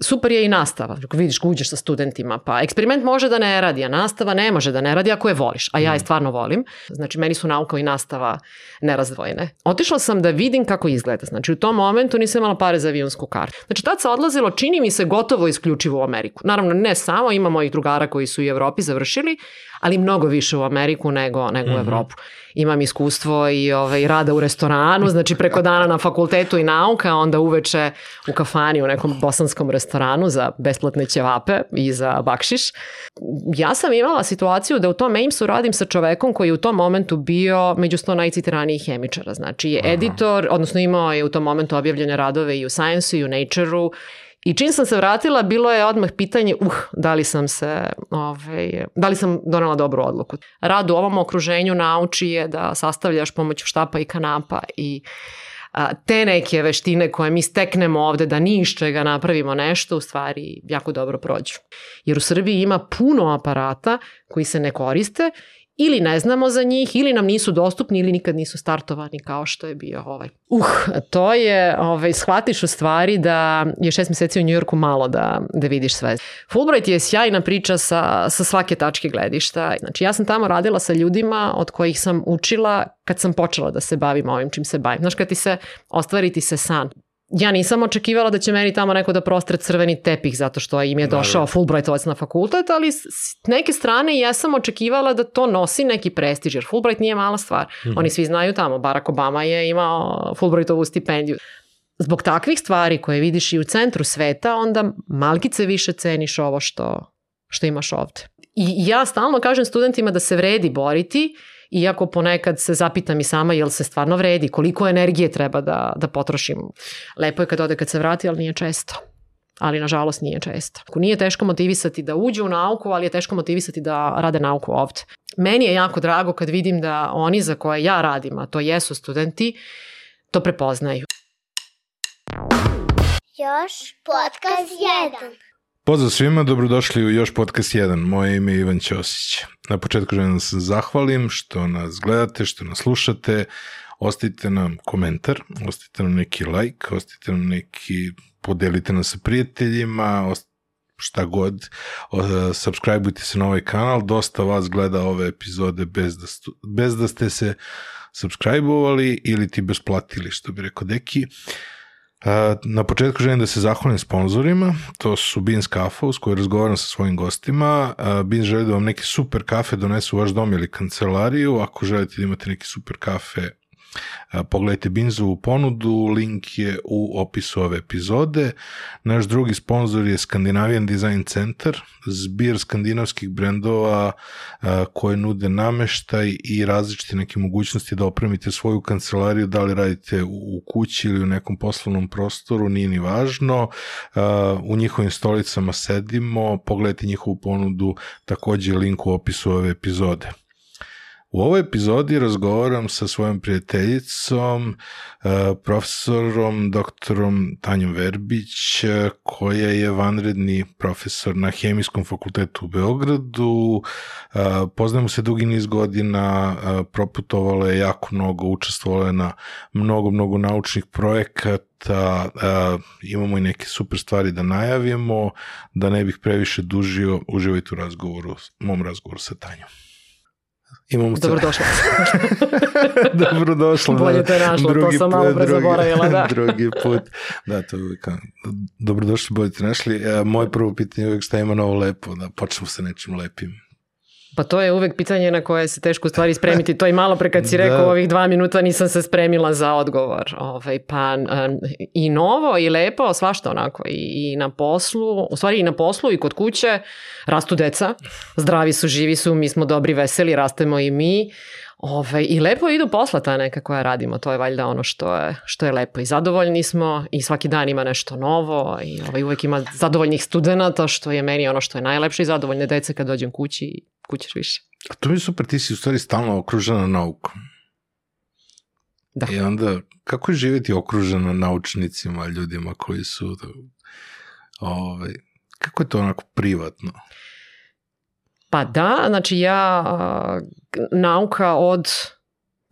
super je i nastava. Vidiš, uđeš sa studentima, pa eksperiment može da ne radi, a nastava ne može da ne radi ako je voliš. A ja je stvarno volim. Znači, meni su nauka i nastava nerazdvojene. Otišla sam da vidim kako izgleda. Znači, u tom momentu nisam imala pare za avionsku kartu. Znači, tad se odlazilo, čini mi se, gotovo isključivo u Ameriku. Naravno, ne samo, ima mojih drugara koji su u Evropi završili, ali mnogo više u Ameriku nego, nego mm -hmm. u mhm. Evropu. Imam iskustvo i ovaj, rada u restoranu, znači preko dana na fakultetu i nauka, onda uveče u kafani u nekom bosanskom restoranu za besplatne ćevape i za bakšiš. Ja sam imala situaciju da u tom Aimsu radim sa čovekom koji je u tom momentu bio među sto najcitiranijih hemičara. Znači je editor, odnosno imao je u tom momentu objavljene radove i u Science-u i u Nature-u I čim sam se vratila, bilo je odmah pitanje, uh, da li sam se, ovaj, da li sam donela dobru odluku. Rad u ovom okruženju nauči je da sastavljaš pomoću štapa i kanapa i a, te neke veštine koje mi steknemo ovde da ni iz čega napravimo nešto, u stvari jako dobro prođu. Jer u Srbiji ima puno aparata koji se ne koriste ili ne znamo za njih, ili nam nisu dostupni, ili nikad nisu startovani kao što je bio ovaj. Uh, to je, ovaj, shvatiš u stvari da je šest meseci u Njujorku malo da, da vidiš sve. Fulbright je sjajna priča sa, sa svake tačke gledišta. Znači, ja sam tamo radila sa ljudima od kojih sam učila kad sam počela da se bavim ovim čim se bavim. Znaš, kad ti se, ostvari ti se san ja nisam očekivala da će meni tamo neko da prostre crveni tepih zato što im je došao da, Fulbrightovac na fakultet, ali s neke strane ja sam očekivala da to nosi neki prestiž, jer Fulbright nije mala stvar. Mm -hmm. Oni svi znaju tamo, Barack Obama je imao Fulbrightovu stipendiju. Zbog takvih stvari koje vidiš i u centru sveta, onda malkice više ceniš ovo što, što imaš ovde. I ja stalno kažem studentima da se vredi boriti, iako ponekad se zapitam i sama jel se stvarno vredi, koliko energije treba da, da potrošim. Lepo je kad ode kad se vrati, ali nije često ali nažalost nije često. Ako nije teško motivisati da uđe u nauku, ali je teško motivisati da rade nauku ovde. Meni je jako drago kad vidim da oni za koje ja radim, a to jesu studenti, to prepoznaju. Još podcast 1. Pozdrav svima, dobrodošli u još podcast 1. Moje ime je Ivan Ćosić. Na početku želim da se zahvalim što nas gledate, što nas slušate. Ostavite nam komentar, ostavite nam neki like, ostavite nam neki, podelite nas sa prijateljima, šta god. Subscribeujte se na ovaj kanal. Dosta vas gleda ove epizode bez da, stu, bez da ste se subscribe-ovali ili ti besplatili, što bi rekao Deki. Uh, Na početku želim da se zahvalim sponsorima, to su Beans Kafa uz koju razgovaram sa svojim gostima. Beans želi da vam neki super kafe donesu u vaš dom ili kancelariju, ako želite da imate neki super kafe Pogledajte Binzovu ponudu, link je u opisu ove epizode. Naš drugi sponsor je Scandinavian Design Center, zbir skandinavskih brendova koje nude nameštaj i različite neke mogućnosti da opremite svoju kancelariju, da li radite u kući ili u nekom poslovnom prostoru, nije ni važno. U njihovim stolicama sedimo, pogledajte njihovu ponudu, takođe link u opisu ove epizode. U ovoj epizodi razgovaram sa svojom prijateljicom, e, profesorom doktorom Tanjom Verbić, e, koja je vanredni profesor na Hemijskom fakultetu u Beogradu. E, poznajemo se dugi niz godina, proputovala je jako mnogo, učestvovala je na mnogo, mnogo naučnih projekata, imamo i neke super stvari da najavimo, da ne bih previše dužio, uživajte u razgovoru, mom razgovoru sa Tanjom. Imamo Dobrodošla. Dobrodošla. Bolje te našla, drugi, to sam malo pre zaboravila, da. drugi put. Da, to je uvijek. Dobrodošli, bolje te našli. E, moje prvo pitanje je uvijek šta ima novo lepo, da počnemo sa nečim lepim. Pa to je uvek pitanje na koje se teško stvari spremiti. To i malo pre kad si rekao da. ovih dva minuta nisam se spremila za odgovor. Ovaj, pa um, i novo i lepo, svašta onako. I, I na poslu, u stvari i na poslu i kod kuće rastu deca. Zdravi su, živi su, mi smo dobri, veseli, rastemo i mi. Ove, ovaj, I lepo idu posla ta neka koja radimo, to je valjda ono što je, što je lepo i zadovoljni smo i svaki dan ima nešto novo i ovaj, uvek ima zadovoljnih studenta što je meni ono što je najlepše i zadovoljne dece kad dođem kući i kućeš više. A to mi je super, ti si u stvari stalno okružena naukom. Da. I onda, kako je živjeti okružena naučnicima, ljudima koji su, ovaj, kako je to onako privatno? Pa da, znači ja nauka od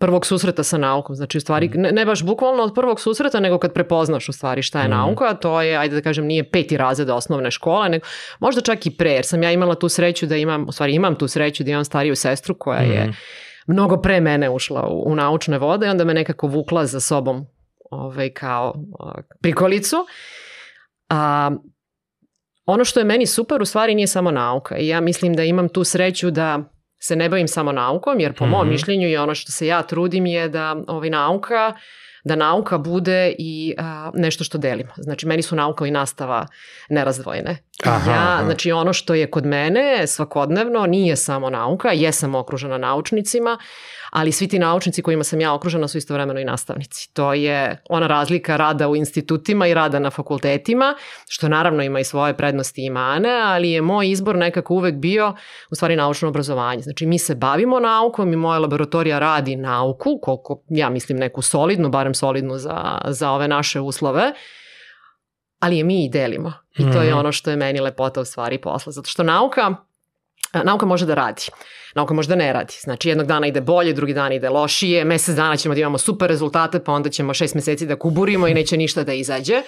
prvog susreta sa naukom. Znači, u stvari, ne, ne baš bukvalno od prvog susreta, nego kad prepoznaš u stvari šta je Mhm. nauka, to je, ajde da kažem, nije peti razred osnovne škole, nego možda čak i pre, jer sam ja imala tu sreću da imam, u stvari imam tu sreću da imam stariju sestru koja je Mhm. mnogo pre mene ušla u, u naučne vode i onda me nekako vukla za sobom ovaj, kao prikolicu. A, ono što je meni super u stvari nije samo nauka i ja mislim da imam tu sreću da se ne bavim samo naukom, jer po mom Mhm. mišljenju i ono što se ja trudim je da ovaj, nauka da nauka bude i a, nešto što delimo. Znači, meni su nauka i nastava nerazdvojene. Aha, ja, aha. znači, ono što je kod mene svakodnevno nije samo nauka, jesam okružena naučnicima, ali svi ti naučnici kojima sam ja okružena su istovremeno i nastavnici. To je ona razlika rada u institutima i rada na fakultetima, što naravno ima i svoje prednosti i mane, ali je moj izbor nekako uvek bio u stvari naučno obrazovanje. Znači mi se bavimo naukom i moja laboratorija radi nauku, koliko ja mislim neku solidnu, barem solidnu za, za ove naše uslove, ali je mi i delimo. I to je Mhm. ono što je meni lepota u stvari posla. Zato što nauka, nauka može da radi. Nauka može da ne radi. Znači jednog dana ide bolje, drugi dan ide lošije, mesec dana ćemo da imamo super rezultate, pa onda ćemo šest meseci da kuburimo i neće ništa da izađe.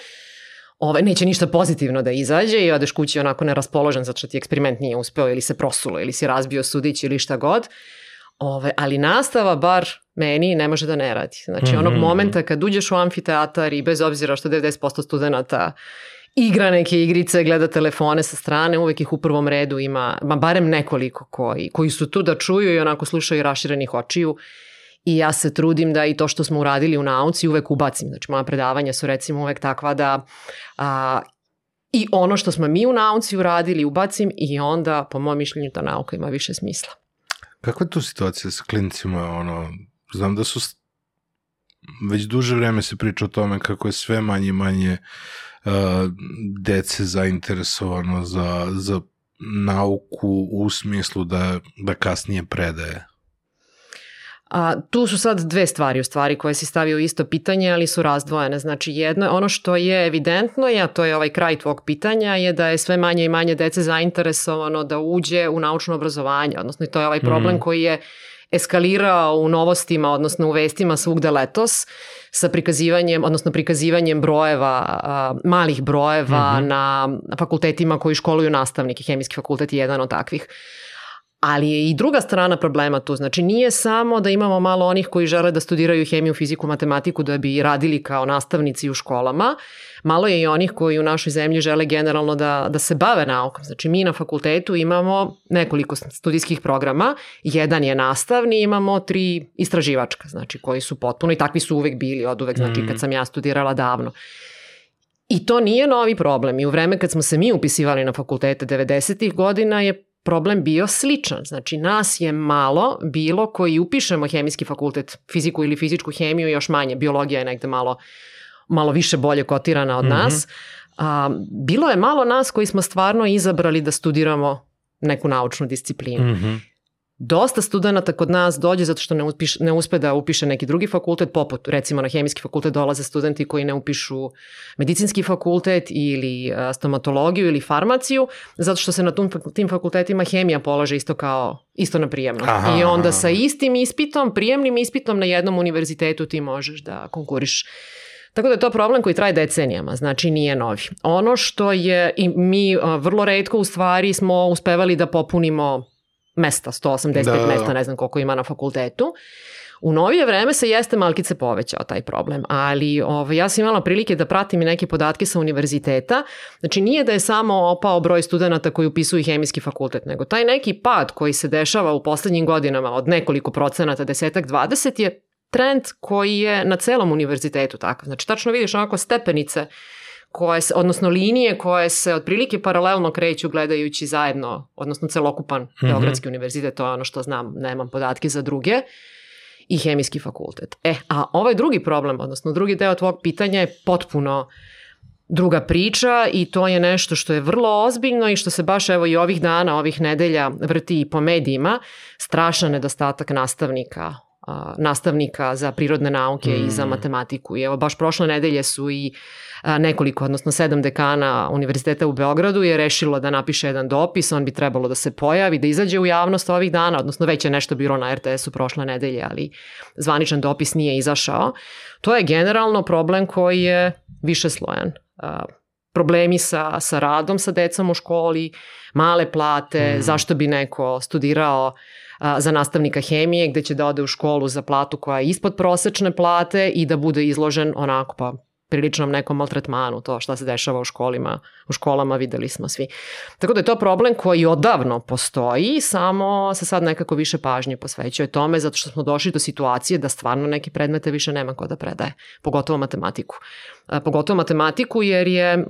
Ove, neće ništa pozitivno da izađe i odeš kući onako neraspoložen zato što ti eksperiment nije uspeo ili se prosulo ili si razbio sudić ili šta god. Ove, ali nastava bar meni ne može da ne radi. Znači onog Mhm. momenta kad uđeš u amfiteatar i bez obzira što 90% studenta igra neke igrice, gleda telefone sa strane, uvek ih u prvom redu ima, ma barem nekoliko koji, koji su tu da čuju i onako slušaju raširenih očiju i ja se trudim da i to što smo uradili u nauci uvek ubacim. Znači moja predavanja su recimo uvek takva da a, i ono što smo mi u nauci uradili ubacim i onda po mom mišljenju ta nauka ima više smisla. Kakva je tu situacija sa klincima? Ono, znam da su već duže vreme se priča o tome kako je sve manje manje uh, dece zainteresovano za, za nauku u smislu da, da kasnije predaje. A, tu su sad dve stvari u stvari koje si stavio isto pitanje, ali su razdvojene. Znači jedno, ono što je evidentno, a to je ovaj kraj tvog pitanja, je da je sve manje i manje dece zainteresovano da uđe u naučno obrazovanje, odnosno i to je ovaj problem Mhm. koji je eskalirao u novostima, odnosno u vestima svugde letos sa prikazivanjem, odnosno prikazivanjem brojeva, a, malih brojeva Mhm. na fakultetima koji školuju nastavnike. Hemijski fakultet je jedan od takvih. Ali je i druga strana problema tu. Znači nije samo da imamo malo onih koji žele da studiraju hemiju, fiziku, matematiku da bi radili kao nastavnici u školama. Malo je i onih koji u našoj zemlji žele generalno da, da se bave naukom. Znači mi na fakultetu imamo nekoliko studijskih programa. Jedan je nastavni, imamo tri istraživačka, znači koji su potpuno i takvi su uvek bili od uvek, znači Mhm. kad sam ja studirala davno. I to nije novi problem. I u vreme kad smo se mi upisivali na fakultete 90. godina je problem bio sličan. Znači, nas je malo bilo koji upišemo hemijski fakultet, fiziku ili fizičku hemiju, još manje. Biologija je negde malo, malo više bolje kotirana od Mhm. nas. A, bilo je malo nas koji smo stvarno izabrali da studiramo neku naučnu disciplinu. Mhm. Dosta studenta kod nas dođe zato što ne, upiš, ne uspe da upiše neki drugi fakultet, poput recimo na hemijski fakultet dolaze studenti koji ne upišu medicinski fakultet ili a, stomatologiju ili farmaciju, zato što se na tom, tim fakultetima hemija polaže isto kao isto na prijemno. Aha, I onda aha. sa istim ispitom, prijemnim ispitom na jednom univerzitetu ti možeš da konkuriš Tako da je to problem koji traje decenijama, znači nije novi. Ono što je, i mi vrlo redko u stvari smo uspevali da popunimo mesta, 185 Da, da, da. mesta, ne znam koliko ima na fakultetu. U novije vreme se jeste malkice povećao taj problem, ali ovaj, ja sam imala prilike da pratim i neke podatke sa univerziteta. Znači nije da je samo opao broj studenta koji upisuju hemijski fakultet, nego taj neki pad koji se dešava u poslednjim godinama od nekoliko procenata, desetak, 20 je trend koji je na celom univerzitetu takav. Znači tačno vidiš onako stepenice koje se, odnosno linije koje se otprilike paralelno kreću gledajući zajedno, odnosno celokupan mm. -hmm. Beogradski univerzitet, to je ono što znam, nemam podatke za druge, i hemijski fakultet. E, a ovaj drugi problem, odnosno drugi deo tvog pitanja je potpuno druga priča i to je nešto što je vrlo ozbiljno i što se baš evo i ovih dana, ovih nedelja vrti i po medijima, strašan nedostatak nastavnika nastavnika za prirodne nauke mm. i za Mm. matematiku. I evo, baš prošle nedelje su i nekoliko, odnosno sedam dekana Univerziteta u Beogradu je rešilo da napiše jedan dopis, on bi trebalo da se pojavi, da izađe u javnost ovih dana, odnosno već je nešto bilo na RTS-u prošle nedelje, ali zvaničan dopis nije izašao. To je generalno problem koji je više slojan. A, problemi sa, sa radom sa decom u školi, male plate, Mm. zašto bi neko studirao a, za nastavnika hemije gde će da ode u školu za platu koja je ispod prosečne plate i da bude izložen onako pa priličnom nekom maltretmanu, to šta se dešava u školima, u školama videli smo svi. Tako da je to problem koji odavno postoji, samo se sad nekako više pažnje posvećuje tome zato što smo došli do situacije da stvarno neke predmete više nema ko da predaje, pogotovo matematiku. Pogotovo matematiku jer je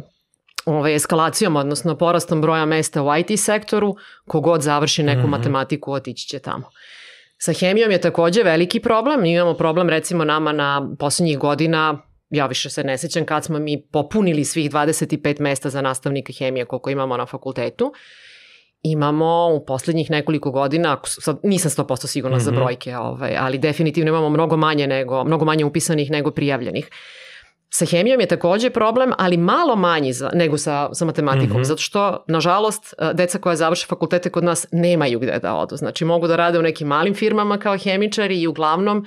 ovaj, eskalacijom, odnosno porastom broja mesta u IT sektoru, kogod završi neku mm -hmm. matematiku, otići će tamo. Sa hemijom je takođe veliki problem. Imamo problem recimo nama na poslednjih godina, ja više se ne sećam kad smo mi popunili svih 25 mesta za nastavnika hemije koliko imamo na fakultetu. Imamo u poslednjih nekoliko godina, sad nisam 100% sigurna mm -hmm. za Mhm. brojke, ovaj, ali definitivno imamo mnogo manje nego mnogo manje upisanih nego prijavljenih. Sa hemijom je takođe problem, ali malo manji za, nego sa, sa matematikom, mm. -hmm. zato što, nažalost, e, deca koja završe fakultete kod nas nemaju gde da odu. Znači, mogu da rade u nekim malim firmama kao hemičari i uglavnom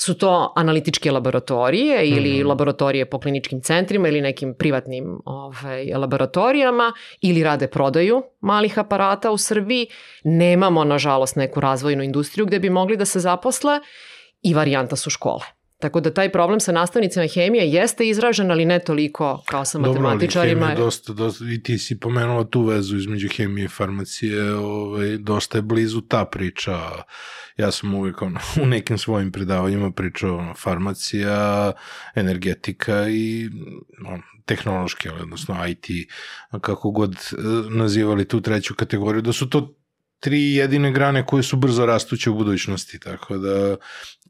su to analitičke laboratorije ili Mhm. laboratorije po kliničkim centrima ili nekim privatnim ovaj, laboratorijama ili rade prodaju malih aparata u Srbiji. Nemamo, nažalost, neku razvojnu industriju gde bi mogli da se zaposle i varijanta su škole. Tako da taj problem sa nastavnicima hemije jeste izražen, ali ne toliko kao sa Dobro, matematičarima. hemija dosta, dosta, i ti si pomenula tu vezu između hemije i farmacije, ovaj, dosta je blizu ta priča. Ja sam uvijek ono, u nekim svojim predavanjima pričao ono, farmacija, energetika i ono, tehnološki, ali odnosno IT, kako god eh, nazivali tu treću kategoriju, da su to tri jedine grane koje su brzo rastuće u budućnosti, tako da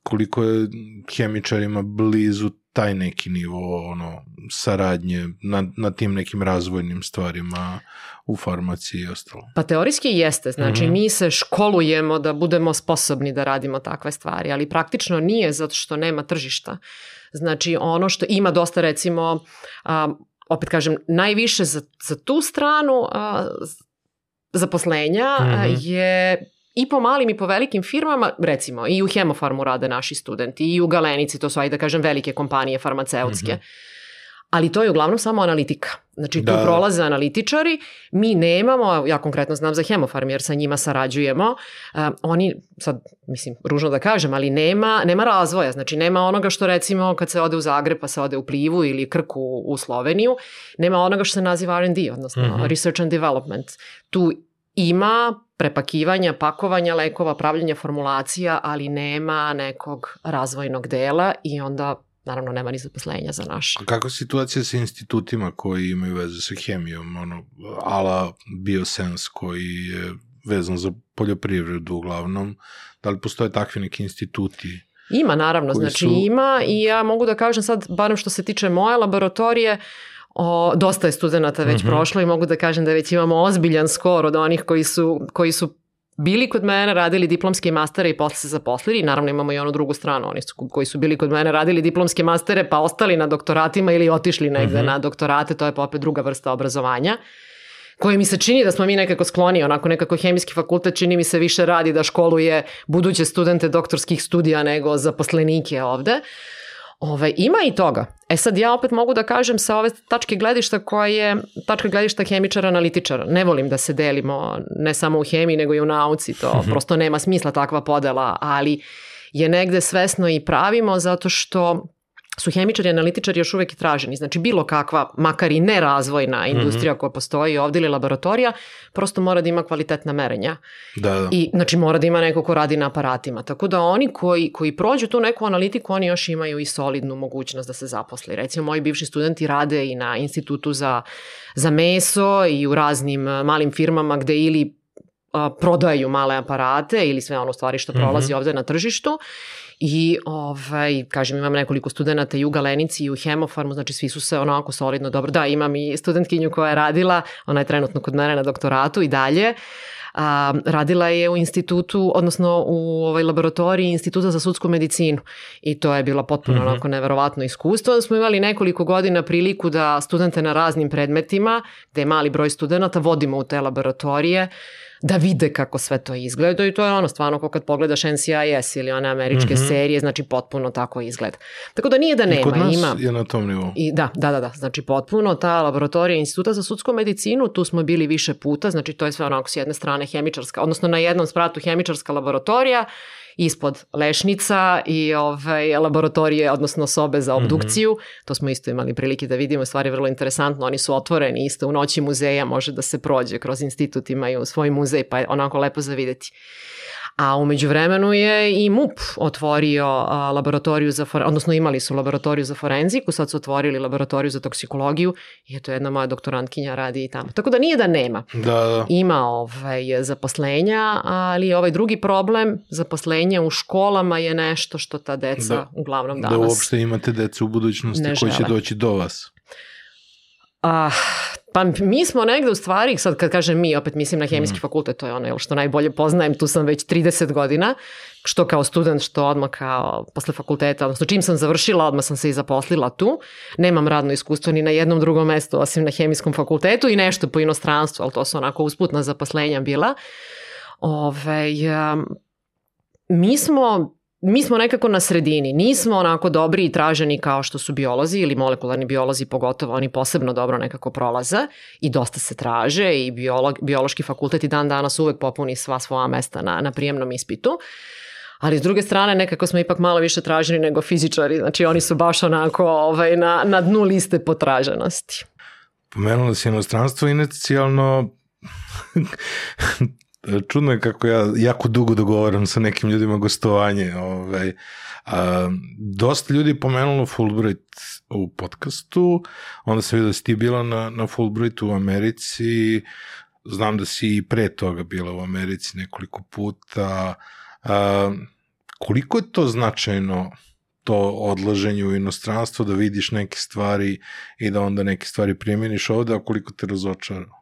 koliko je hemičarima blizu taj neki nivo ono, saradnje na, na tim nekim razvojnim stvarima u farmaciji i ostalo. Pa teorijski jeste, znači Mhm. mi se školujemo da budemo sposobni da radimo takve stvari, ali praktično nije zato što nema tržišta. Znači ono što ima dosta recimo, a, opet kažem, najviše za, za tu stranu a, zaposlenja a, Mhm. je i po malim i po velikim firmama, recimo i u Hemofarmu rade naši studenti i u Galenici, to su ajde da kažem velike kompanije farmaceutske. Mhm. Ali to je uglavnom samo analitika. Znači tu Da, da. prolaze analitičari, mi nemamo, ja konkretno znam za Hemofarm jer sa njima sarađujemo, uh, oni, sad mislim ružno da kažem, ali nema, nema razvoja, znači nema onoga što recimo kad se ode u Zagreb pa se ode u Plivu ili Krku u Sloveniju, nema onoga što se naziva R&D, odnosno Mhm. Research and Development. Tu ima prepakivanja, pakovanja lekova, pravljenja formulacija, ali nema nekog razvojnog dela i onda naravno nema ni zaposlenja za naš. A kakva je situacija sa institutima koji imaju veze sa hemijom, ono, ala Biosense koji je vezan za poljoprivredu uglavnom, da li postoje takvi neki instituti? Ima naravno, znači su- ima i ja mogu da kažem sad, barem što se tiče moje laboratorije, o, dosta je studenta već Mhm. prošlo i mogu da kažem da već imamo ozbiljan skor od onih koji su, koji su bili kod mene, radili diplomske mastere i posle se zaposlili. I naravno imamo i onu drugu stranu, oni su, koji su bili kod mene, radili diplomske mastere pa ostali na doktoratima ili otišli negde Mhm. na doktorate, to je pa opet druga vrsta obrazovanja koje mi se čini da smo mi nekako skloni, onako nekako hemijski fakultet čini mi se više radi da školuje buduće studente doktorskih studija nego zaposlenike ovde. Ove, ima i toga. E sad ja opet mogu da kažem sa ove tačke gledišta koja je tačka gledišta hemičara analitičara. Ne volim da se delimo ne samo u hemiji nego i u nauci, to prosto nema smisla takva podela, ali je negde svesno i pravimo zato što su hemičari i analitičari još uvek i traženi. Znači bilo kakva, makar i nerazvojna industrija koja postoji ovde ili laboratorija, prosto mora da ima kvalitetna merenja. Da, da. I znači mora da ima neko ko radi na aparatima. Tako da oni koji, koji prođu tu neku analitiku, oni još imaju i solidnu mogućnost da se zaposli. Recimo, moji bivši studenti rade i na institutu za, za meso i u raznim a, malim firmama gde ili a, prodaju male aparate ili sve ono stvari što prolazi mm -hmm. ovde na tržištu I, ovaj, kažem, imam nekoliko studenta i u Galenici i u Hemofarmu, znači svi su se onako solidno dobro. Da, imam i studentkinju koja je radila, ona je trenutno kod mene na doktoratu i dalje. A, radila je u institutu, odnosno u ovaj laboratoriji Instituta za sudsku medicinu i to je bilo potpuno mm -hmm. onako neverovatno iskustvo. Da smo imali nekoliko godina priliku da studente na raznim predmetima, gde je mali broj studenta, vodimo u te laboratorije da vide kako sve to izgleda i to je ono stvarno kao kad pogledaš NCIS ili one američke mm -hmm. serije, znači potpuno tako izgleda. Tako da nije da nema, I kod nas ima. je na tom nivou. I da, da, da, da, znači potpuno ta laboratorija Instituta za sudsku medicinu, tu smo bili više puta, znači to je sve onako s jedne strane hemičarska, odnosno na jednom spratu hemičarska laboratorija ispod lešnica i ovaj, laboratorije, odnosno sobe za obdukciju. Mm -hmm. To smo isto imali prilike da vidimo, stvari vrlo interesantno. Oni su otvoreni isto u noći muzeja, može da se prođe kroz institut, imaju svoj muzej, pa je onako lepo za videti. A umeđu vremenu je i MUP otvorio a, laboratoriju za, odnosno imali su laboratoriju za forenziku, sad su otvorili laboratoriju za toksikologiju i eto jedna moja doktorantkinja radi i tamo. Tako da nije da nema. Da, da. Ima ovaj, zaposlenja, ali ovaj drugi problem, zaposlenje u školama je nešto što ta deca da, uglavnom danas Da uopšte imate decu u budućnosti koji će doći do vas. Ah, pa mi smo negde u stvari, sad kad kažem mi, opet mislim na hemijski mm. fakultet, to je ono što najbolje poznajem, tu sam već 30 godina, što kao student, što odmah kao posle fakulteta, odnosno čim sam završila, odmah sam se i zaposlila tu. Nemam radno iskustvo ni na jednom drugom mestu, osim na hemijskom fakultetu i nešto po inostranstvu, ali to su onako usputna zaposlenja bila. Ove, um, mi smo mi smo nekako na sredini, nismo onako dobri i traženi kao što su biolozi ili molekularni biolozi pogotovo, oni posebno dobro nekako prolaze i dosta se traže i biolog, biološki fakultet i dan danas uvek popuni sva svoja mesta na, na prijemnom ispitu. Ali s druge strane nekako smo ipak malo više traženi nego fizičari, znači oni su baš onako ovaj, na, na dnu liste potraženosti. Pomenula si inostranstvo inicijalno čudno je kako ja jako dugo dogovaram sa nekim ljudima gostovanje. Ovaj, a, dosta ljudi pomenulo Fulbright u podcastu, onda sam vidio da si ti bila na, na Fulbrightu u Americi, znam da si i pre toga bila u Americi nekoliko puta. A, koliko je to značajno to odlaženje u inostranstvo, da vidiš neke stvari i da onda neke stvari primjeniš ovde, a koliko te razočara?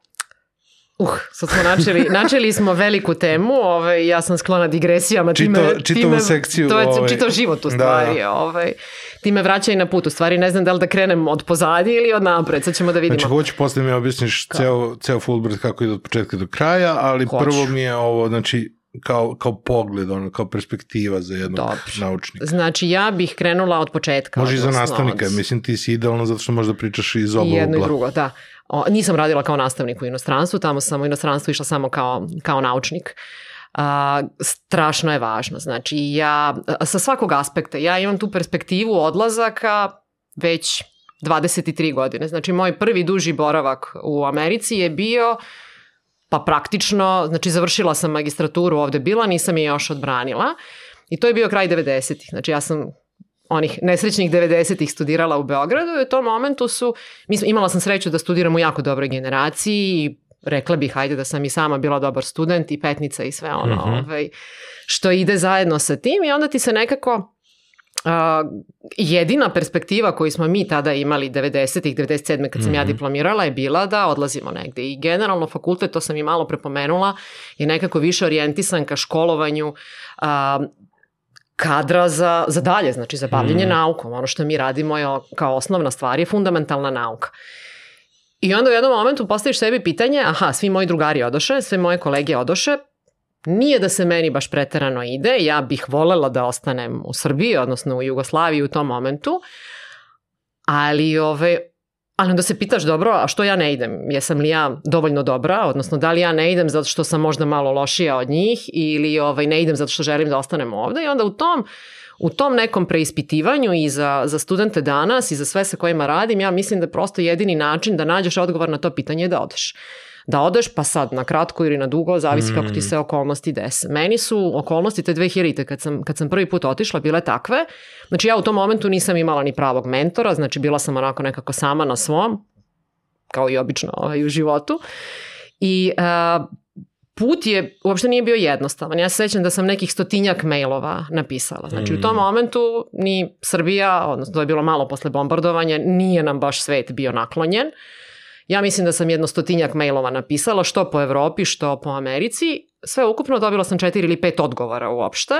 Uh, sad smo načeli, načeli smo veliku temu, ovaj, ja sam sklona digresijama. Čito, time, čitavu time, sekciju. To je ovaj, čitav život u stvari. Da. Ovaj, ti me vraćaj na put. U stvari ne znam da li da krenem od pozadi ili od napred, sad ćemo da vidimo. Znači hoću posle mi objasniš ceo, ceo Fulbright kako ide od početka do kraja, ali Hoću. prvo mi je ovo, znači kao, kao pogled, ono, kao perspektiva za jednog Dobre. naučnika. Znači, ja bih krenula od početka. Može i za nastavnika, od... mislim ti si idealno zato što možda pričaš iz oba ugla. I jedno i drugo, da. O, nisam radila kao nastavnik u inostranstvu, tamo sam u inostranstvu išla samo kao, kao naučnik. A, strašno je važno. Znači, ja, sa svakog aspekta, ja imam tu perspektivu odlazaka već 23 godine. Znači, moj prvi duži boravak u Americi je bio pa praktično, znači završila sam magistraturu ovde bila, nisam je još odbranila i to je bio kraj 90-ih. Znači ja sam onih nesrećnih 90-ih studirala u Beogradu i u tom momentu su, imala sam sreću da studiram u jako dobroj generaciji i rekla bih, hajde da sam i sama bila dobar student i petnica i sve ono, mm -hmm. ovaj, što ide zajedno sa tim i onda ti se nekako Uh, jedina perspektiva koju smo mi tada imali 90-ih, 97. kad sam mm -hmm. ja mhm. diplomirala je bila da odlazimo negde i generalno fakultet, to sam i malo prepomenula, je nekako više orijentisan ka školovanju uh, kadra za, za dalje, znači za bavljenje mm. naukom. Ono što mi radimo je kao osnovna stvar je fundamentalna nauka. I onda u jednom momentu postaviš sebi pitanje, aha, svi moji drugari odoše, sve moje kolege odoše, nije da se meni baš preterano ide, ja bih volela da ostanem u Srbiji, odnosno u Jugoslaviji u tom momentu, ali ove, Ali onda se pitaš, dobro, a što ja ne idem? Jesam li ja dovoljno dobra? Odnosno, da li ja ne idem zato što sam možda malo lošija od njih ili ovaj, ne idem zato što želim da ostanem ovde? I onda u tom, u tom nekom preispitivanju i za, za studente danas i za sve sa kojima radim, ja mislim da prosto jedini način da nađeš odgovor na to pitanje je da odeš da odeš, pa sad na kratko ili na dugo, zavisi mm. kako ti mm. se okolnosti dese. Meni su okolnosti te 2000-te kad sam, kad sam prvi put otišla bile takve, znači ja u tom momentu nisam imala ni pravog mentora, znači bila sam onako nekako sama na svom, kao i obično ovaj, u životu. I uh, put je, uopšte nije bio jednostavan. Ja se sećam da sam nekih stotinjak mailova napisala. Znači u tom Mm. momentu ni Srbija, odnosno to je bilo malo posle bombardovanja, nije nam baš svet bio naklonjen. Ja mislim da sam jedno stotinjak mailova napisala, što po Evropi, što po Americi. Sve ukupno dobila sam četiri ili pet odgovora uopšte.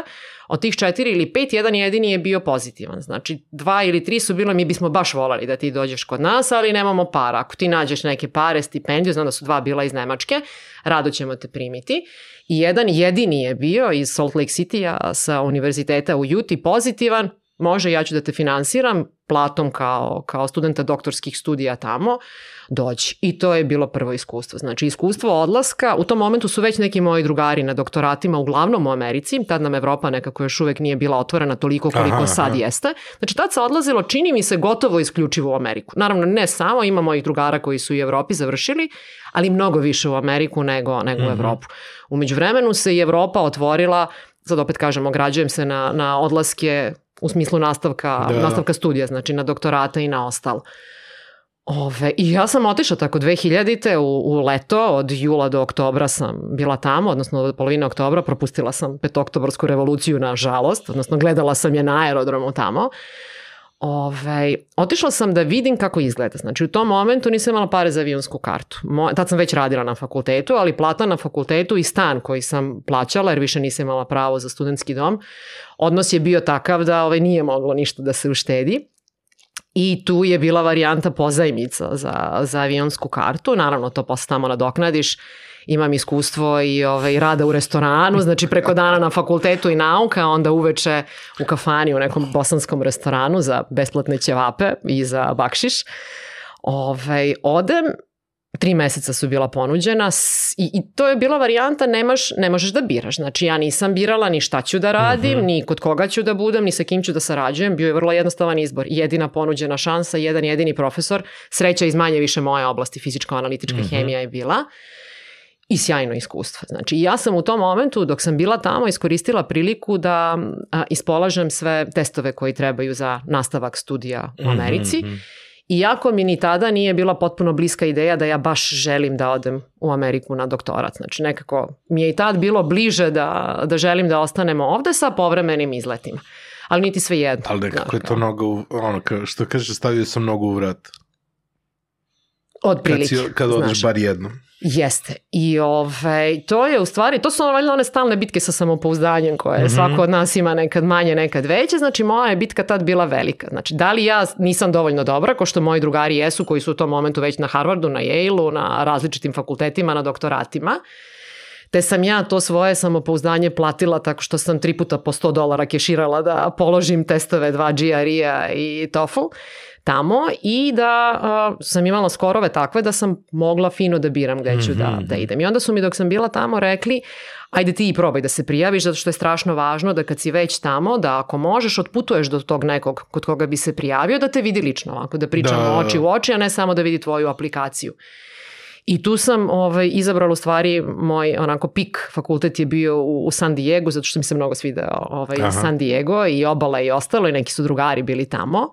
Od tih četiri ili pet, jedan jedini je bio pozitivan. Znači, dva ili tri su bilo, mi bismo baš volali da ti dođeš kod nas, ali nemamo para. Ako ti nađeš neke pare, stipendiju, znam da su dva bila iz Nemačke, rado ćemo te primiti. I jedan jedini je bio iz Salt Lake City-a sa univerziteta u Utah pozitivan, može, ja ću da te finansiram platom kao, kao studenta doktorskih studija tamo, doći. I to je bilo prvo iskustvo. Znači, iskustvo odlaska, u tom momentu su već neki moji drugari na doktoratima, uglavnom u Americi, tad nam Evropa nekako još uvek nije bila otvorena toliko koliko Aha, sad aha. jeste. Znači, tad se odlazilo, čini mi se, gotovo isključivo u Ameriku. Naravno, ne samo, ima mojih drugara koji su i u Evropi završili, ali mnogo više u Ameriku nego, nego u Mhm. Evropu. Umeđu vremenu se i Evropa otvorila, sad opet kažem, ograđujem se na, na odlaske u smislu nastavka, Da, da. nastavka studija, znači na doktorata i na ostalo. Ove, I ja sam otišla tako 2000-te u, u leto, od jula do oktobra sam bila tamo, odnosno od polovine oktobra, propustila sam petoktobarsku revoluciju na žalost, odnosno gledala sam je na aerodromu tamo. Ove, otišla sam da vidim kako izgleda. Znači u tom momentu nisam imala pare za avionsku kartu. Mo, tad sam već radila na fakultetu, ali plata na fakultetu i stan koji sam plaćala, jer više nisam imala pravo za studentski dom, odnos je bio takav da ovaj, nije moglo ništa da se uštedi. I tu je bila varijanta pozajmica za, za avionsku kartu. Naravno, to posle tamo nadoknadiš. Imam iskustvo i ovaj, rada u restoranu, znači preko dana na fakultetu i nauka, onda uveče u kafani u nekom bosanskom restoranu za besplatne ćevape i za bakšiš. Ovaj, odem, tri meseca su bila ponuđena i, i to je bila varijanta nemaš, ne možeš da biraš. Znači ja nisam birala ni šta ću da radim, Mhm. ni kod koga ću da budem, ni sa kim ću da sarađujem. Bio je vrlo jednostavan izbor. Jedina ponuđena šansa, jedan jedini profesor, sreća iz manje više moje oblasti, fizičko-analitička Mhm. hemija je bila i sjajno iskustvo. Znači, ja sam u tom momentu, dok sam bila tamo, iskoristila priliku da a, ispolažem sve testove koji trebaju za nastavak studija u Americi. Mhm, mhm. Iako mi ni tada nije bila potpuno bliska ideja da ja baš želim da odem u Ameriku na doktorat. Znači nekako mi je i tad bilo bliže da, da želim da ostanemo ovde sa povremenim izletima. Ali niti sve jedno. Ali nekako je to kao, mnogo, u- ono, što kaže, stavio sam mnogo u vrat. Od Kad, prilike. si, kad odeš bar jednom. Jeste. I ove, to je u stvari, to su valjda one stalne bitke sa samopouzdanjem koje Mhm. svako od nas ima nekad manje, nekad veće. Znači moja je bitka tad bila velika. Znači da li ja nisam dovoljno dobra, ko što moji drugari jesu koji su u tom momentu već na Harvardu, na Yale-u, na različitim fakultetima, na doktoratima. Te sam ja to svoje samopouzdanje platila tako što sam tri puta po 100 dolara keširala da položim testove dva GRE-a i TOEFL tamo i da a, sam imala skorove takve da sam mogla fino da biram gde ću da, Mhm. da idem. I onda su mi dok sam bila tamo rekli ajde ti i probaj da se prijaviš zato što je strašno važno da kad si već tamo da ako možeš otputuješ do tog nekog kod koga bi se prijavio da te vidi lično ovako da pričamo Da, da, da. oči u oči a ne samo da vidi tvoju aplikaciju. I tu sam ovaj, izabrala u stvari moj onako pik fakultet je bio u, u San Diego zato što mi se mnogo svideo ovaj, Aha. San Diego i obala i ostalo i neki su drugari bili tamo. Uh,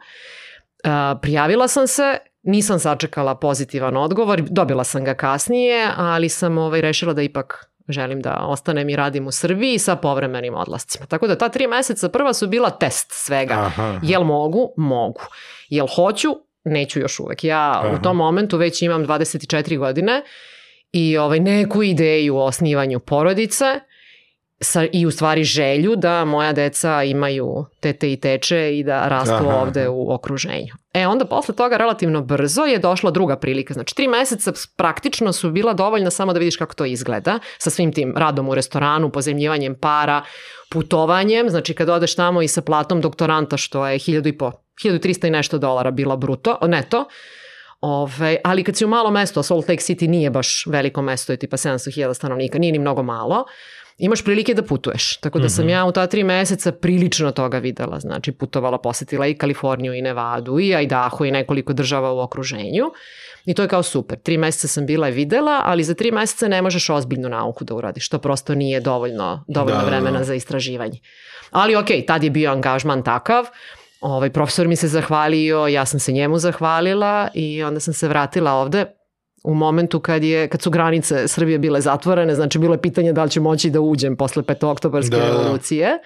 prijavila sam se, nisam sačekala pozitivan odgovor, dobila sam ga kasnije, ali sam ovaj, rešila da ipak želim da ostanem i radim u Srbiji sa povremenim odlascima. Tako da ta tri meseca prva su bila test svega. Aha. Jel mogu? Mogu. Jel hoću? Neću još uvek. Ja Aha. u tom momentu već imam 24 godine i ovaj, neku ideju o osnivanju porodice sa, i u stvari želju da moja deca imaju tete i teče i da rastu Aha. ovde u okruženju. E onda posle toga relativno brzo je došla druga prilika. Znači tri meseca praktično su bila dovoljna samo da vidiš kako to izgleda sa svim tim radom u restoranu, pozemljivanjem para, putovanjem. Znači kad odeš tamo i sa platom doktoranta što je 1000 i po, 1300 i nešto dolara bila bruto, neto, Ove, ali kad si u malo mesto, a Salt Lake City nije baš veliko mesto, je tipa 700.000 stanovnika, nije ni mnogo malo, imaš prilike da putuješ. Tako da sam Mhm. ja u ta tri meseca prilično toga videla. Znači putovala, posetila i Kaliforniju i Nevadu i Idaho i nekoliko država u okruženju. I to je kao super. Tri meseca sam bila i videla, ali za tri meseca ne možeš ozbiljnu nauku da uradiš. To prosto nije dovoljno, dovoljno Da, da, da. vremena za istraživanje. Ali okej, tad je bio angažman takav. Ovaj, profesor mi se zahvalio, ja sam se njemu zahvalila i onda sam se vratila ovde u momentu kad, je, kad su granice Srbije bile zatvorene, znači bilo je pitanje da li će moći da uđem posle petooktobarske Da, da. revolucije.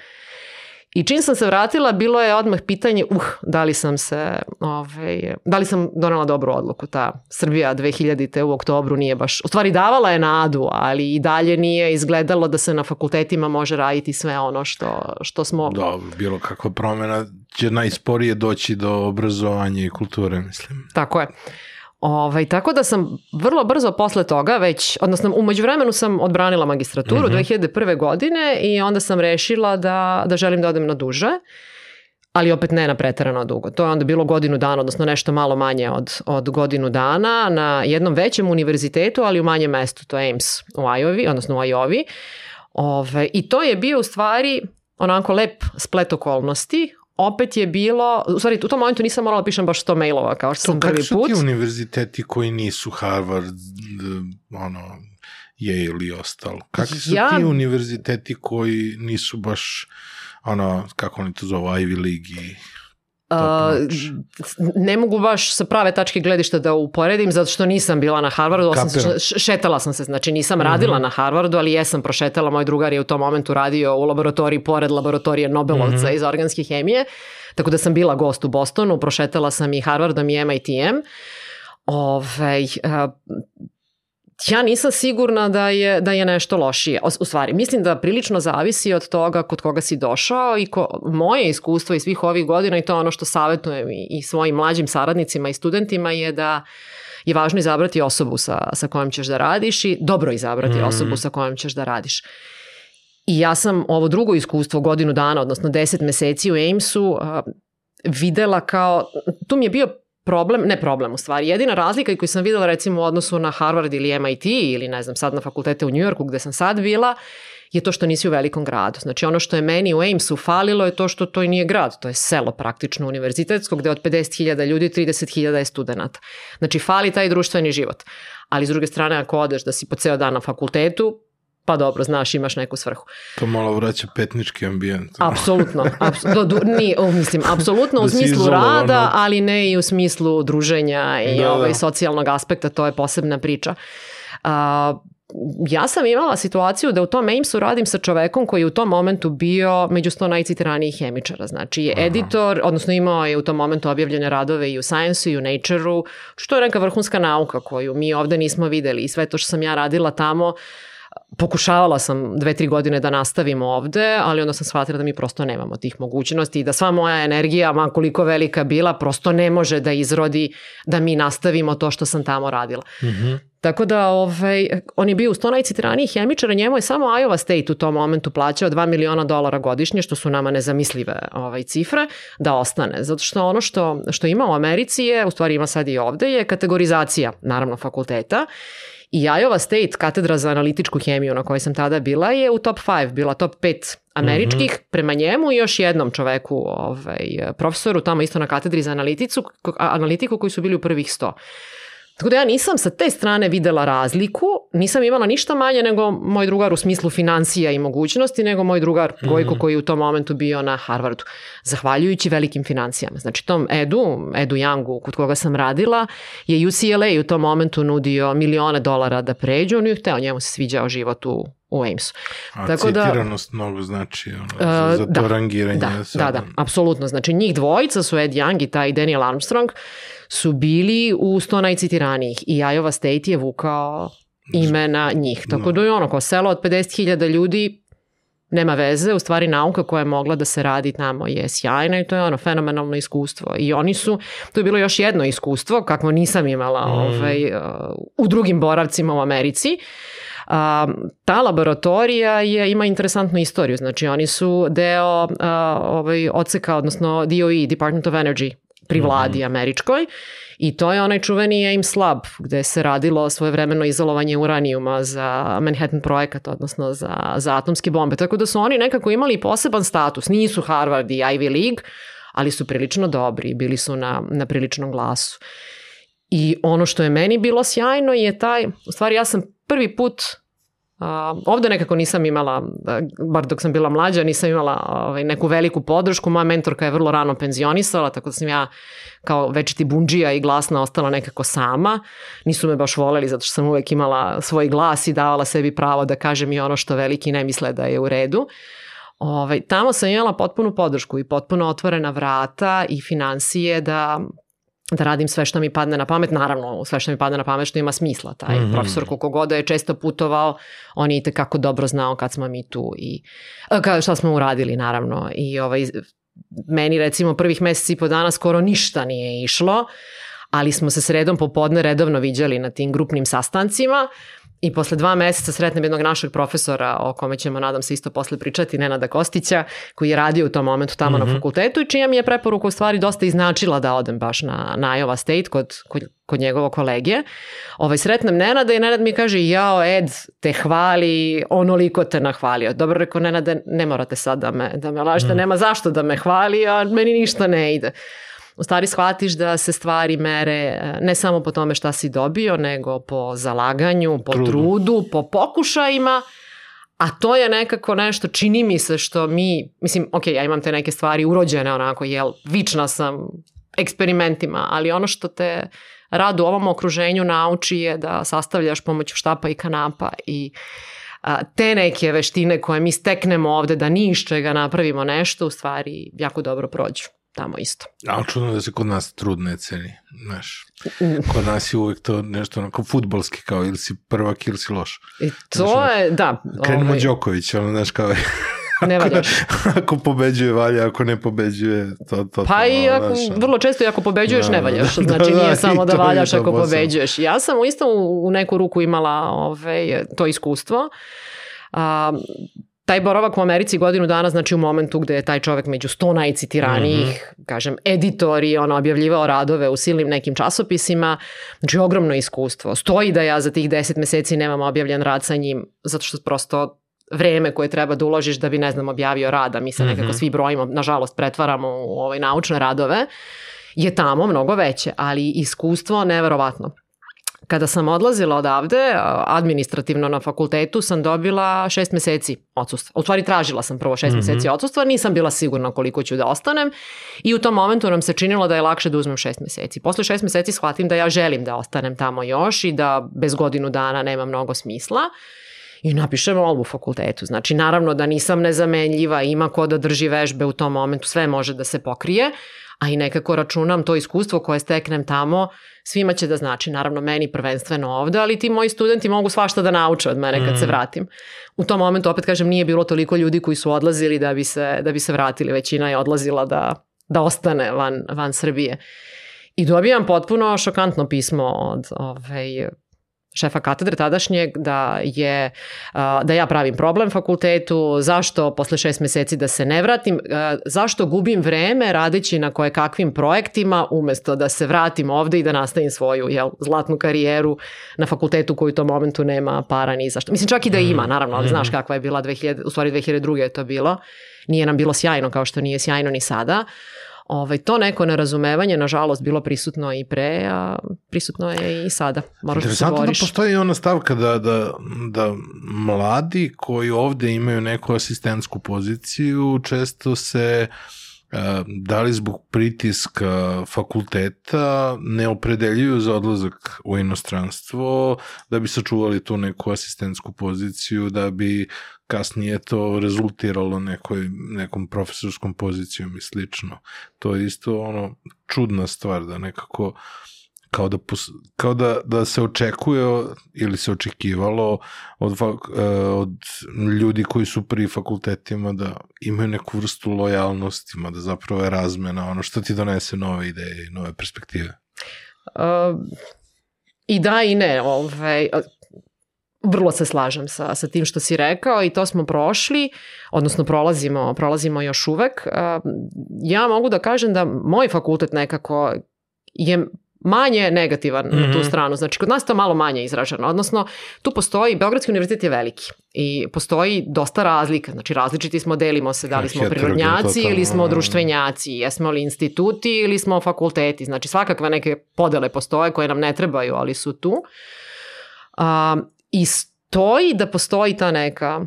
I čim sam se vratila, bilo je odmah pitanje, uh, da li sam se, ovaj, da li sam donela dobru odluku. Ta Srbija 2000. u oktobru nije baš, u stvari davala je nadu, ali i dalje nije izgledalo da se na fakultetima može raditi sve ono što, što smo... Dobro, bilo kakva promena će najsporije doći do obrazovanja i kulture, mislim. Tako je. Ovaj, tako da sam vrlo brzo posle toga već, odnosno umeđu vremenu sam odbranila magistraturu Mhm. 2001. godine i onda sam rešila da, da želim da odem na duže, ali opet ne na preterano dugo. To je onda bilo godinu dana, odnosno nešto malo manje od, od godinu dana na jednom većem univerzitetu, ali u manjem mestu, to je Ames u Iowa, odnosno u Iowa. Ove, I to je bio u stvari onako lep splet okolnosti. Opet je bilo, u stvari u tom momentu nisam morala da pišem baš 100 mailova kao što To sam prvi su put. ti univerziteti koji nisu Harvard, ono, Yale i ostalo? Kakvi su Ja- ti univerziteti koji nisu baš, ono, kako oni to zovu, Ivy League i... Notch? ne mogu baš sa prave tačke gledišta da uporedim, zato što nisam bila na Harvardu, osim š- šetala sam se, znači nisam radila Mhm. na Harvardu, ali jesam prošetala, moj drugar je u tom momentu radio u laboratoriji pored laboratorije Nobelovca Mhm. iz organske hemije, tako da sam bila gost u Bostonu, prošetala sam i Harvardom i MIT-em. Ovaj, a, ja nisam sigurna da je, da je nešto lošije. U stvari, mislim da prilično zavisi od toga kod koga si došao i ko, moje iskustvo i svih ovih godina i to ono što savjetujem i, i svojim mlađim saradnicima i studentima je da je važno izabrati osobu sa, sa kojom ćeš da radiš i dobro izabrati Mhm. osobu sa kojom ćeš da radiš. I ja sam ovo drugo iskustvo godinu dana, odnosno deset meseci u Amesu, a, videla kao, tu mi je bio problem, ne problem u stvari, jedina razlika koju sam videla recimo u odnosu na Harvard ili MIT ili ne znam sad na fakultete u Njujorku gde sam sad bila, je to što nisi u velikom gradu. Znači ono što je meni u Amesu falilo je to što to i nije grad, to je selo praktično univerzitetsko gde od 50.000 ljudi 30.000 je studenta. Znači fali taj društveni život. Ali s druge strane ako odeš da si po ceo dan na fakultetu, pa dobro, znaš, imaš neku svrhu. To malo vraća petnički ambijent. Apsolutno, apsolutno, do, ni, o, mislim, apsolutno u Da si smislu rada, od- ali ne i u smislu druženja i Da, da. ovaj, socijalnog aspekta, to je posebna priča. A, ja sam imala situaciju da u tom Amesu radim sa čovekom koji je u tom momentu bio među sto najcitiranijih hemičara. Znači je Aha. editor, odnosno imao je u tom momentu objavljene radove i u Science-u i u Nature-u, što je neka vrhunska nauka koju mi ovde nismo videli i sve to što sam ja radila tamo pokušavala sam dve, tri godine da nastavim ovde, ali onda sam shvatila da mi prosto nemamo tih mogućnosti i da sva moja energija, ma koliko velika bila, prosto ne može da izrodi da mi nastavimo to što sam tamo radila. Mhm. Tako da ovaj, on je bio uz to najcitiranijih hemičara, njemu je samo Iowa State u tom momentu plaćao 2 miliona dolara godišnje, što su nama nezamislive ovaj, cifre, da ostane. Zato što ono što, što ima u Americi je, u stvari ima sad i ovde, je kategorizacija, naravno, fakulteta. I Iowa State, katedra za analitičku hemiju na kojoj sam tada bila, je u top 5, bila top 5 američkih, prema njemu i još jednom čoveku, ovaj, profesoru, tamo isto na katedri za analiticu, analitiku koji su bili u prvih 100. Tako da ja nisam sa te strane videla razliku, nisam imala ništa manje nego moj drugar u smislu financija i mogućnosti, nego moj drugar Gojko koji je u tom momentu bio na Harvardu. Zahvaljujući velikim financijama. Znači tom Edu, Edu Youngu kod koga sam radila, je UCLA u tom momentu nudio milione dolara da pređu, on je hteo, njemu se sviđao život u, u Amesu. A Tako da- citiranost mnogo znači ono, E, za, za to da, rangiranje. Da, sada. da, da, apsolutno. Znači njih dvojica su Ed Young i taj Daniel Armstrong su bili u sto najcitiranijih i Iowa State je vukao imena njih. Tako da je ono kao selo od 50.000 ljudi nema veze, u stvari nauka koja je mogla da se radi tamo je sjajna i to je ono fenomenalno iskustvo. I oni su, to je bilo još jedno iskustvo, kakvo nisam imala Mm. ovaj, uh, u drugim boravcima u Americi. A, ta laboratorija je, ima interesantnu istoriju, znači oni su deo a, ovaj, odseka, odnosno DOE, Department of Energy, pri vladi američkoj i to je onaj čuveni Ames Lab gde se radilo svojevremeno izolovanje uranijuma za Manhattan projekat, odnosno za, za atomske bombe. Tako da su oni nekako imali poseban status. Nisu Harvard i Ivy League, ali su prilično dobri, bili su na, na priličnom glasu. I ono što je meni bilo sjajno je taj, u stvari ja sam prvi put Uh, ovde nekako nisam imala, bar dok sam bila mlađa, nisam imala ovaj, neku veliku podršku. Moja mentorka je vrlo rano penzionisala, tako da sam ja kao večiti bunđija i glasna ostala nekako sama. Nisu me baš voleli zato što sam uvek imala svoj glas i davala sebi pravo da kažem i ono što veliki ne misle da je u redu. Ovaj, tamo sam imala potpunu podršku i potpuno otvorena vrata i financije da da radim sve što mi padne na pamet, naravno sve što mi padne na pamet što ima smisla. Taj mm -hmm. profesor koliko god da je često putovao, on je i tekako dobro znao kad smo mi tu i kada, šta smo uradili naravno. I ovaj, meni recimo prvih meseci i po dana skoro ništa nije išlo, ali smo se sredom popodne redovno viđali na tim grupnim sastancima I posle dva meseca sretnem jednog našeg profesora o kome ćemo, nadam se, isto posle pričati, Nenada Kostića, koji je radio u tom momentu tamo mm -hmm. na mhm. fakultetu i čija mi je preporuka u stvari dosta iznačila da odem baš na, na Iowa State kod, kod, kod njegovog kolege. Ovaj, sretnem Nenada i Nenad mi kaže, jao Ed, te hvali, onoliko te nahvalio. Dobro rekao, Nenade, ne morate sad da me, da me lažete, mm. nema zašto da me hvali, a meni ništa ne ide u stvari shvatiš da se stvari mere e, ne samo po tome šta si dobio, nego po zalaganju, po trudu, trudu po pokušajima, a to je nekako nešto, čini mi se što mi, mislim, ok, ja imam te neke stvari urođene onako, jel, vična sam eksperimentima, ali ono što te rad u ovom okruženju nauči je da sastavljaš pomoću štapa i kanapa i a, te neke veštine koje mi steknemo ovde da ni iz čega napravimo nešto, u stvari jako dobro prođu tamo isto. A čudno da se kod nas trud ne ceni, znaš. Kod nas je uvek to nešto onako futbolski, kao ili si prvak ili si loš. I to znaš, je, da. Krenemo ovaj... Đoković, ono, znaš, kao ne valjaš. ako pobeđuje valja, ako ne pobeđuje to to. Pa i ako, naša. vrlo često i ako pobeđuješ da, ne valjaš. Da, znači da, nije da, samo da valjaš ako pobeđuješ. Ja sam isto u, u neku ruku imala ove, to iskustvo. A, taj boravak u Americi godinu dana, znači u momentu gde je taj čovek među sto najcitiranijih, mm -hmm. kažem, editori, ono, objavljivao radove u silnim nekim časopisima, znači ogromno iskustvo. Stoji da ja za tih deset meseci nemam objavljen rad sa njim, zato što prosto vreme koje treba da uložiš da bi, ne znam, objavio rada, mi se nekako mm -hmm. svi brojimo, nažalost, pretvaramo u ove naučne radove, je tamo mnogo veće, ali iskustvo neverovatno. Kada sam odlazila odavde, administrativno na fakultetu, sam dobila šest meseci odsustva. U stvari tražila sam prvo šest mm -hmm. meseci odsustva, nisam bila sigurna koliko ću da ostanem i u tom momentu nam se činilo da je lakše da uzmem šest meseci. Posle šest meseci shvatim da ja želim da ostanem tamo još i da bez godinu dana nema mnogo smisla i napišem molbu fakultetu. Znači, naravno da nisam nezamenljiva, ima ko da drži vežbe u tom momentu, sve može da se pokrije, a i nekako računam to iskustvo koje steknem tamo, svima će da znači, naravno meni prvenstveno ovde, ali ti moji studenti mogu svašta da nauče od mene kad mm. se vratim. U tom momentu, opet kažem, nije bilo toliko ljudi koji su odlazili da bi se, da bi se vratili, većina je odlazila da, da ostane van, van Srbije. I dobijam potpuno šokantno pismo od ovaj, šefa katedre tadašnjeg da je da ja pravim problem fakultetu, zašto posle šest meseci da se ne vratim, zašto gubim vreme radeći na koje kakvim projektima umesto da se vratim ovde i da nastavim svoju jel, zlatnu karijeru na fakultetu koji u tom momentu nema para ni zašto. Mislim čak i da ima, mhm. naravno, ali znaš mhm. kakva je bila 2000, u stvari 2002. je to bilo. Nije nam bilo sjajno kao što nije sjajno ni sada. Ovaj, to neko nerazumevanje, nažalost, bilo prisutno i pre, a prisutno je i sada. Moraš da se boriš. da postoji ona stavka da, da, da mladi koji ovde imaju neku asistentsku poziciju često se da li zbog pritiska fakulteta ne opredeljuju za odlazak u inostranstvo, da bi sačuvali tu neku asistentsku poziciju, da bi kasnije to rezultiralo nekoj, nekom profesorskom pozicijom i slično. To je isto ono čudna stvar da nekako kao da, kao da, da se očekuje ili se očekivalo od, e, od ljudi koji su pri fakultetima da imaju neku vrstu lojalnostima, da zapravo je razmena ono što ti donese nove ideje i nove perspektive. Uh, I da i ne. Ovaj, vrlo se slažem sa, sa tim što si rekao i to smo prošli, odnosno prolazimo, prolazimo još uvek. Ja mogu da kažem da moj fakultet nekako je manje negativan mm -hmm. na tu mhm. stranu. Znači, kod nas to malo manje izraženo. Odnosno, tu postoji, Beogradski univerzitet je veliki i postoji dosta razlika. Znači, različiti smo, delimo se, da li smo prirodnjaci ili smo društvenjaci, jesmo li instituti ili smo fakulteti. Znači, svakakve neke podele postoje koje nam ne trebaju, ali su tu. Um, I stoji da postoji ta neka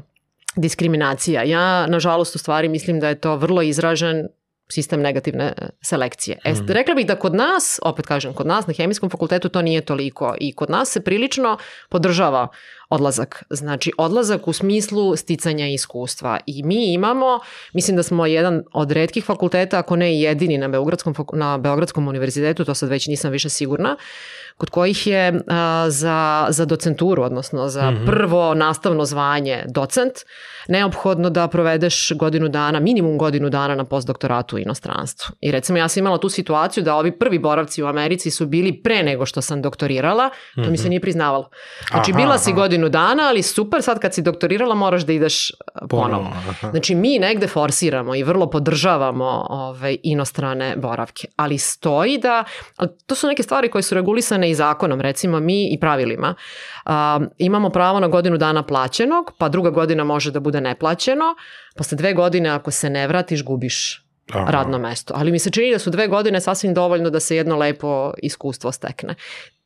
diskriminacija. Ja, nažalost, u stvari mislim da je to vrlo izražen sistem negativne selekcije. E, Mhm. rekla bih da kod nas, opet kažem, kod nas na hemijskom fakultetu to nije toliko i kod nas se prilično podržava odlazak. Znači, odlazak u smislu sticanja iskustva. I mi imamo, mislim da smo jedan od redkih fakulteta, ako ne i jedini na Beogradskom, na Beogradskom univerzitetu, to sad već nisam više sigurna, kod kojih je a, za, za docenturu, odnosno za Mhm. prvo nastavno zvanje docent, neophodno da provedeš godinu dana, minimum godinu dana na postdoktoratu u inostranstvu. I recimo ja sam imala tu situaciju da ovi prvi boravci u Americi su bili pre nego što sam doktorirala, to mi se nije priznavalo. Znači Mhm. Aha, bila si aha. godinu dana, ali super, sad kad si doktorirala moraš da ideš a, ponovo. aha. Znači mi negde forsiramo i vrlo podržavamo ove, inostrane boravke, ali stoji da, ali to su neke stvari koje su regulisane i zakonom, recimo mi i pravilima. A, imamo pravo na godinu dana plaćenog, pa druga godina može da bude neplaćeno, posle dve godine ako se ne vratiš gubiš Aha. radno mesto. Ali mi se čini da su dve godine sasvim dovoljno da se jedno lepo iskustvo stekne.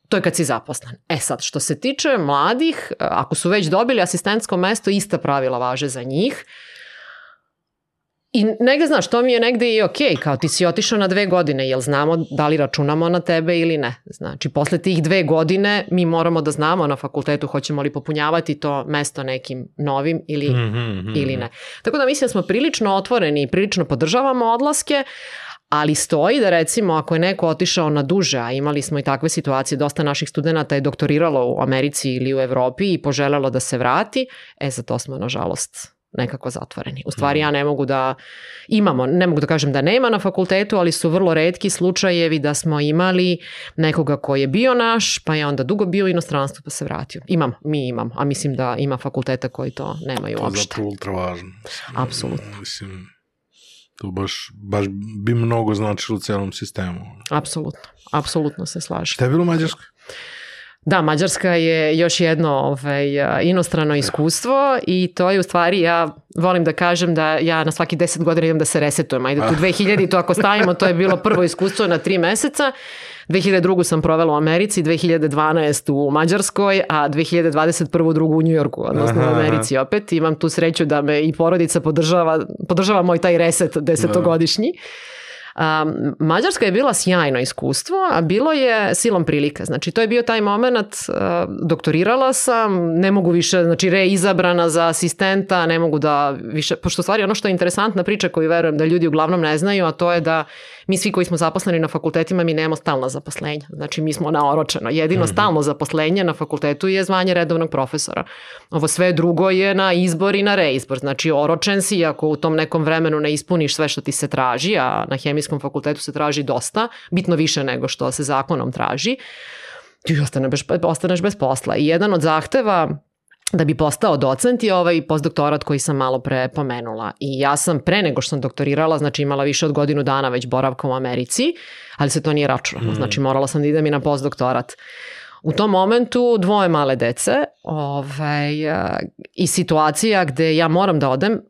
To je kad si zaposlen. E sad, što se tiče mladih, ako su već dobili asistentsko mesto, ista pravila važe za njih. I negde, znaš, to mi je negde i okej, kao ti si otišao na dve godine, jel znamo da li računamo na tebe ili ne. Znači, posle tih dve godine mi moramo da znamo na fakultetu hoćemo li popunjavati to mesto nekim novim ili, Mhm, mhm, ili ne. Tako da mislim da smo prilično otvoreni i prilično podržavamo odlaske, ali stoji da recimo ako je neko otišao na duže, a imali smo i takve situacije, dosta naših studenta je doktoriralo u Americi ili u Evropi i poželelo da se vrati, e za to smo nažalost nekako zatvoreni. U stvari ja ne mogu da imamo, ne mogu da kažem da nema na fakultetu, ali su vrlo redki slučajevi da smo imali nekoga ko je bio naš, pa je onda dugo bio u inostranstvu pa se vratio. Imam, mi imamo, a mislim da ima fakulteta koji to nemaju To je uopšte. zapravo ultra važno. Apsolutno. Mislim, to baš, baš bi mnogo značilo u celom sistemu. Apsolutno, apsolutno se slažem. Šta je bilo u Mađarskoj? Da, Mađarska je još jedno ovaj, inostrano iskustvo i to je u stvari, ja volim da kažem da ja na svaki 10 godina idem da se resetujem. Ajde tu 2000, to ako stavimo, to je bilo prvo iskustvo na tri meseca. 2002. sam provela u Americi, 2012. u Mađarskoj, a 2021. drugu u Njujorku, odnosno Aha, u aha. Americi opet. Imam tu sreću da me i porodica podržava, podržava moj taj reset desetogodišnji. Um, Mađarska je bila sjajno iskustvo, a bilo je silom prilika. Znači, to je bio taj moment, uh, doktorirala sam, ne mogu više, znači, reizabrana za asistenta, ne mogu da više, pošto stvari ono što je interesantna priča koju verujem da ljudi uglavnom ne znaju, a to je da mi svi koji smo zaposleni na fakultetima, mi nemamo stalna zaposlenja. Znači, mi smo naoročeno. Jedino stalno zaposlenje na fakultetu je zvanje redovnog profesora. Ovo sve drugo je na izbor i na reizbor. Znači, oročen si ako u tom nekom vremenu ne ispuniš sve što ti se traži, a na hemijskom fakultetu se traži dosta, bitno više nego što se zakonom traži, ti ostaneš bez, ostaneš bez posla. I jedan od zahteva da bi postao docent je ovaj postdoktorat koji sam malo pre pomenula. I ja sam pre nego što sam doktorirala, znači imala više od godinu dana već boravka u Americi, ali se to nije računalo. Znači morala sam da idem i na postdoktorat. U tom momentu dvoje male dece ovaj, i situacija gde ja moram da odem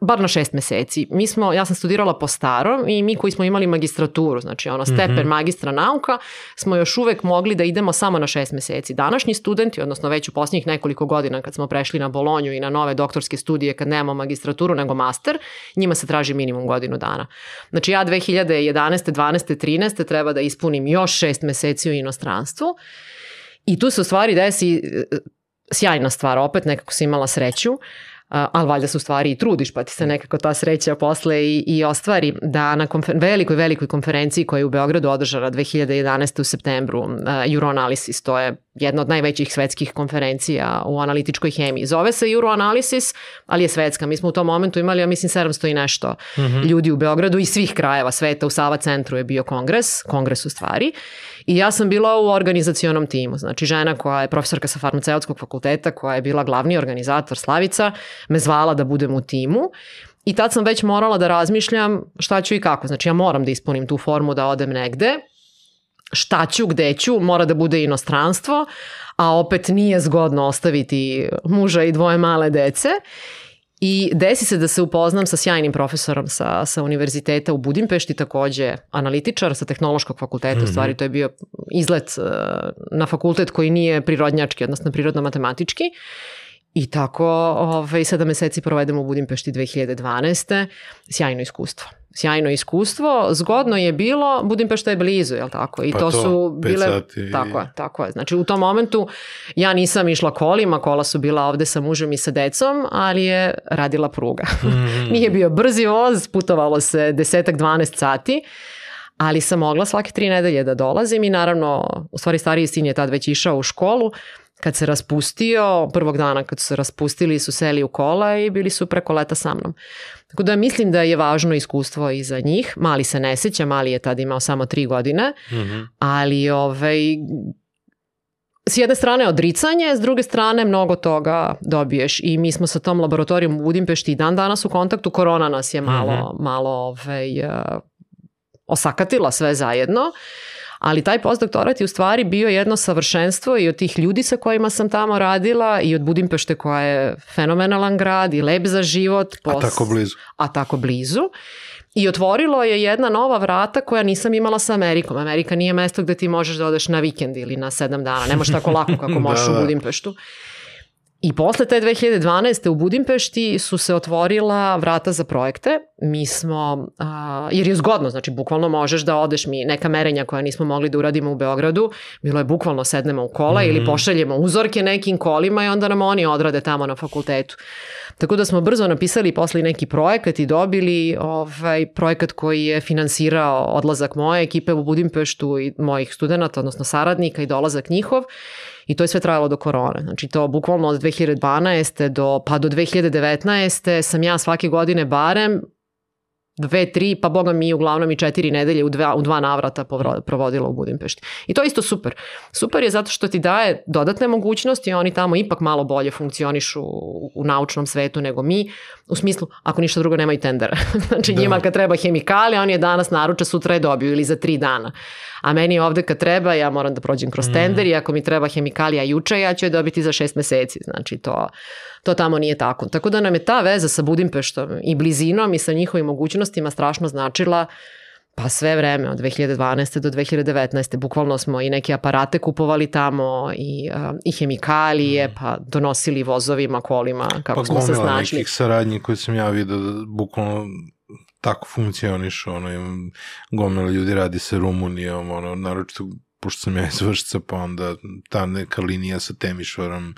bar na šest meseci. Mi smo, ja sam studirala po starom i mi koji smo imali magistraturu, znači ono stepen Mhm. magistra nauka, smo još uvek mogli da idemo samo na šest meseci. Današnji studenti, odnosno već u posljednjih nekoliko godina kad smo prešli na Bolonju i na nove doktorske studije kad nemamo magistraturu nego master, njima se traži minimum godinu dana. Znači ja 2011. 12. 13. treba da ispunim još šest meseci u inostranstvu i tu se u stvari desi e, sjajna stvar, opet nekako si imala sreću, ali valjda se u stvari i trudiš pa ti se nekako ta sreća posle i, i ostvari da na konfer velikoj, velikoj konferenciji koja je u Beogradu održana 2011. u septembru, uh, Euroanalysis, to je jedna od najvećih svetskih konferencija u analitičkoj hemiji. Zove se Euroanalysis, ali je svetska. Mi smo u tom momentu imali, ja mislim, 700 i nešto ljudi u Beogradu iz svih krajeva sveta. U Sava centru je bio kongres, kongres u stvari. I ja sam bila u organizacionom timu. Znači, žena koja je profesorka sa farmaceutskog fakulteta, koja je bila glavni organizator Slavica, me zvala da budem u timu. I tad sam već morala da razmišljam šta ću i kako. Znači, ja moram da ispunim tu formu da odem negde šta ću, gde ću, mora da bude inostranstvo, a opet nije zgodno ostaviti muža i dvoje male dece. I desi se da se upoznam sa sjajnim profesorom sa, sa univerziteta u Budimpešti, takođe analitičar sa tehnološkog fakulteta, mm -hmm. u stvari to je bio izlet uh, na fakultet koji nije prirodnjački, odnosno prirodno-matematički. I tako ovaj, sedam meseci provedemo u Budimpešti 2012. Sjajno iskustvo sjajno iskustvo. Zgodno je bilo, Budimpešta je blizu, je tako? I pa to, to su bile... Sati. Tako je, tako je. Znači u tom momentu ja nisam išla kolima, kola su bila ovde sa mužem i sa decom, ali je radila pruga. Mm. Nije bio brzi voz, putovalo se desetak, 12 sati ali sam mogla svake tri nedelje da dolazim i naravno, u stvari stariji sin je tad već išao u školu, kad se raspustio, prvog dana kad su se raspustili su seli u kola i bili su preko leta sa mnom. Tako da mislim da je važno iskustvo i za njih. Mali se ne seća, mali je tad imao samo tri godine, mm -hmm. ali ovaj, s jedne strane odricanje, s druge strane mnogo toga dobiješ i mi smo sa tom laboratorijom u Budimpešti i dan danas u kontaktu, korona nas je malo, mm -hmm. malo ovaj, uh, osakatila sve zajedno. Ali taj postdoktorat je u stvari bio jedno savršenstvo i od tih ljudi sa kojima sam tamo radila i od Budimpešte koja je fenomenalan grad i lep za život. Pos... A tako blizu. A tako blizu. I otvorilo je jedna nova vrata koja nisam imala sa Amerikom. Amerika nije mesto gde ti možeš da odeš na vikend ili na sedam dana. Ne možeš tako lako kako možeš da, da. u Budimpeštu. I posle te 2012. u Budimpešti su se otvorila vrata za projekte. Mi smo, a, jer je zgodno, znači bukvalno možeš da odeš mi neka merenja koja nismo mogli da uradimo u Beogradu, bilo je bukvalno sednemo u kola mm -hmm. ili mhm. pošaljemo uzorke nekim kolima i onda nam oni odrade tamo na fakultetu. Tako da smo brzo napisali posle neki projekat i dobili ovaj projekat koji je finansirao odlazak moje ekipe u Budimpeštu i mojih studenta, odnosno saradnika i dolazak njihov. I to je sve trajalo do korone. Znači to bukvalno od 2012. do, pa do 2019. sam ja svake godine barem dve, tri, pa boga mi uglavnom i četiri nedelje u dva, u dva navrata provodila u Budimpešti. I to je isto super. Super je zato što ti daje dodatne mogućnosti, oni tamo ipak malo bolje funkcionišu u, u naučnom svetu nego mi, u smislu, ako ništa drugo nemaju tendera. znači da. njima kad treba hemikali, oni je danas naruča, sutra je dobiju ili za tri dana. A meni ovde kad treba, ja moram da prođem kroz mm. tender i ako mi treba hemikalija juče, ja ću je dobiti za šest meseci. Znači to, to tamo nije tako. Tako da nam je ta veza sa Budimpeštom i blizinom i sa njihovim mogućnostima strašno značila pa sve vreme od 2012. do 2019. Bukvalno smo i neke aparate kupovali tamo i, uh, i hemikalije, mm. pa donosili vozovima, kolima, kako pa smo se snašli. Pa nekih saradnji koje sam ja vidio da bukvalno tako funkcioniš, ono, gomila ljudi radi sa Rumunijom, ono, naročito pošto sam ja iz Vršca, pa onda ta neka linija sa Temišvarom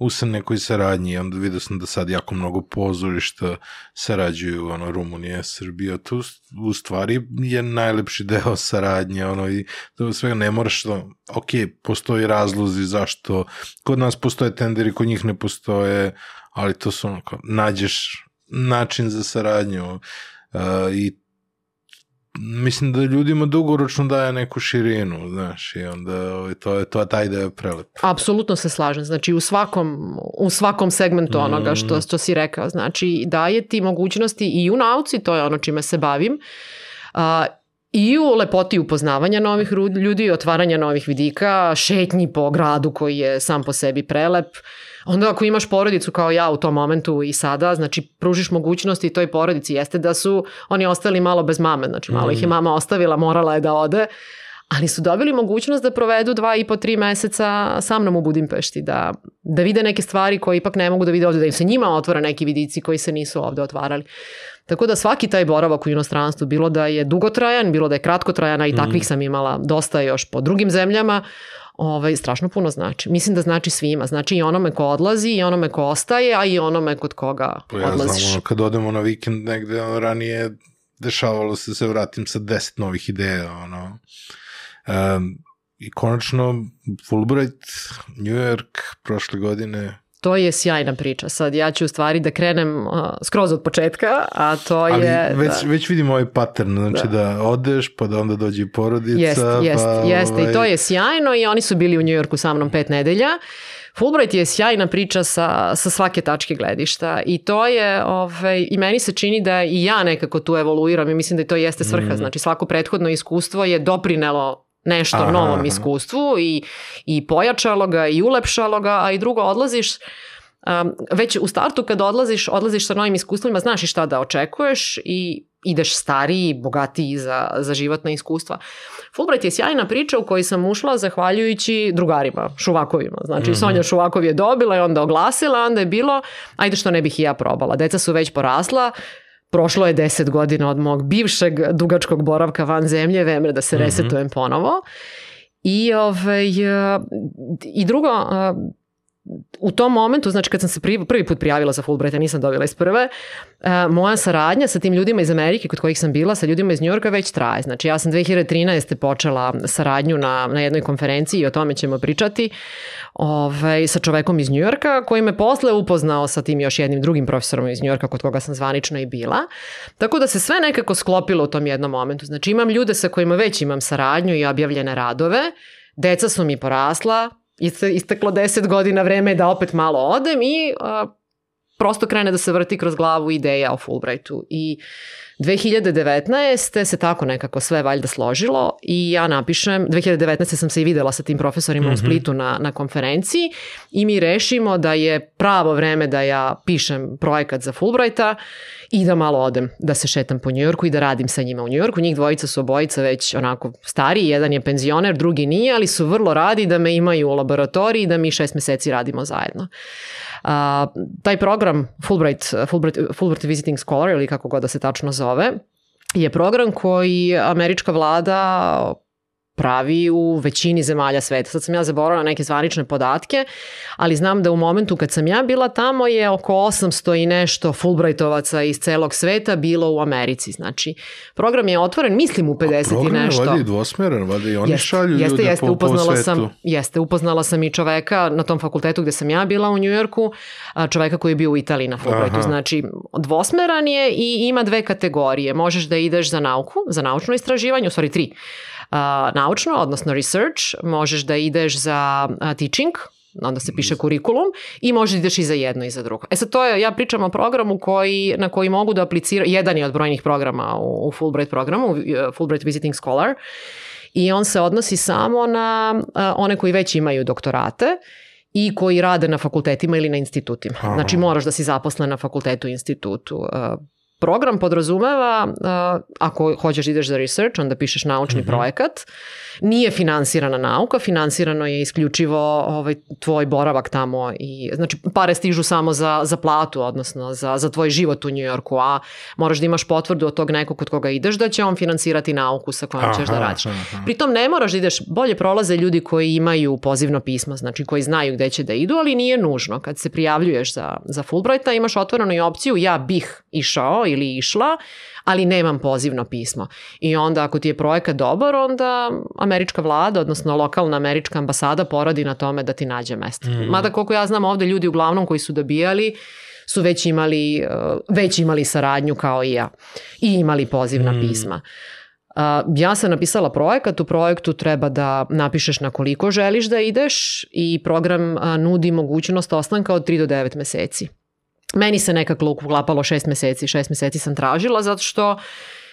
u nekoj saradnji, onda vidio sam da sad jako mnogo pozorišta sarađuju, ono, Rumunija, Srbija, tu u stvari je najlepši deo saradnje, ono, i to svega ne moraš, da, ok, postoji razlozi zašto, kod nas postoje tenderi, kod njih ne postoje, ali to su ono, kao, nađeš način za saradnju, Uh, I mislim da ljudima dugoročno daje neku širinu, znaš, i onda ovaj, to je to, taj da je prelep. Apsolutno se slažem, znači u svakom, u svakom segmentu mm. onoga što, što si rekao, znači daje ti mogućnosti i u nauci, to je ono čime se bavim, uh, i u lepoti upoznavanja novih ljudi, otvaranja novih vidika, šetnji po gradu koji je sam po sebi prelep, uh, Onda ako imaš porodicu kao ja u tom momentu i sada, znači pružiš mogućnosti toj porodici, jeste da su oni ostali malo bez mame, znači malo mm. ih je mm. mama ostavila, morala je da ode, ali su dobili mogućnost da provedu dva i po tri meseca sa mnom u Budimpešti, da, da vide neke stvari koje ipak ne mogu da vide ovde, da im se njima otvore neki vidici koji se nisu ovde otvarali. Tako da svaki taj boravak u inostranstvu, bilo da je dugotrajan, bilo da je kratkotrajan, a i mm. takvih sam imala dosta još po drugim zemljama, ovaj, strašno puno znači. Mislim da znači svima. Znači i onome ko odlazi, i onome ko ostaje, a i onome kod koga pa ja odlaziš. Znam, kad odemo na vikend negde, ono, ranije dešavalo se da se vratim sa deset novih ideja, ono. Um, I konačno Fulbright, New York, prošle godine, To je sjajna priča. Sad ja ću u stvari da krenem uh, skroz od početka, a to Ali je... Ali već, da... već vidim ovaj pattern, znači da. da odeš, pa da onda dođe porodica. Jest, jest, pa, jeste ovaj... i to je sjajno i oni su bili u Njujorku sa mnom pet nedelja. Fulbright je sjajna priča sa, sa svake tačke gledišta i to je, ovaj, i meni se čini da i ja nekako tu evoluiram i mislim da to jeste svrha. Mm. Znači svako prethodno iskustvo je doprinelo nešto aha, novom aha. iskustvu i, i pojačalo ga i ulepšalo ga, a i drugo odlaziš um, već u startu kad odlaziš, odlaziš sa novim iskustvima, znaš i šta da očekuješ i ideš stariji, bogatiji za, za životna iskustva. Fulbright je sjajna priča u kojoj sam ušla zahvaljujući drugarima, Šuvakovima. Znači, mm -hmm. Sonja Šuvakov je dobila i onda oglasila, onda je bilo, ajde što ne bih i ja probala. Deca su već porasla, prošlo je deset godina od mog bivšeg dugačkog boravka van zemlje, vreme da se resetujem mm -hmm. ponovo. I, ovaj, i drugo, u tom momentu, znači kad sam se prvi, put prijavila za Fulbrighta, nisam dobila iz prve, uh, moja saradnja sa tim ljudima iz Amerike kod kojih sam bila, sa ljudima iz Njujorka već traje. Znači ja sam 2013. počela saradnju na, na jednoj konferenciji i o tome ćemo pričati ovaj, sa čovekom iz Njujorka koji me posle upoznao sa tim još jednim drugim profesorom iz Njujorka kod koga sam zvanično i bila. Tako da se sve nekako sklopilo u tom jednom momentu. Znači imam ljude sa kojima već imam saradnju i objavljene radove, deca su mi porasla, isteklo 10 godina vreme da opet malo odem i a, prosto krene da se vrti kroz glavu ideja o Fulbrightu. I 2019. se tako nekako sve valjda složilo i ja napišem, 2019. sam se i videla sa tim profesorima mm -hmm. u mhm. Splitu na, na konferenciji i mi rešimo da je pravo vreme da ja pišem projekat za Fulbrighta i da malo odem, da se šetam po Njujorku i da radim sa njima u Njujorku. Njih dvojica su obojica već onako stariji, jedan je penzioner, drugi nije, ali su vrlo radi da me imaju u laboratoriji i da mi šest meseci radimo zajedno. Uh, taj program Fulbright, Fulbright, Fulbright Visiting Scholar ili kako god da se tačno zove, je program koji američka vlada pravi u većini zemalja sveta. Sad sam ja zaboravila neke zvanične podatke, ali znam da u momentu kad sam ja bila tamo je oko 800 i nešto Fulbrightovaca iz celog sveta bilo u Americi. Znači, program je otvoren, mislim u 50 i nešto. Program je vadi dvosmeran, vadi i oni jeste, šalju jeste, ljude jeste, po, upoznala po svetu. Sam, jeste, upoznala sam i čoveka na tom fakultetu gde sam ja bila u Njujorku, čoveka koji je bio u Italiji na Fulbrightu. Aha. Znači, dvosmeran je i ima dve kategorije. Možeš da ideš za nauku, za naučno istraživanje, u stvari tri naučno, odnosno research, možeš da ideš za teaching, onda se piše kurikulum i možeš da ideš i za jedno i za drugo. E sad to je, ja pričam o programu koji, na koji mogu da apliciraju, jedan je od brojnih programa u, u Fulbright programu, u Fulbright Visiting Scholar, i on se odnosi samo na uh, one koji već imaju doktorate i koji rade na fakultetima ili na institutima. Aha. Znači moraš da si zaposlen na fakultetu i institutu. Program podrazumeva, uh, ako hoćeš ideš za research, onda pišeš naučni mm -hmm. projekat, nije finansirana nauka, finansirano je isključivo ovaj, tvoj boravak tamo i znači pare stižu samo za, za platu, odnosno za, za tvoj život u Njujorku, a moraš da imaš potvrdu od tog nekog kod koga ideš da će on finansirati nauku sa kojom aha, ćeš da radiš. Aha. Pritom ne moraš da ideš, bolje prolaze ljudi koji imaju pozivno pismo, znači koji znaju gde će da idu, ali nije nužno. Kad se prijavljuješ za, za Fulbrighta imaš otvorenu i opciju ja bih išao ili išla, ali nemam pozivno pismo. I onda ako ti je projekat dobar, onda američka vlada, odnosno lokalna američka ambasada poradi na tome da ti nađe mesto. Mm. Mada koliko ja znam ovde ljudi uglavnom koji su dobijali su već imali, eh, već imali saradnju kao i ja i imali pozivna mm. pisma. Uh, ja sam napisala projekat, u projektu treba da napišeš na koliko želiš da ideš i program uh, nudi mogućnost ostanka od 3 do 9 meseci. Meni se nekako uklapalo šest meseci, šest meseci sam tražila zato što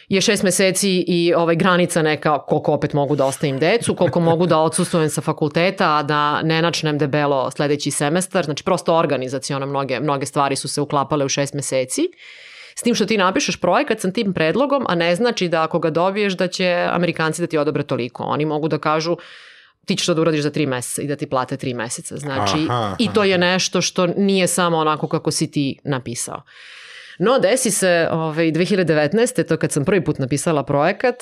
je šest meseci i ovaj granica neka koliko opet mogu da ostavim decu, koliko mogu da odsustujem sa fakulteta, a da ne načnem debelo sledeći semestar. Znači prosto organizacijono mnoge, mnoge stvari su se uklapale u šest meseci. S tim što ti napišeš projekat sa tim predlogom, a ne znači da ako ga dobiješ da će Amerikanci da ti odobre toliko. Oni mogu da kažu ti ćeš to da uradiš za tri meseca i da ti plate tri meseca. Znači, aha, aha. i to je nešto što nije samo onako kako si ti napisao. No, desi se ovaj, 2019. to kad sam prvi put napisala projekat,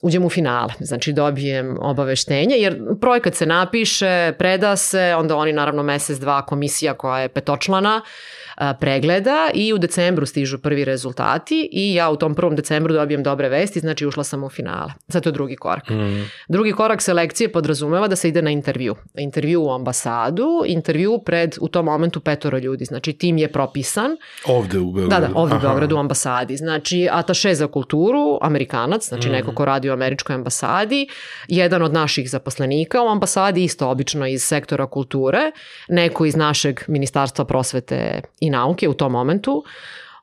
uđem u finale. Znači, dobijem obaveštenje, jer projekat se napiše, preda se, onda oni naravno mesec, dva komisija koja je petočlana, uh, pregleda i u decembru stižu prvi rezultati i ja u tom prvom decembru dobijem dobre vesti, znači ušla sam u finale. Sad to je drugi korak. Mm. Drugi korak selekcije podrazumeva da se ide na intervju. Intervju u ambasadu, intervju pred u tom momentu petoro ljudi, znači tim je propisan. Ovde u Beogradu. Da, da, ovde u Beogradu u ambasadi. Znači, ataše za kulturu, amerikanac, znači mm. neko ko radi u američkoj ambasadi, jedan od naših zaposlenika u ambasadi, isto obično iz sektora kulture, neko iz našeg ministarstva prosvete i i nauke u tom momentu,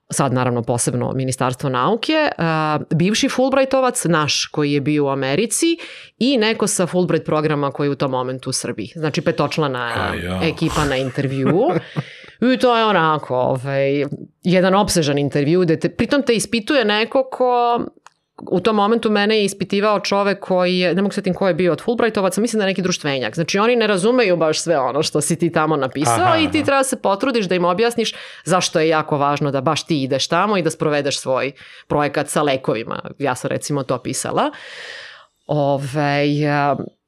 sad naravno posebno Ministarstvo nauke, bivši Fulbrightovac, naš koji je bio u Americi i neko sa Fulbright programa koji je u tom momentu u Srbiji. Znači petočlana ja. ekipa na intervju. I to je onako, ovaj, jedan obsežan intervju, gde te, pritom te ispituje neko ko u tom momentu mene je ispitivao čovek koji je, ne mogu setim ko je bio od Fulbrightovaca, mislim da je neki društvenjak. Znači oni ne razumeju baš sve ono što si ti tamo napisao aha, i ti treba se potrudiš da im objasniš zašto je jako važno da baš ti ideš tamo i da sprovedeš svoj projekat sa lekovima. Ja sam recimo to pisala. Ove,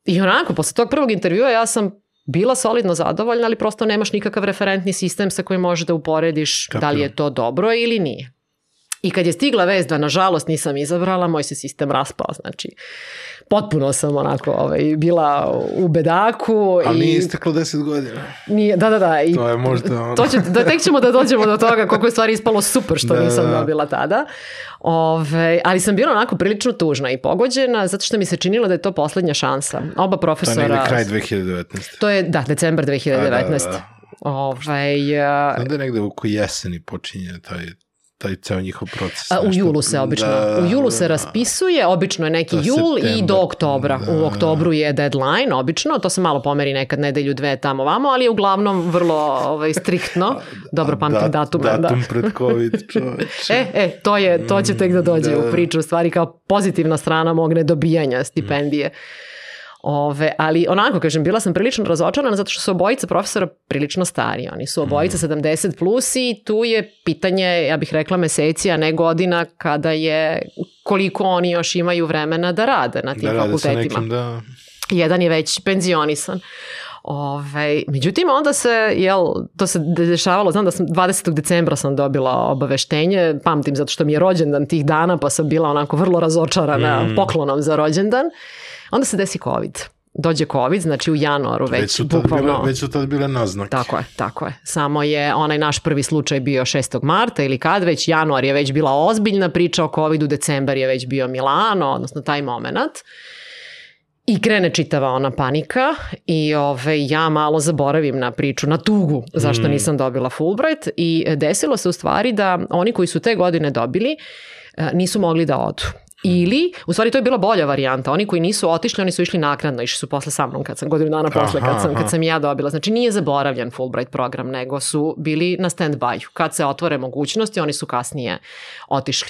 I onako, posle tog prvog intervjua ja sam bila solidno zadovoljna, ali prosto nemaš nikakav referentni sistem sa kojim možeš da uporediš Kapio. da li je to dobro ili nije. I kad je stigla vest da nažalost nisam izabrala, moj se sistem raspao, znači potpuno sam onako ovaj, bila u bedaku. Ali i... nije isteklo 10 godina. Nije, da, da, da. I to je možda... To će, da, tek ćemo da dođemo do toga koliko je stvari ispalo super što da, nisam da. dobila tada. Ove, ali sam bila onako prilično tužna i pogođena zato što mi se činilo da je to poslednja šansa. Oba profesora... To je kraj 2019. To je, da, decembar 2019. A, da, da, da. Ovaj, Znam da je negde oko jeseni počinje taj taj ceo njihov proces. A, u julu se obično, da, u julu se da, raspisuje, obično je neki jul september, i do oktobra. Da, u oktobru je deadline, obično, to se malo pomeri nekad nedelju, dve tamo vamo, ali je uglavnom vrlo ovaj, striktno. Dobro pamtim dat, datume. Datum da. pred COVID, čoveče. e, e, to, je, to će tek da dođe da. u priču, u stvari kao pozitivna strana mog nedobijanja stipendije. Mm Ove, ali onako, kažem, bila sam prilično razočarana zato što su obojica profesora prilično stari. Oni su obojica mm. 70 plus i tu je pitanje, ja bih rekla meseci, a ne godina kada je koliko oni još imaju vremena da rade na tim da fakultetima. Nekim, da... Jedan je već penzionisan. Ove, međutim, onda se, jel, to se dešavalo, znam da sam 20. decembra sam dobila obaveštenje, pamtim zato što mi je rođendan tih dana, pa sam bila onako vrlo razočarana mm. poklonom za rođendan. Onda se desi COVID dođe COVID, znači u januaru već, već su tad bukvalno... Bile, već su tad bile naznake. Tako je, tako je. Samo je onaj naš prvi slučaj bio 6. marta ili kad već, januar je već bila ozbiljna priča o COVID-u, decembar je već bio Milano, odnosno taj moment. I krene čitava ona panika i ove, ja malo zaboravim na priču, na tugu zašto mm. nisam dobila Fulbright i desilo se u stvari da oni koji su te godine dobili e, nisu mogli da odu. Ili, u stvari to je bila bolja varijanta, oni koji nisu otišli, oni su išli naknadno, išli su posle sa mnom, kad sam godinu dana posle, kad sam, kad sam ja dobila. Znači nije zaboravljen Fulbright program, nego su bili na stand-by. Kad se otvore mogućnosti, oni su kasnije otišli.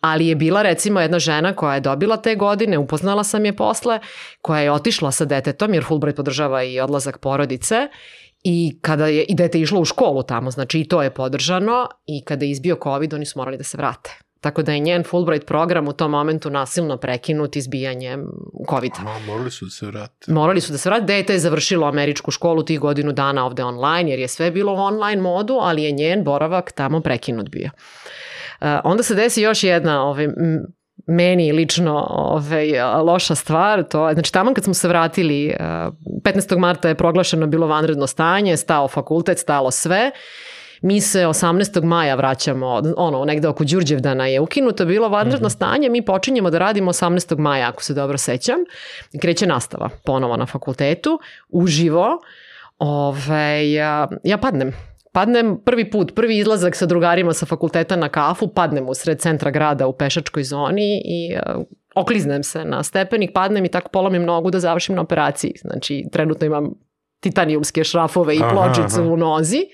Ali je bila recimo jedna žena koja je dobila te godine, upoznala sam je posle, koja je otišla sa detetom, jer Fulbright podržava i odlazak porodice, I kada je i dete išlo u školu tamo, znači i to je podržano i kada je izbio COVID, oni su morali da se vrate. Tako da je njen Fulbright program u tom momentu nasilno prekinut izbijanjem COVID. A, morali su da se vrate. Morali su da se vrate. Dete je završilo američku školu tih godinu dana ovde online, jer je sve bilo u online modu, ali je njen boravak tamo prekinut bio. Uh, onda se desi još jedna ovaj, meni lično ovaj, loša stvar, to znači tamo kad smo se vratili, 15. marta je proglašeno bilo vanredno stanje, stao fakultet, stalo sve Mi se 18. maja vraćamo, ono, negde oko Đurđevdana je ukinuto, bilo vanredno mm -hmm. stanje, mi počinjemo da radimo 18. maja, ako se dobro sećam. Kreće nastava ponovo na fakultetu, uživo. Ove, ja, ja padnem padnem prvi put, prvi izlazak sa drugarima sa fakulteta na kafu, padnem u sred centra grada u pešačkoj zoni i uh, okliznem se na stepenik, padnem i tako polomim nogu da završim na operaciji. Znači, trenutno imam titanijumske šrafove i pločicu aha, aha. u nozi.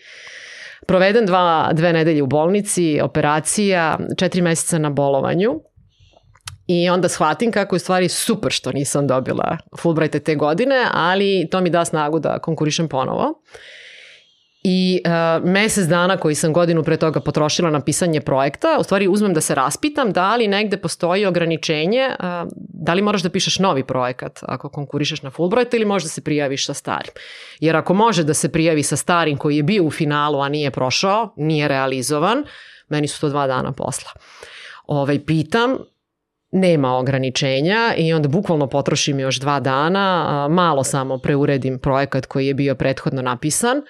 Proveden dva, dve nedelje u bolnici, operacija, četiri meseca na bolovanju. I onda shvatim kako je stvari super što nisam dobila Fulbrighte te godine, ali to mi da snagu da konkurišem ponovo. Uh, I uh, mesec dana koji sam godinu pre toga potrošila na pisanje projekta, u stvari uzmem da se raspitam da li negde postoji ograničenje, uh, da li moraš da pišeš novi projekat ako konkurišeš na Fulbright ili možeš da se prijaviš sa starim. Jer ako može da se prijavi sa starim koji je bio u finalu, a nije prošao, nije realizovan, meni su to dva dana posla. Ovaj, pitam, nema ograničenja i onda bukvalno potrošim još dva dana, malo samo preuredim projekat koji je bio prethodno napisan,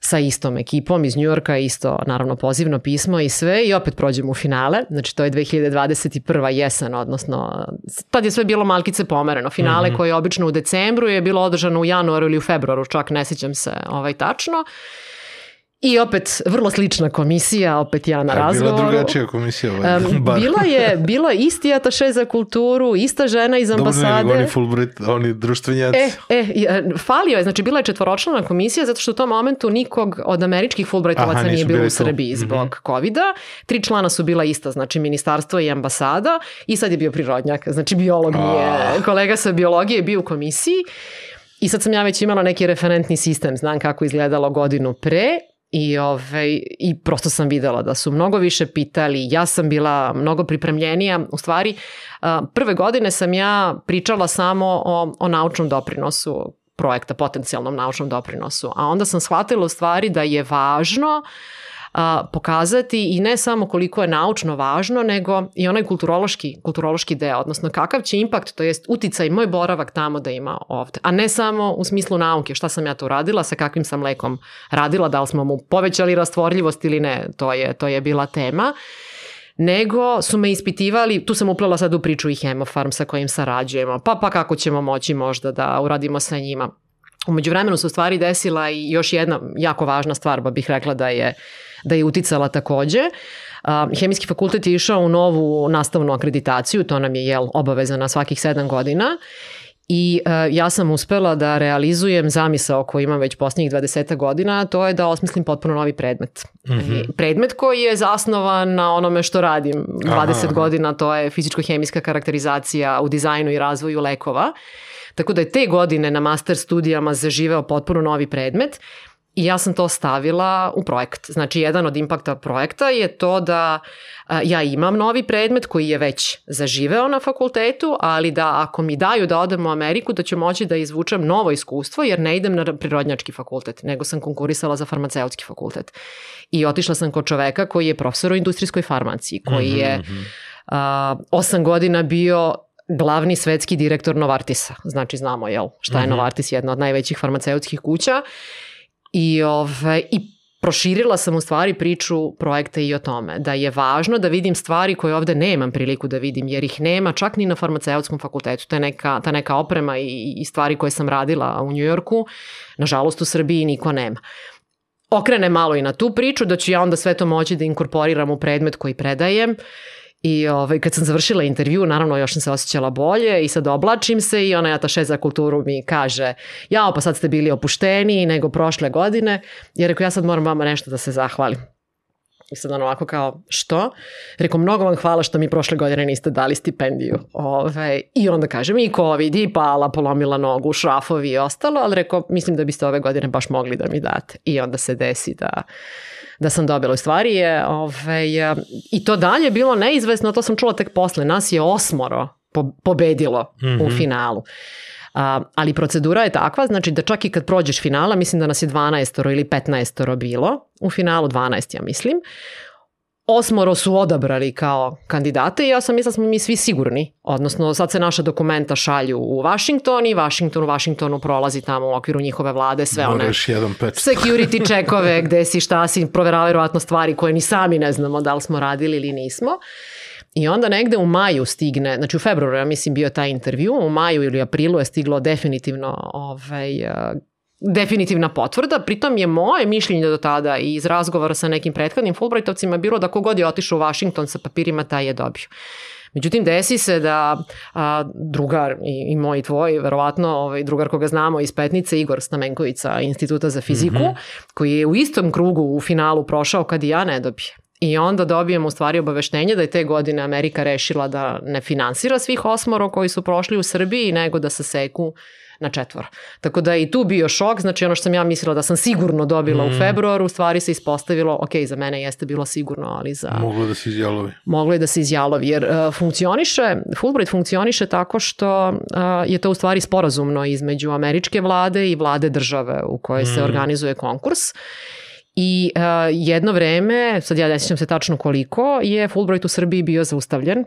sa istom ekipom iz Njujorka, isto naravno pozivno pismo i sve i opet prođemo u finale, znači to je 2021. jesen, odnosno tad je sve bilo malkice pomereno. Finale mm -hmm. koje je obično u decembru je bilo održano u januaru ili u februaru, čak ne sjećam se ovaj tačno. I opet vrlo slična komisija, opet ja na razgovoru. bila drugačija komisija? valjda, Um, bila je bila je isti ataše za kulturu, ista žena iz Dobro, ambasade. nego oni Fulbright, oni društvenjaci. E, e, falio je, znači bila je četvoročlana komisija zato što u tom momentu nikog od američkih Fulbrightovaca nije bilo u. Srbiji Mhm. zbog covida. Tri člana su bila ista, znači ministarstvo i ambasada i sad je bio prirodnjak, znači biolog nije, A. kolega sa biologije je bio u komisiji i sad sam ja već imala neki referentni sistem, znam kako izgledalo godinu pre I, ovaj, I prosto sam videla da su mnogo više pitali, ja sam bila mnogo pripremljenija. U stvari, prve godine sam ja pričala samo o, o naučnom doprinosu projekta, potencijalnom naučnom doprinosu. A onda sam shvatila u stvari da je važno a, pokazati i ne samo koliko je naučno važno, nego i onaj kulturološki, kulturološki deo, odnosno kakav će impakt, to jest uticaj moj boravak tamo da ima ovde, a ne samo u smislu nauke, šta sam ja tu radila, sa kakvim sam lekom radila, da li smo mu povećali rastvorljivost ili ne, to je, to je bila tema nego su me ispitivali, tu sam uplela sad u priču i Hemofarm sa kojim sarađujemo, pa pa kako ćemo moći možda da uradimo sa njima. Umeđu vremenu se u stvari desila i još jedna jako važna stvar, ba bih rekla da je, da je uticala takođe. Hemijski fakultet je išao u novu nastavnu akreditaciju, to nam je jel, obaveza na svakih sedam godina I uh, ja sam uspela da realizujem zamisao koji imam već posljednjih 20 godina, to je da osmislim potpuno novi predmet. Mm -hmm. Predmet koji je zasnovan na onome što radim 20 aha, aha. godina, to je fizičko-hemijska karakterizacija u dizajnu i razvoju lekova. Tako da je te godine na master studijama zaživeo potpuno novi predmet I ja sam to stavila u projekt. Znači, jedan od impakta projekta je to da a, ja imam novi predmet koji je već zaživeo na fakultetu, ali da ako mi daju da odem u Ameriku, da ću moći da izvučem novo iskustvo, jer ne idem na prirodnjački fakultet, nego sam konkurisala za farmaceutski fakultet. I otišla sam kod čoveka koji je profesor u industrijskoj farmaciji, koji je mm -hmm. a, osam godina bio glavni svetski direktor Novartisa. Znači, znamo, jel, šta je -hmm. Novartis, jedna od najvećih farmaceutskih kuća. I, ove, I proširila sam u stvari priču projekta i o tome, da je važno da vidim stvari koje ovde nemam priliku da vidim, jer ih nema čak ni na farmaceutskom fakultetu. Je neka, ta neka oprema i, i stvari koje sam radila u Njujorku, nažalost u Srbiji niko nema. Okrene malo i na tu priču, da ću ja onda sve to moći da inkorporiram u predmet koji predajem, I ovaj, kad sam završila intervju, naravno još sam se osjećala bolje i sad oblačim se i onaj ataše za kulturu mi kaže jao pa sad ste bili opušteniji nego prošle godine. Ja rekao ja sad moram vama nešto da se zahvalim. I sad ono ovako kao, što? Rekao, mnogo vam hvala što mi prošle godine niste dali stipendiju. Ove, I onda kažem, i COVID, i pala, polomila nogu, šrafovi i ostalo, ali rekao, mislim da biste ove godine baš mogli da mi date. I onda se desi da da sam dobila. U stvari je ovaj, i to dalje bilo neizvesno, to sam čula tek posle. Nas je osmoro po, pobedilo mm -hmm. u finalu. A, ali procedura je takva, znači da čak i kad prođeš finala, mislim da nas je 12 ili 15 bilo, u finalu 12 ja mislim, osmoro su odabrali kao kandidate i ja sam mislila da smo mi svi sigurni. Odnosno, sad se naša dokumenta šalju u Washington i Washington u Washingtonu prolazi tamo u okviru njihove vlade sve Moraš one jedan pečat. security čekove gde si šta si, proveravaju vjerovatno stvari koje ni sami ne znamo da li smo radili ili nismo. I onda negde u maju stigne, znači u februaru ja mislim bio taj intervju, u maju ili aprilu je stiglo definitivno ovaj, definitivna potvrda, pritom je moje mišljenje do tada i iz razgovora sa nekim prethodnim Fulbrightovcima bilo da kogod je otišao u Washington sa papirima, taj je dobio. Međutim, desi se da a, drugar i, i moj i tvoj, verovatno ovaj, drugar koga znamo iz Petnice, Igor Stamenkovica, Instituta za fiziku, mm -hmm. koji je u istom krugu u finalu prošao kad i ja ne dobije. I onda dobijemo u stvari obaveštenje da je te godine Amerika rešila da ne finansira svih osmoro koji su prošli u Srbiji, nego da se seku na četvor. Tako da i tu bio šok, znači ono što sam ja mislila da sam sigurno dobila mm. u februaru, u stvari se ispostavilo, ok, za mene jeste bilo sigurno, ali za... Moglo da se izjalovi. Moglo je da se izjalovi, jer uh, funkcioniše, Fulbright funkcioniše tako što uh, je to u stvari sporazumno između američke vlade i vlade države u kojoj mm. se organizuje konkurs. I uh, jedno vreme, sad ja ne sjećam se tačno koliko, je Fulbright u Srbiji bio zaustavljen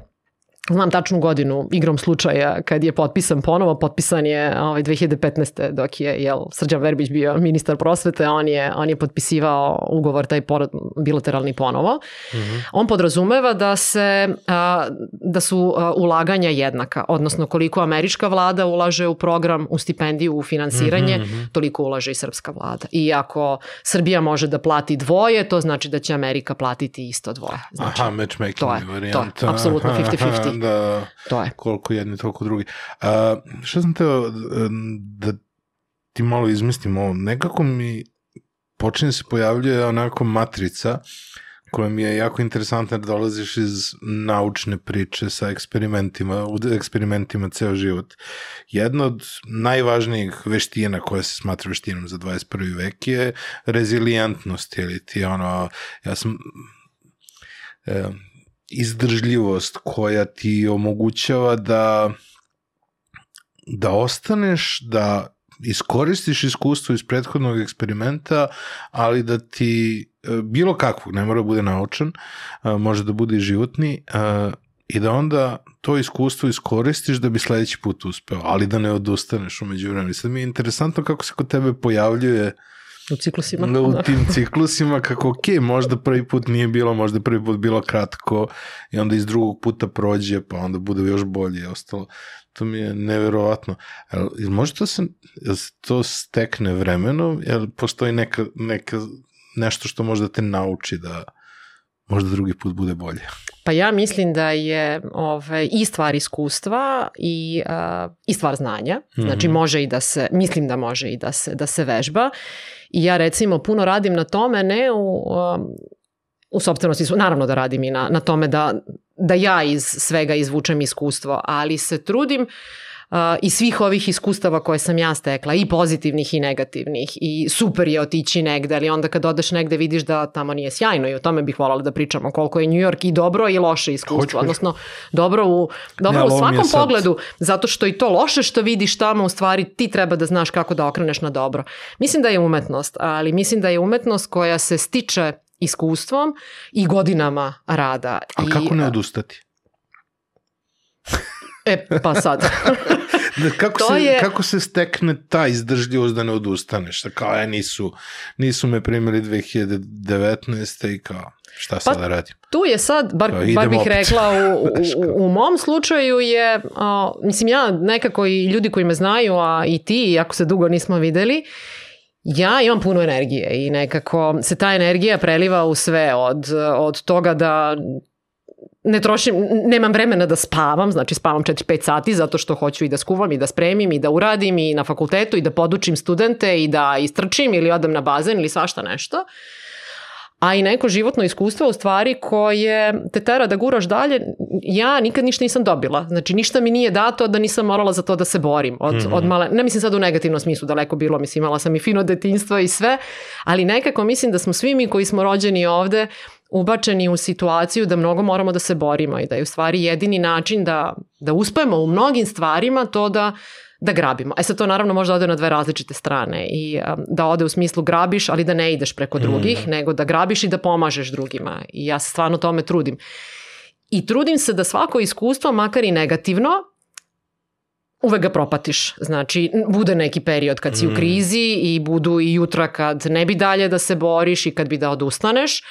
Znam tačnu godinu igrom slučaja kad je potpisan ponovo, potpisan je ovaj 2015. dok je jel, Srđan Verbić bio ministar prosvete, on je, on je potpisivao ugovor taj porad, bilateralni ponovo. Mm -hmm. On podrazumeva da se a, da su a, ulaganja jednaka, odnosno koliko američka vlada ulaže u program, u stipendiju, u finansiranje, mm -hmm. toliko ulaže i srpska vlada. I ako Srbija može da plati dvoje, to znači da će Amerika platiti isto dvoje. Znači, Aha, matchmaking to je, varijanta. To je, apsolutno 50-50 da to je. koliko jedni, toliko drugi. A, šta sam teo da ti malo izmislim ovo, nekako mi počinje se pojavljuje onako matrica koja mi je jako interesantna jer dolaziš iz naučne priče sa eksperimentima, u eksperimentima ceo život. Jedna od najvažnijih veština koja se smatra veštinom za 21. vek je rezilijentnost, ili ti ono, ja sam, e, izdržljivost koja ti omogućava da da ostaneš, da iskoristiš iskustvo iz prethodnog eksperimenta, ali da ti e, bilo kakvog, ne mora da bude naučan, e, može da bude i životni, e, i da onda to iskustvo iskoristiš da bi sledeći put uspeo, ali da ne odustaneš umeđu vremena. Sad mi je interesantno kako se kod tebe pojavljuje uh, u ciklusima. Da, u tim ciklusima, kako ok, možda prvi put nije bilo, možda prvi put bilo kratko i onda iz drugog puta prođe, pa onda bude još bolje i ostalo. To mi je neverovatno. Jel, može to se, jel se to stekne vremenom, jel postoji neka, neka, nešto što možda te nauči da možda drugi put bude bolje? Pa ja mislim da je ove, i stvar iskustva i, uh, i stvar znanja. Znači mm -hmm. može i da se, mislim da može i da se, da se vežba. I ja recimo puno radim na tome, ne u, um, u sobstvenosti, naravno da radim i na, na tome da, da ja iz svega izvučem iskustvo, ali se trudim uh, i svih ovih iskustava koje sam ja stekla, i pozitivnih i negativnih, i super je otići negde, ali onda kad odeš negde vidiš da tamo nije sjajno i o tome bih voljela da pričamo koliko je New York i dobro i loše iskustvo, odnosno dobro u, dobro ja, u svakom sad... pogledu, zato što i to loše što vidiš tamo u stvari ti treba da znaš kako da okreneš na dobro. Mislim da je umetnost, ali mislim da je umetnost koja se stiče iskustvom i godinama rada. A I, kako ne odustati? E, pa sad. da, kako, se, je... kako se stekne ta izdržljivost da ne odustaneš? Da kao, ja, nisu, nisu me primili 2019. i kao, šta sad pa, da radim? Tu je sad, bar, kao, bar bih opet. rekla, u, u, u mom slučaju je, a, mislim ja nekako i ljudi koji me znaju, a i ti, ako se dugo nismo videli, Ja imam puno energije i nekako se ta energija preliva u sve od, od toga da ne trošim, nemam vremena da spavam, znači spavam 4-5 sati zato što hoću i da skuvam i da spremim i da uradim i na fakultetu i da podučim studente i da istrčim ili odam na bazen ili svašta nešto. A i neko životno iskustvo u stvari koje te tera da guraš dalje, ja nikad ništa nisam dobila. Znači ništa mi nije dato da nisam morala za to da se borim. Od, mm -hmm. od male, ne mislim sad u negativnom smislu, daleko bilo, mislim imala sam i fino detinstvo i sve, ali nekako mislim da smo svi mi koji smo rođeni ovde ubačeni u situaciju da mnogo moramo da se borimo i da je u stvari jedini način da, da uspemo u mnogim stvarima to da da grabimo. E sad to naravno može da ode na dve različite strane i um, da ode u smislu grabiš, ali da ne ideš preko drugih, mm. nego da grabiš i da pomažeš drugima. I ja se stvarno tome trudim. I trudim se da svako iskustvo, makar i negativno, uvek ga propatiš. Znači, bude neki period kad si mm. u krizi i budu i jutra kad ne bi dalje da se boriš i kad bi da odustaneš,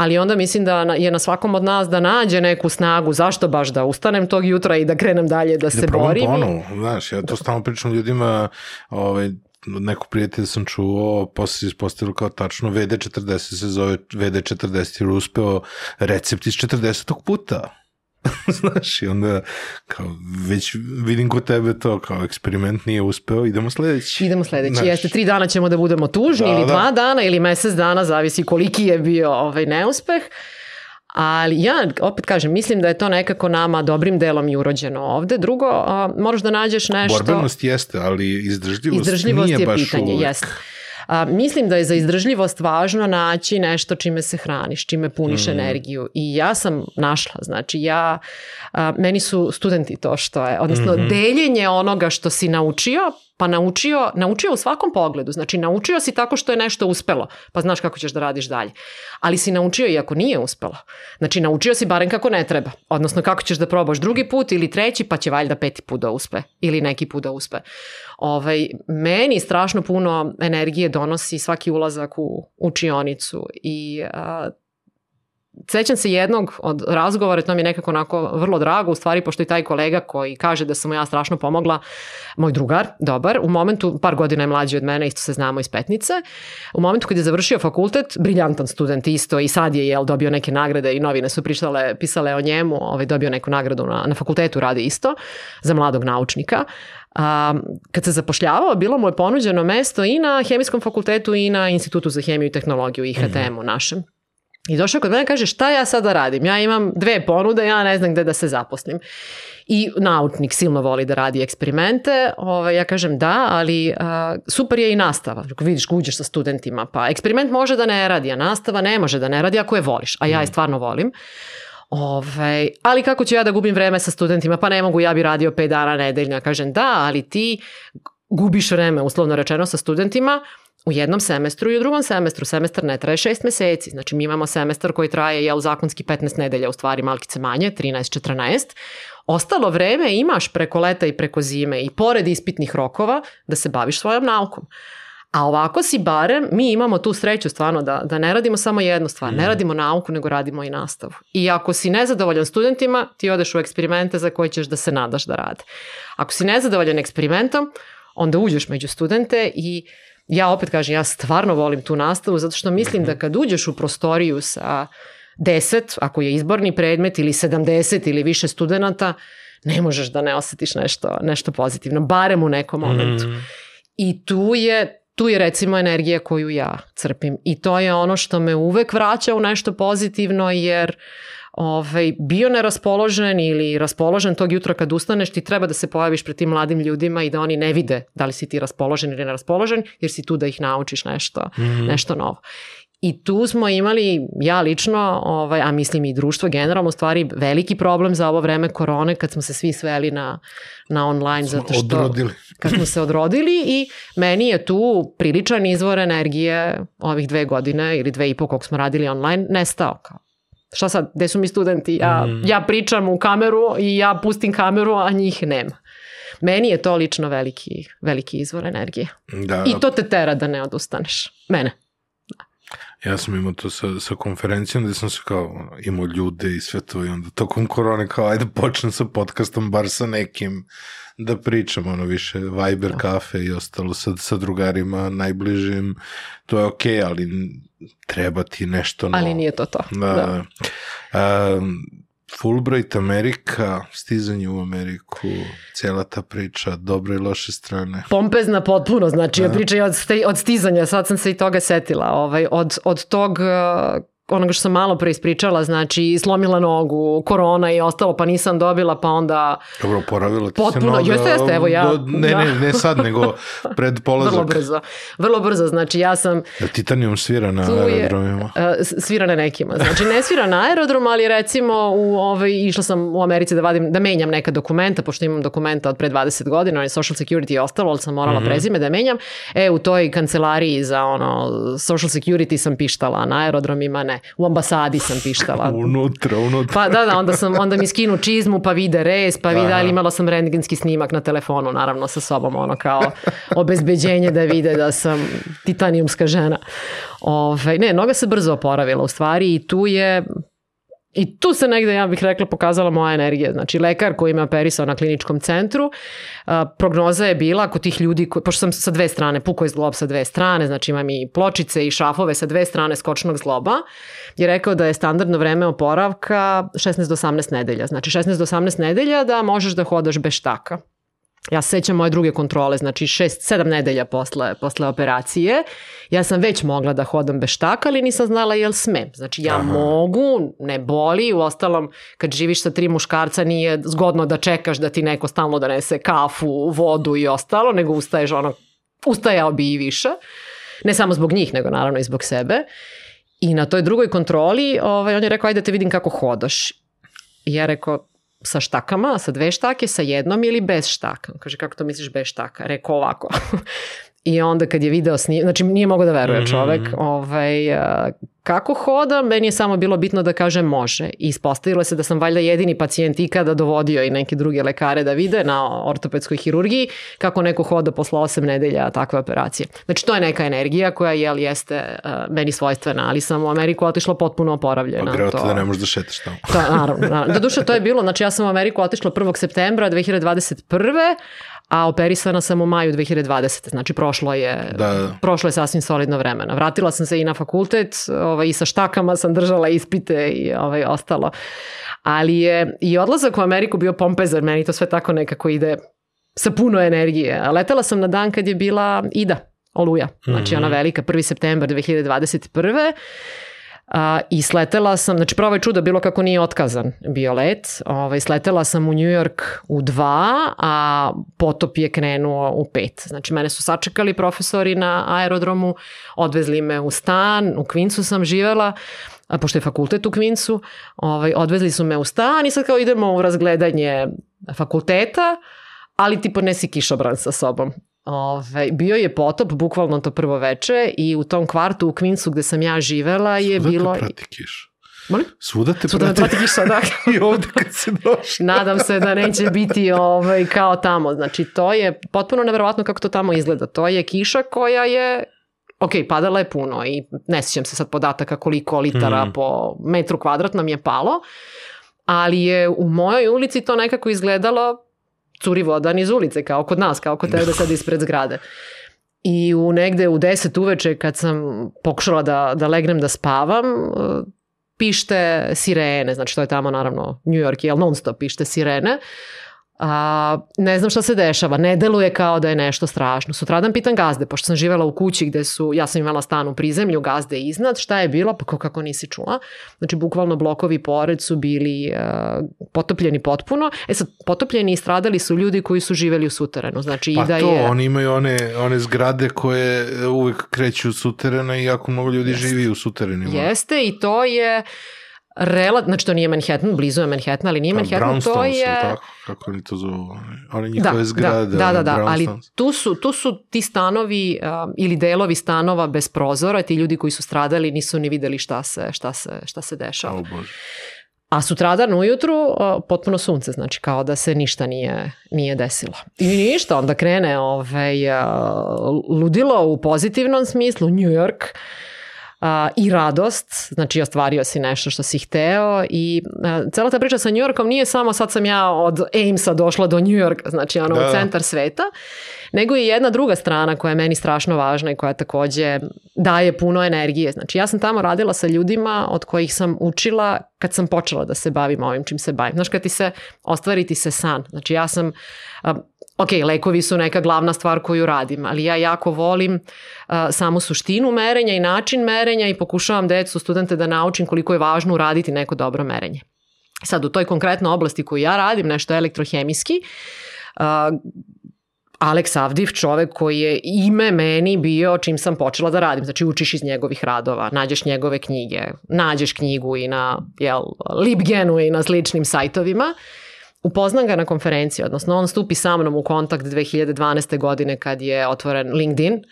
ali onda mislim da je na svakom od nas da nađe neku snagu zašto baš da ustanem tog jutra i da krenem dalje da se borim. Ponovo, znaš, ja to stalno pričam ljudima, ovaj, neku prijatelja sam čuo, posle se ispostavilo kao tačno VD40 se zove VD40 jer uspeo recept iz 40. puta. Znaš, i onda kao, već vidim kod tebe to kao eksperiment nije uspeo, idemo sledeći. Idemo sledeći, Znaš. jeste tri dana ćemo da budemo tužni da, ili da. dva dana ili mesec dana, zavisi koliki je bio ovaj neuspeh. Ali ja, opet kažem, mislim da je to nekako nama dobrim delom i urođeno ovde. Drugo, a, moraš da nađeš nešto... Borbenost jeste, ali izdržljivost, izdržljivost nije je baš pitanje, uvek. Jeste. A, mislim da je za izdržljivost važno naći nešto čime se hraniš, čime puniš mm. energiju. I ja sam našla, znači ja, a, meni su studenti to što je, odnosno mm -hmm. deljenje onoga što si naučio, Pa naučio, naučio u svakom pogledu. Znači, naučio si tako što je nešto uspelo, pa znaš kako ćeš da radiš dalje. Ali si naučio i ako nije uspelo. Znači, naučio si barem kako ne treba. Odnosno, kako ćeš da probaš drugi put ili treći, pa će valjda peti put da uspe. Ili neki put da uspe. Ovaj, meni strašno puno energije donosi svaki ulazak u učionicu i a, sećam se jednog od razgovora, to mi je nekako onako vrlo drago, u stvari pošto i taj kolega koji kaže da sam mu ja strašno pomogla, moj drugar, dobar, u momentu, par godina je mlađi od mene, isto se znamo iz Petnice, u momentu kad je završio fakultet, briljantan student isto i sad je jel, dobio neke nagrade i novine su prištale, pisale o njemu, ovaj, dobio neku nagradu na, na fakultetu, radi isto, za mladog naučnika, A, kad se zapošljavao, bilo mu je ponuđeno mesto i na Hemijskom fakultetu i na Institutu za hemiju i tehnologiju, IHTM-u našem. I došao kod mene kaže šta ja sada radim? Ja imam dve ponude, ja ne znam gde da se zaposlim. I naučnik silno voli da radi eksperimente. Ovaj, ja kažem da, ali a, super je i nastava. Ako vidiš, uđeš sa studentima, pa eksperiment može da ne radi, a nastava ne može da ne radi ako je voliš. A ja je stvarno volim. Ove, ali kako ću ja da gubim vreme sa studentima? Pa ne mogu, ja bi radio 5 dana nedeljno. Ja kažem da, ali ti gubiš vreme, uslovno rečeno, sa studentima u jednom semestru i u drugom semestru. Semestar ne traje šest meseci. Znači mi imamo semestar koji traje jel, zakonski 15 nedelja, u stvari malkice manje, 13-14. Ostalo vreme imaš preko leta i preko zime i pored ispitnih rokova da se baviš svojom naukom. A ovako si barem, mi imamo tu sreću stvarno da, da ne radimo samo jednu stvar, ne radimo nauku nego radimo i nastavu. I ako si nezadovoljan studentima, ti odeš u eksperimente za koje ćeš da se nadaš da rade. Ako si nezadovoljan eksperimentom, onda uđeš među studente i ja opet kažem, ja stvarno volim tu nastavu zato što mislim da kad uđeš u prostoriju sa 10, ako je izborni predmet ili 70 ili više studenta, ne možeš da ne osetiš nešto, nešto pozitivno, barem u nekom momentu. Mm. I tu je tu je recimo energija koju ja crpim i to je ono što me uvek vraća u nešto pozitivno jer ovaj, bio neraspoložen ili raspoložen tog jutra kad ustaneš ti treba da se pojaviš pred tim mladim ljudima i da oni ne vide da li si ti raspoložen ili neraspoložen jer si tu da ih naučiš nešto, mm -hmm. nešto novo. I tu smo imali, ja lično, ovaj, a mislim i društvo generalno, u stvari veliki problem za ovo vreme korone kad smo se svi sveli na, na online. Smo zato što, odrodili. Kad smo se odrodili i meni je tu priličan izvor energije ovih dve godine ili dve i po kog smo radili online nestao. Kao, šta sad, gde su mi studenti? Ja, mm. ja pričam u kameru i ja pustim kameru, a njih nema. Meni je to lično veliki, veliki izvor energije. Da. I to te tera da ne odustaneš. Mene. Ja sam imao to sa, sa konferencijom gde sam se kao imao ljude i sve to i onda tokom korone kao ajde počnem sa podcastom bar sa nekim da pričam ono više Viber da. kafe i ostalo sa, sa drugarima najbližim to je okej okay, ali treba ti nešto novo. Ali nije to to. Da. da. Um, Fulbright Amerika, stizanje u Ameriku, cijela ta priča, dobre i loše strane. Pompezna potpuno, znači da. priča od, od stizanja, sad sam se i toga setila, ovaj, od, od tog onoga što sam malo pre ispričala, znači slomila nogu, korona i ostalo, pa nisam dobila, pa onda... Dobro, poravila ti potpuno, se noga. Jeste, jeste, evo ja. Do, ne, da. ne, ne sad, nego pred polazak. Vrlo brzo, vrlo brzo, znači ja sam... Da Titanium svira na aerodromima? Je, uh, svira na nekima, znači ne svira na aerodrom, ali recimo u, ovaj, išla sam u Americi da vadim, da menjam neka dokumenta, pošto imam dokumenta od pre 20 godina, on je social security i ostalo, ali sam morala mm -hmm. prezime da menjam. E, u toj kancelariji za ono, social security sam pištala, na aerodromima ne u ambasadi sam pištala. unutra, unutra. Pa da, da, onda, sam, onda mi skinu čizmu, pa vide res, pa vide, ali imala sam rengenski snimak na telefonu, naravno sa sobom, ono kao obezbeđenje da vide da sam titanijumska žena. Ove, ne, noga se brzo oporavila u stvari i tu je I tu se negde, ja bih rekla, pokazala moja energija. Znači, lekar koji me operisao na kliničkom centru, a, prognoza je bila ako tih ljudi, ko, pošto sam sa dve strane, puko je zglob sa dve strane, znači imam i pločice i šafove sa dve strane skočnog zgloba, je rekao da je standardno vreme oporavka 16 do 18 nedelja. Znači, 16 do 18 nedelja da možeš da hodaš bez štaka. Ja se sećam moje druge kontrole, znači 6-7 nedelja posle, posle operacije. Ja sam već mogla da hodam bez štaka, ali nisam znala jel smem. Znači ja Aha. mogu, ne boli, u ostalom kad živiš sa tri muškarca nije zgodno da čekaš da ti neko stalno donese kafu, vodu i ostalo, nego ustaješ ono, ustajao bi i više. Ne samo zbog njih, nego naravno i zbog sebe. I na toj drugoj kontroli ovaj, on je rekao, ajde da te vidim kako hodaš. I ja rekao, sa štakama, sa dve štake, sa jednom ili bez štaka. Kaže, kako to misliš bez štaka? Rekao ovako. I onda kad je video snim, znači nije mogao da veruje čovek, ovaj, a, kako hoda, meni je samo bilo bitno da kaže može. I ispostavilo se da sam valjda jedini pacijent ikada dovodio i neke druge lekare da vide na ortopedskoj hirurgiji kako neko hoda posle 8 nedelja takve operacije. Znači to je neka energija koja jel, jeste uh, meni svojstvena, ali sam u Ameriku otišla potpuno oporavljena. Pa to... da ne možeš da šetaš tamo. To, naravno, naravno. Do duše, to je bilo, znači ja sam u Ameriku otišla 1. septembra 2021 a operisana sam u maju 2020. Znači prošlo je, Da, da. prošlo je sasvim solidno vremena. Vratila sam se i na fakultet, ovaj, i sa štakama sam držala ispite i ovaj, ostalo. Ali je i odlazak u Ameriku bio pompezan, meni to sve tako nekako ide sa puno energije. Letela sam na dan kad je bila Ida, Oluja, znači ona velika, 1. septembar 2021. A, I sletela sam, znači pravo je čudo bilo kako nije otkazan bio let. Ovaj, sletela sam u New York u dva, a potop je krenuo u pet. Znači mene su sačekali profesori na aerodromu, odvezli me u stan, u Queensu sam živela, a, pošto je fakultet u Queensu, ovaj, odvezli su me u stan i sad kao idemo u razgledanje fakulteta, ali ti ponesi kišobran sa sobom. Ove, bio je potop, bukvalno to prvo veče i u tom kvartu u Queensu gde sam ja živela je Svuda bilo... te prati kiš. Molim? Svuda te me prati, prati kiša, da. i ovde kad se došli. Nadam se da neće biti ovaj, kao tamo. Znači, to je potpuno neverovatno kako to tamo izgleda. To je kiša koja je Ok, padala je puno i ne sjećam se sad podataka koliko litara Mhm. po metru kvadratnom je palo, ali je u mojoj ulici to nekako izgledalo curi voda niz ulice, kao kod nas, kao kod tebe sad ispred zgrade. I u negde u 10 uveče kad sam pokušala da, da legnem da spavam, pište sirene, znači to je tamo naravno New York, jel non stop pište sirene. A, ne znam šta se dešava, ne deluje kao da je nešto strašno. Sutradan pitan gazde, pošto sam živela u kući gde su, ja sam imala stan u prizemlju, gazde iznad, šta je bilo, pa ko- kako nisi čula. Znači, bukvalno blokovi pored su bili uh, potopljeni potpuno. E sad, potopljeni i stradali su ljudi koji su živeli u suterenu. Znači, Pa i da to, je... oni imaju one, one zgrade koje uvek kreću u suterena i jako mnogo ljudi Jeste. živi u suterenima. Jeste i to je Rela, znači to nije Manhattan, blizu je Manhattan, ali nije Manhattan, to je... tako, kako oni to zovu, one njihove zgrade. Da, da, da, one da, ali tu su, tu su ti stanovi um, ili delovi stanova bez prozora, ti ljudi koji su stradali nisu ni videli šta se, šta se, šta se dešava. O Bože. A sutradan ujutru uh, potpuno sunce, znači kao da se ništa nije, nije desilo. I ništa, onda krene ovaj, uh, ludilo u pozitivnom smislu, New York, uh, i radost, znači ostvario si nešto što si hteo i uh, cela ta priča sa New Yorkom nije samo sad sam ja od Aimsa došla do New York, znači ono Da, u da. centar sveta, nego i jedna druga strana koja je meni strašno važna i koja takođe daje puno energije. Znači ja sam tamo radila sa ljudima od kojih sam učila kad sam počela da se bavim ovim čim se bavim. Znaš, kad ti se ostvari ti se san. Znači ja sam, a, ok, lekovi su neka glavna stvar koju radim, ali ja jako volim a, samu suštinu merenja i način merenja i pokušavam decu, studente da naučim koliko je važno uraditi neko dobro merenje. Sad, u toj konkretnoj oblasti koju ja radim, nešto elektrohemijski, a, Aleks Avdiv, čovek koji je ime meni bio čim sam počela da radim. Znači učiš iz njegovih radova, nađeš njegove knjige, nađeš knjigu i na jel, Libgenu i na sličnim sajtovima. Upoznam ga na konferenciji, odnosno on stupi sa mnom u kontakt 2012. godine kad je otvoren LinkedIn.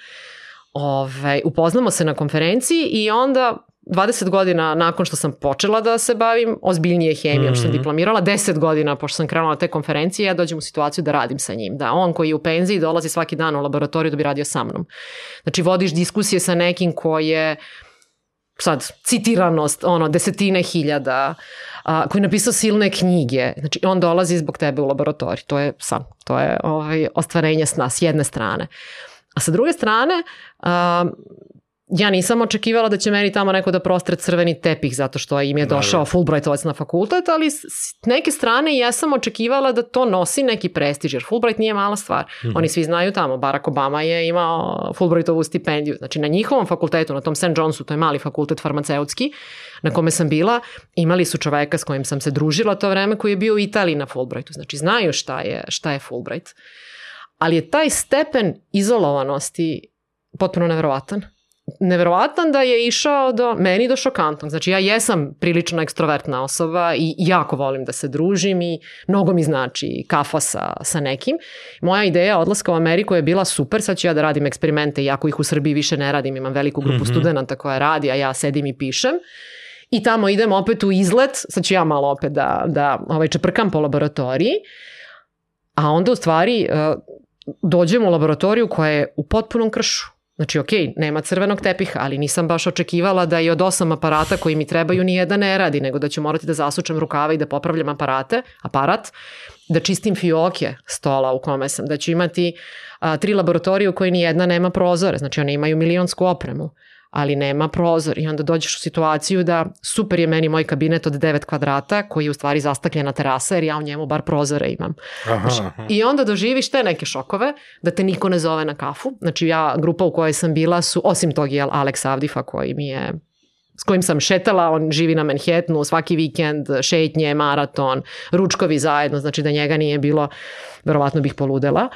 Ove, upoznamo se na konferenciji i onda 20 godina nakon što sam počela da se bavim ozbiljnije hemijom, što sam Mhm. diplomirala, 10 godina pošto sam krenula na te konferencije, ja dođem u situaciju da radim sa njim. Da on koji je u penziji dolazi svaki dan u laboratoriju da bi radio sa mnom. Znači vodiš diskusije sa nekim ko je sad, citiranost, ono, desetine hiljada, a, koji je napisao silne knjige, znači on dolazi zbog tebe u laboratoriju, to je san, to je ovaj, ostvarenje sna s jedne strane. A sa druge strane, a, ja nisam očekivala da će meni tamo neko da prostre crveni tepih zato što im je došao Fulbrightovac na fakultet, ali s neke strane ja sam očekivala da to nosi neki prestiž, jer Fulbright nije mala stvar. Mhm. Oni svi znaju tamo, Barack Obama je imao Fulbrightovu stipendiju. Znači na njihovom fakultetu, na tom St. Johnsu, to je mali fakultet farmaceutski, na kome sam bila, imali su čoveka s kojim sam se družila to vreme koji je bio u Italiji na Fulbrightu. Znači znaju šta je, šta je Fulbright. Ali je taj stepen izolovanosti potpuno nevjerovatan. Neverovatan da je išao do, meni do šokantnog. Znači ja jesam prilično ekstrovertna osoba i jako volim da se družim i mnogo mi znači kafa sa, sa nekim. Moja ideja odlaska u Ameriku je bila super, sad ću ja da radim eksperimente, iako ih u Srbiji više ne radim, imam veliku grupu mm -hmm. studenta koja radi, a ja sedim i pišem. I tamo idem opet u izlet, sad ću ja malo opet da, da ovaj, čeprkam po laboratoriji, a onda u stvari uh, dođem u laboratoriju koja je u potpunom kršu Znači, ok, nema crvenog tepiha, ali nisam baš očekivala da i od osam aparata koji mi trebaju ni jedan ne radi, nego da ću morati da zasučem rukave i da popravljam aparate, aparat, da čistim fioke stola u kome sam, da ću imati a, tri laboratorije u koji ni jedna nema prozore, znači one imaju milionsku opremu ali nema prozor i onda dođeš u situaciju da super je meni moj kabinet od 9 kvadrata koji je u stvari zastakljena terasa jer ja u njemu bar prozore imam. Aha, znači, aha. I onda doživiš te neke šokove da te niko ne zove na kafu. Znači ja, grupa u kojoj sam bila su, osim tog je Alex Avdifa koji mi je s kojim sam šetala, on živi na Manhattanu, svaki vikend, šetnje, maraton, ručkovi zajedno, znači da njega nije bilo, verovatno bih poludela.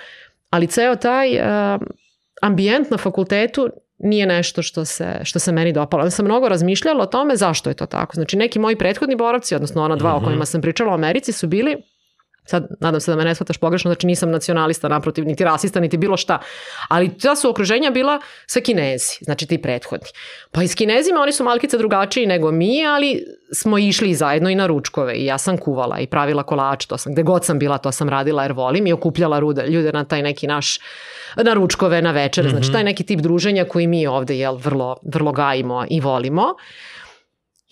Ali ceo taj uh, ambijent na fakultetu nije nešto što se, što se meni dopalo. Onda sam mnogo razmišljala o tome zašto je to tako. Znači neki moji prethodni boravci, odnosno ona dva mm -hmm. o mhm. kojima sam pričala u Americi su bili sad nadam se da me ne shvataš pogrešno, znači nisam nacionalista naprotiv, niti rasista, niti bilo šta, ali ta su okruženja bila sa kinezi, znači ti prethodni. Pa i s kinezima oni su malkice drugačiji nego mi, ali smo išli zajedno i na ručkove i ja sam kuvala i pravila kolač, to sam, gde god sam bila, to sam radila jer volim i okupljala rude, ljude na taj neki naš na ručkove, na večere, mm -hmm. znači mhm. taj neki tip druženja koji mi ovde jel, vrlo, vrlo gajimo i volimo.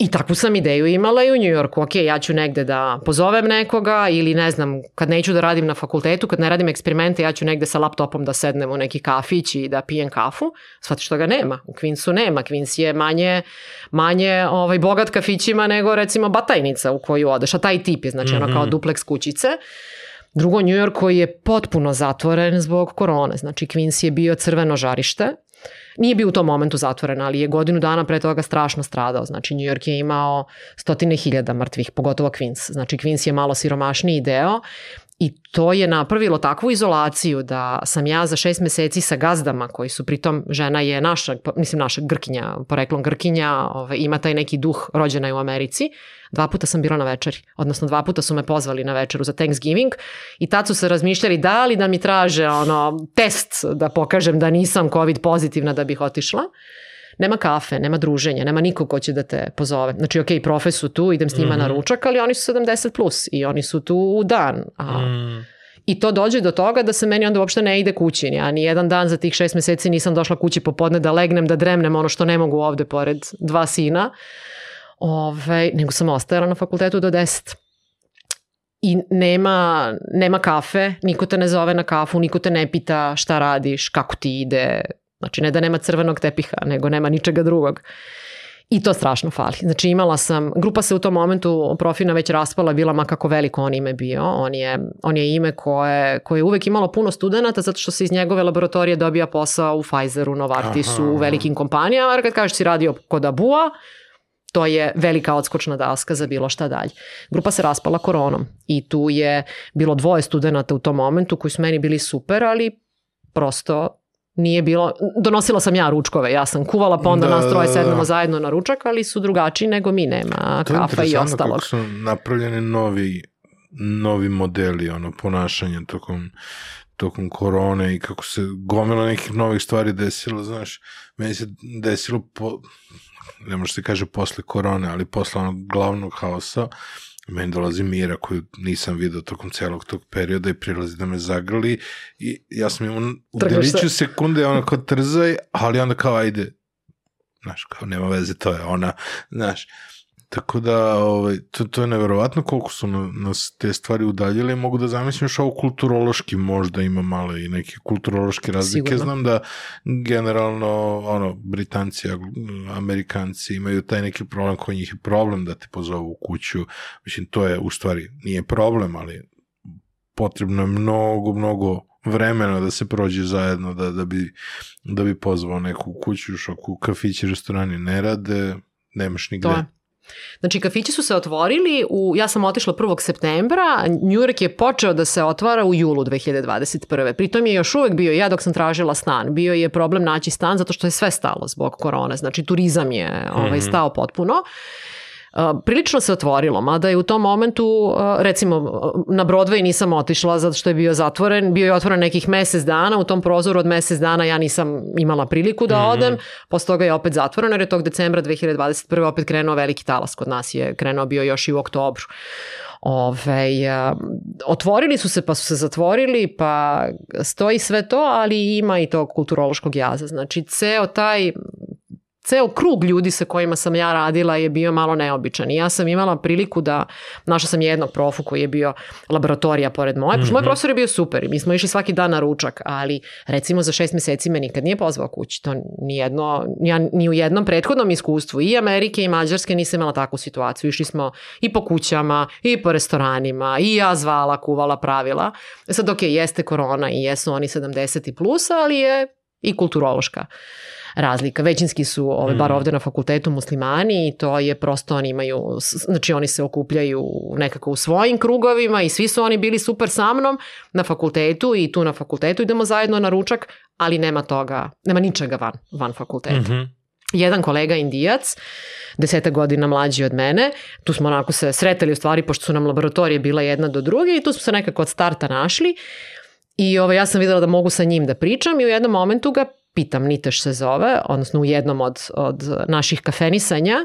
I takvu sam ideju imala i u Njujorku. Ok, ja ću negde da pozovem nekoga ili ne znam, kad neću da radim na fakultetu, kad ne radim eksperimente, ja ću negde sa laptopom da sednem u neki kafić i da pijem kafu. Svati što ga nema. U Queensu nema. Queens je manje, manje ovaj, bogat kafićima nego recimo Batajnica u koju odeš. A taj tip je, znači mm -hmm. ono kao mhm. dupleks kućice. Drugo, New York koji je potpuno zatvoren zbog korone. Znači, Queens je bio crveno žarište. Nije bio u tom momentu zatvoren, ali je godinu dana pre toga strašno stradao. Znači, New York je imao stotine hiljada mrtvih, pogotovo Queens. Znači, Queens je malo siromašniji deo I to je napravilo takvu izolaciju da sam ja za šest meseci sa gazdama koji su pritom žena je naša, mislim naša Grkinja, poreklom Grkinja, ove, ima taj neki duh rođena je u Americi. Dva puta sam bila na večeri, odnosno dva puta su me pozvali na večeru za Thanksgiving i tad su se razmišljali da li da mi traže ono, test da pokažem da nisam COVID pozitivna da bih otišla nema kafe, nema druženja, nema nikog ko će da te pozove. Znači, ok, profe su tu, idem s njima mm -hmm. na mhm. ručak, ali oni su 70 plus i oni su tu u dan. A, mm. I to dođe do toga da se meni onda uopšte ne ide kući. Ja ni jedan dan za tih šest meseci nisam došla kući popodne da legnem, da dremnem ono što ne mogu ovde pored dva sina. Ove, nego sam ostajala na fakultetu do 10 i nema, nema kafe, niko te ne zove na kafu, niko te ne pita šta radiš, kako ti ide, Znači ne da nema crvenog tepiha, nego nema ničega drugog. I to strašno fali. Znači imala sam, grupa se u tom momentu profina već raspala, bila ma kako veliko on ime bio. On je, on je ime koje, koje je uvek imalo puno studenta zato što se iz njegove laboratorije dobija posao u Pfizeru, Novartisu, Aha. u velikim kompanijama. Jer kad kažeš si radio kod Abua, to je velika odskočna daska za bilo šta dalje. Grupa se raspala koronom i tu je bilo dvoje studenta u tom momentu koji su meni bili super, ali prosto nije bilo, donosila sam ja ručkove, ja sam kuvala, pa onda da, nas troje da, da. sednemo zajedno na ručak, ali su drugačiji nego mi, nema to kafa i ostalog. kako su napravljeni novi, novi modeli ono, ponašanja tokom, tokom korone i kako se gomila nekih novih stvari desilo, znaš, meni se desilo po, ne može se kaže posle korone, ali posle onog glavnog haosa, meni dolazi Mira koju nisam vidio tokom celog tog perioda i prilazi da me zagrli. I ja sam imao u deliću sekunde ono kao trzaj, ali onda kao ajde, znaš, kao nema veze, to je ona, znaš, Tako da, ovaj, to, to je neverovatno koliko su nas te stvari udaljile. Mogu da zamislim još ovo kulturološki možda ima malo i neke kulturološke razlike. Sigurno. Znam da generalno ono, Britanci, Amerikanci imaju taj neki problem koji njih je problem da te pozovu u kuću. Mislim, to je u stvari nije problem, ali potrebno je mnogo, mnogo vremena da se prođe zajedno da, da, bi, da bi pozvao neku kuću, ako kafići, restorani ne rade, nemaš nigde Znači, kafići su se otvorili, u, ja sam otišla 1. septembra, New York je počeo da se otvara u julu 2021. Pritom je još uvek bio, ja dok sam tražila stan, bio je problem naći stan zato što je sve stalo zbog korone, znači turizam je ovaj, Mhm. stao potpuno. Uh, prilično se otvorilo, mada je u tom momentu, recimo na Broadway nisam otišla zato što je bio zatvoren, bio je otvoren nekih mesec dana, u tom prozoru od mesec dana ja nisam imala priliku da odem, posle toga je opet zatvoren jer je tog decembra 2021. opet krenuo veliki talas kod nas je krenuo bio još i u oktobru. Ove, a, otvorili su se pa su se zatvorili pa stoji sve to, ali ima i tog kulturološkog jaza. Znači ceo taj ceo krug ljudi sa kojima sam ja radila je bio malo neobičan i ja sam imala priliku da, našla sam jednog profu koji je bio laboratorija pored moje, mm -hmm. moj profesor je bio super i mi smo išli svaki dan na ručak, ali recimo za šest meseci me nikad nije pozvao kući, to ni, jedno, ja ni u jednom prethodnom iskustvu i Amerike i Mađarske nisam imala takvu situaciju, išli smo i po kućama i po restoranima i ja zvala, kuvala, pravila. E sad ok, jeste korona i jesu oni 70 i plus, ali je i kulturološka razlika. Većinski su, ove, bar ovde na fakultetu, muslimani i to je prosto oni imaju, znači oni se okupljaju nekako u svojim krugovima i svi su oni bili super sa mnom na fakultetu i tu na fakultetu idemo zajedno na ručak, ali nema toga, nema ničega van, van fakulteta. Mm -hmm jedan kolega indijac, deseta godina mlađi od mene, tu smo onako se sretali u stvari, pošto su nam laboratorije bila jedna do druge i tu smo se nekako od starta našli i ovo, ja sam videla da mogu sa njim da pričam i u jednom momentu ga pitam, Niteš se zove, odnosno u jednom od, od naših kafenisanja,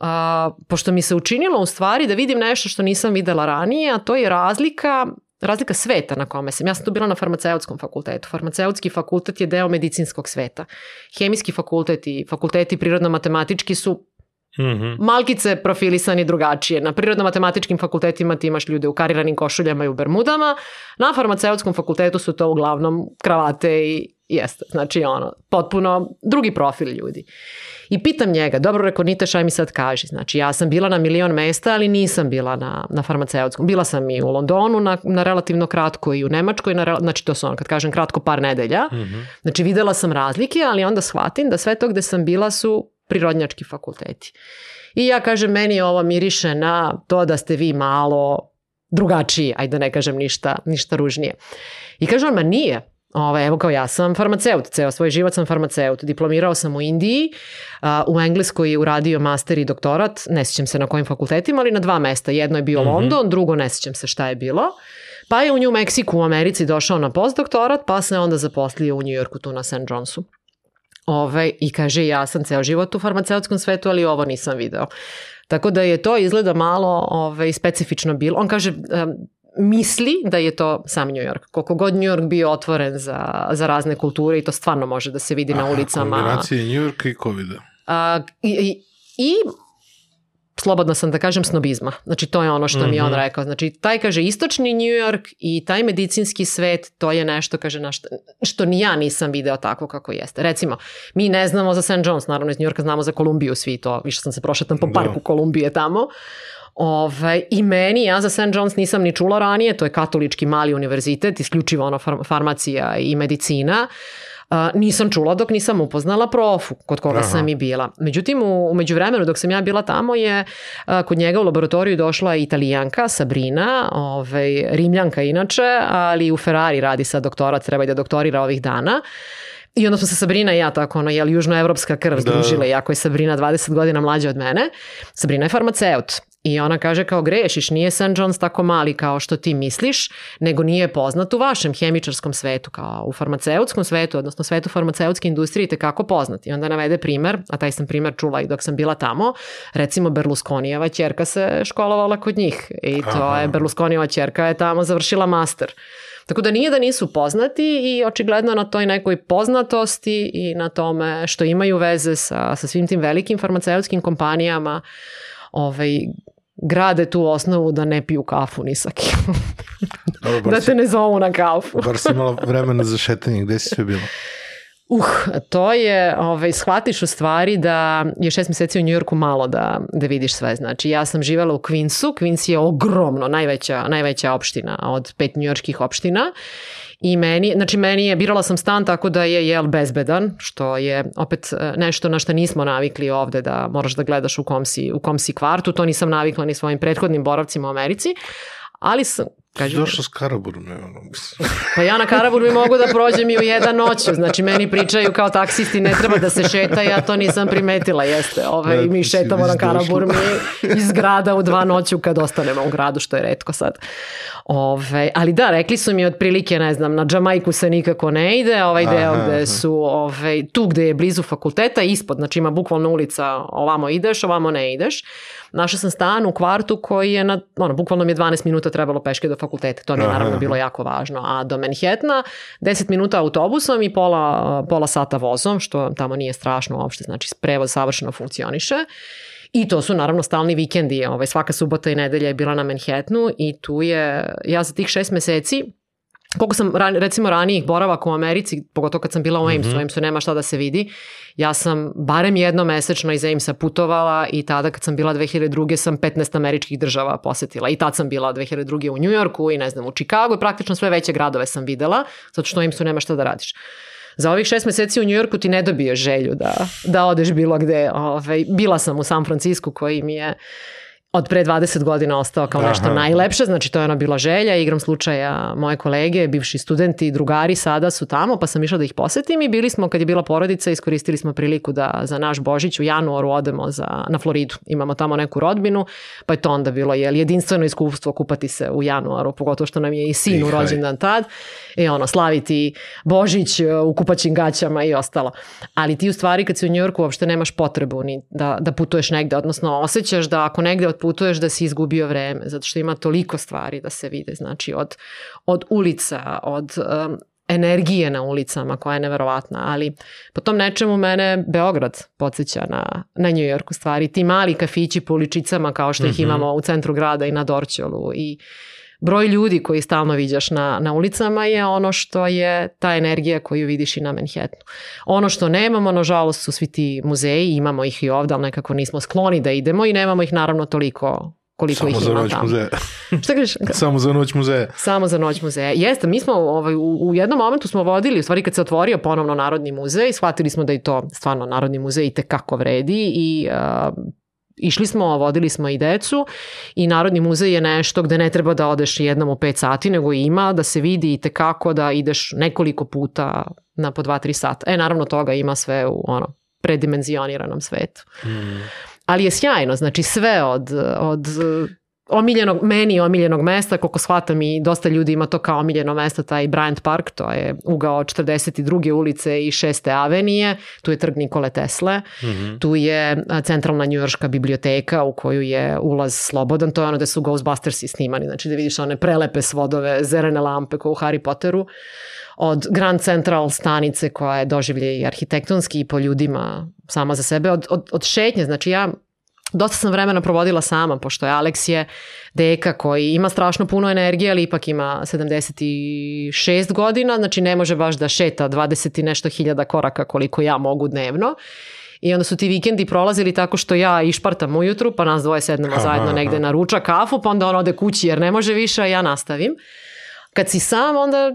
a, pošto mi se učinilo u stvari da vidim nešto što nisam videla ranije, a to je razlika razlika sveta na kome sam. Ja sam tu bila na farmaceutskom fakultetu. Farmaceutski fakultet je deo medicinskog sveta. Hemijski fakultet i fakulteti prirodno-matematički su Mm -hmm. Malkice profilisani drugačije. Na prirodno-matematičkim fakultetima ti imaš ljude u kariranim košuljama i u bermudama. Na farmaceutskom fakultetu su to uglavnom kravate i jeste. Znači ono, potpuno drugi profil ljudi. I pitam njega, dobro reko Nite šaj mi sad kaži. Znači ja sam bila na milion mesta, ali nisam bila na, na farmaceutskom. Bila sam i u Londonu na, na relativno kratko i u Nemačkoj, na, znači to su ono kad kažem kratko par nedelja. Mm -hmm. Znači videla sam razlike, ali onda shvatim da sve to gde sam bila su prirodnjački fakulteti. I ja kažem, meni ovo miriše na to da ste vi malo drugačiji, ajde da ne kažem ništa, ništa ružnije. I kaže on, ma nije, Ove, evo kao ja sam farmaceut, ceo svoj život sam farmaceut. Diplomirao sam u Indiji, a, u Engleskoj je uradio master i doktorat, ne sjećam se na kojim fakultetima, ali na dva mesta. Jedno je bio mm -hmm. London, drugo ne sjećam se šta je bilo. Pa je u New Mexico u Americi došao na postdoktorat, pa se onda zaposlio u New Yorku tu na St. Johnsu. Ove, I kaže, ja sam ceo život u farmaceutskom svetu, ali ovo nisam video. Tako da je to izgleda malo ove, specifično bilo. On kaže, um, misli da je to sam New York. Koliko god New York bio otvoren za, za razne kulture i to stvarno može da se vidi Aha, na ulicama. Kombinacije New Yorka i COVID-a. I, i, I slobodno sam da kažem snobizma. Znači to je ono što mm -hmm. mi je on Mhm. rekao. Znači taj kaže istočni New York i taj medicinski svet, to je nešto kaže na što, što ni ja nisam video tako kako jeste. Recimo, mi ne znamo za St. John's, naravno iz New Yorka znamo za Kolumbiju svi to, više sam se prošetam po Da. parku Kolumbije tamo. Ove, I meni, ja za St. John's nisam ni čula ranije, to je katolički mali univerzitet, isključivo ono far farmacija i medicina. Uh, nisam čula dok nisam upoznala profu kod koga Aha. sam i bila. Međutim, u, u međuvremenu dok sam ja bila tamo je uh, kod njega u laboratoriju došla italijanka Sabrina, ovaj, rimljanka inače, ali u Ferrari radi sad doktorat, treba i da doktorira ovih dana. I onda smo se Sabrina i ja tako, ono, jel, južnoevropska krv Da. združile, iako je Sabrina 20 godina mlađa od mene. Sabrina je farmaceut. I ona kaže kao grešiš, nije St. John's tako mali kao što ti misliš, nego nije poznat u vašem hemičarskom svetu, kao u farmaceutskom svetu, odnosno svetu farmaceutske industrije te kako poznat. I onda navede primer, a taj sam primer čula i dok sam bila tamo, recimo Berlusconijeva ćerka se školovala kod njih i to Aha. je Berlusconijeva ćerka je tamo završila master. Tako da nije da nisu poznati i očigledno na toj nekoj poznatosti i na tome što imaju veze sa, sa svim tim velikim farmaceutskim kompanijama ovaj, grade tu osnovu da ne piju kafu ni sa kim. Dobro, da te ne zovu na kafu. bar si imala vremena za šetanje, gde si sve bila? Uh, to je, ovaj, shvatiš u stvari da je šest meseci u Njujorku malo da, da vidiš sve. Znači, ja sam živela u Queensu, Queens je ogromno, najveća, najveća opština od pet njujorskih opština I meni, znači meni je, birala sam stan tako da je jel bezbedan, što je opet e, nešto na što nismo navikli ovde da moraš da gledaš u kom si, u kom si kvartu, to nisam navikla ni svojim prethodnim boravcima u Americi, ali sam, Kaži, Došao s Karaburom, ne ono. Pa ja na Karabur mi mogu da prođem i u jedan noću, znači meni pričaju kao taksisti ne treba da se šeta, ja to nisam primetila, jeste. Ove, ne, mi šetamo na Karabur mi iz grada u dva noću kad ostanemo u gradu, što je redko sad. Ove, ali da, rekli su mi otprilike, ne znam, na Džamajku se nikako ne ide, ovaj deo aha, gde su, ove, tu gde je blizu fakulteta, ispod, znači ima bukvalno ulica, ovamo ideš, ovamo ne ideš. Našla sam stan u kvartu koji je, na, ono, bukvalno mi je 12 minuta trebalo peške do fakulteta, to mi je naravno bilo jako važno. A do Manhattana 10 minuta autobusom i pola, pola sata vozom, što tamo nije strašno uopšte, znači prevoz savršeno funkcioniše. I to su naravno stalni vikendi, ovaj, svaka subota i nedelja je bila na Manhattanu i tu je, ja za tih šest meseci koliko sam recimo ranijih boravaka u Americi, pogotovo kad sam bila u Amesu, mm -hmm. u Amesu nema šta da se vidi, ja sam barem jedno mesečno iz Amesa putovala i tada kad sam bila 2002. sam 15 američkih država posetila i tad sam bila 2002. u New Yorku i ne znam u Chicago i praktično sve veće gradove sam videla, zato što u Amesu nema šta da radiš. Za ovih šest meseci u Njujorku ti ne dobiješ želju da, da odeš bilo gde. Ove, ovaj, bila sam u San Francisco koji mi je od pre 20 godina ostao kao nešto Aha. najlepše, znači to je ona bila želja, igram slučaja moje kolege, bivši studenti, drugari sada su tamo, pa sam išla da ih posetim i bili smo, kad je bila porodica, iskoristili smo priliku da za naš Božić u januaru odemo za, na Floridu. Imamo tamo neku rodbinu, pa je to onda bilo jel, jedinstveno iskustvo kupati se u januaru, pogotovo što nam je i sin u rođendan tad, i ono, slaviti Božić e, u kupaćim gaćama i ostalo. Ali ti u stvari kad si u Njorku uopšte nemaš potrebu ni da, da putuješ negde, odnosno osjećaš da ako negde putuješ da si izgubio vreme, zato što ima toliko stvari da se vide, znači od, od ulica, od um, energije na ulicama koja je neverovatna, ali po tom nečemu mene Beograd podsjeća na, na New York u stvari. Ti mali kafići po uličicama kao što ih mm -hmm. imamo u centru grada i na Dorćolu i broj ljudi koji stalno viđaš na, na ulicama je ono što je ta energija koju vidiš i na Manhattanu. Ono što nemamo, nažalost, su svi ti muzeji, imamo ih i ovde, ali nekako nismo skloni da idemo i nemamo ih naravno toliko koliko Samo ih ima tamo. Samo za noć muzeja. Šta kažeš? Samo za noć muzeja. Samo za noć muzeja. Jeste, mi smo ovaj, u, u jednom momentu smo vodili, u stvari kad se otvorio ponovno Narodni muzej, shvatili smo da i to stvarno Narodni muzej i tekako vredi i uh, Išli smo, vodili smo i decu i Narodni muzej je nešto gde ne treba da odeš jednom u 5 sati, nego ima da se vidi i tekako da ideš nekoliko puta na po 2-3 sata. E, naravno toga ima sve u ono, predimenzioniranom svetu. Mm. Ali je sjajno, znači sve od, od omiljenog, meni omiljenog mesta, koliko shvatam i dosta ljudi ima to kao omiljeno mesto, taj Bryant Park, to je ugao 42. ulice i 6. avenije, tu je trg Nikole Tesle, mm -hmm. tu je centralna njujorška biblioteka u koju je ulaz slobodan, to je ono da su Ghostbustersi snimani, znači da vidiš one prelepe svodove, zerene lampe kao u Harry Potteru, od Grand Central stanice koja je doživlje i arhitektonski i po ljudima sama za sebe, od, od, od šetnje, znači ja Dosta sam vremena provodila sama, pošto je Alex je deka koji ima strašno puno energije, ali ipak ima 76 godina, znači ne može baš da šeta 20 i nešto hiljada koraka koliko ja mogu dnevno. I onda su ti vikendi prolazili tako što ja išpartam ujutru, pa nas dvoje sednemo aha, zajedno negde na ruča kafu, pa onda on ode kući jer ne može više, a ja nastavim. Kad si sam, onda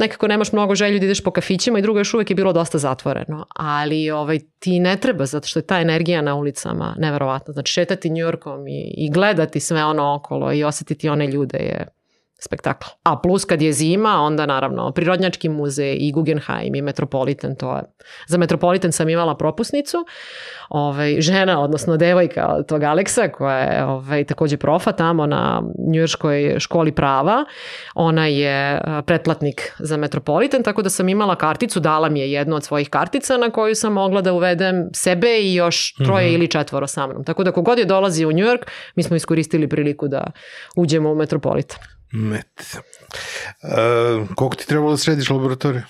nekako nemaš mnogo želju da ideš po kafićima i drugo još uvek je bilo dosta zatvoreno. Ali ovaj, ti ne treba zato što je ta energija na ulicama neverovatna. Znači šetati Njujorkom i, i gledati sve ono okolo i osetiti one ljude je spektakl. A plus kad je zima, onda naravno Prirodnjački muzej i Guggenheim i Metropolitan, to je. Za Metropolitan sam imala propusnicu. Ovaj, žena, odnosno devojka od tog Aleksa, koja je ovaj, takođe profa tamo na Njujorskoj školi prava, ona je pretplatnik za Metropolitan, tako da sam imala karticu, dala mi je jednu od svojih kartica na koju sam mogla da uvedem sebe i još troje mm -hmm. ili četvoro sa mnom. Tako da kogod je dolazi u Njujork, mi smo iskoristili priliku da uđemo u Metropolitan. Met. Uh, koliko ti trebalo da središ laboratoriju?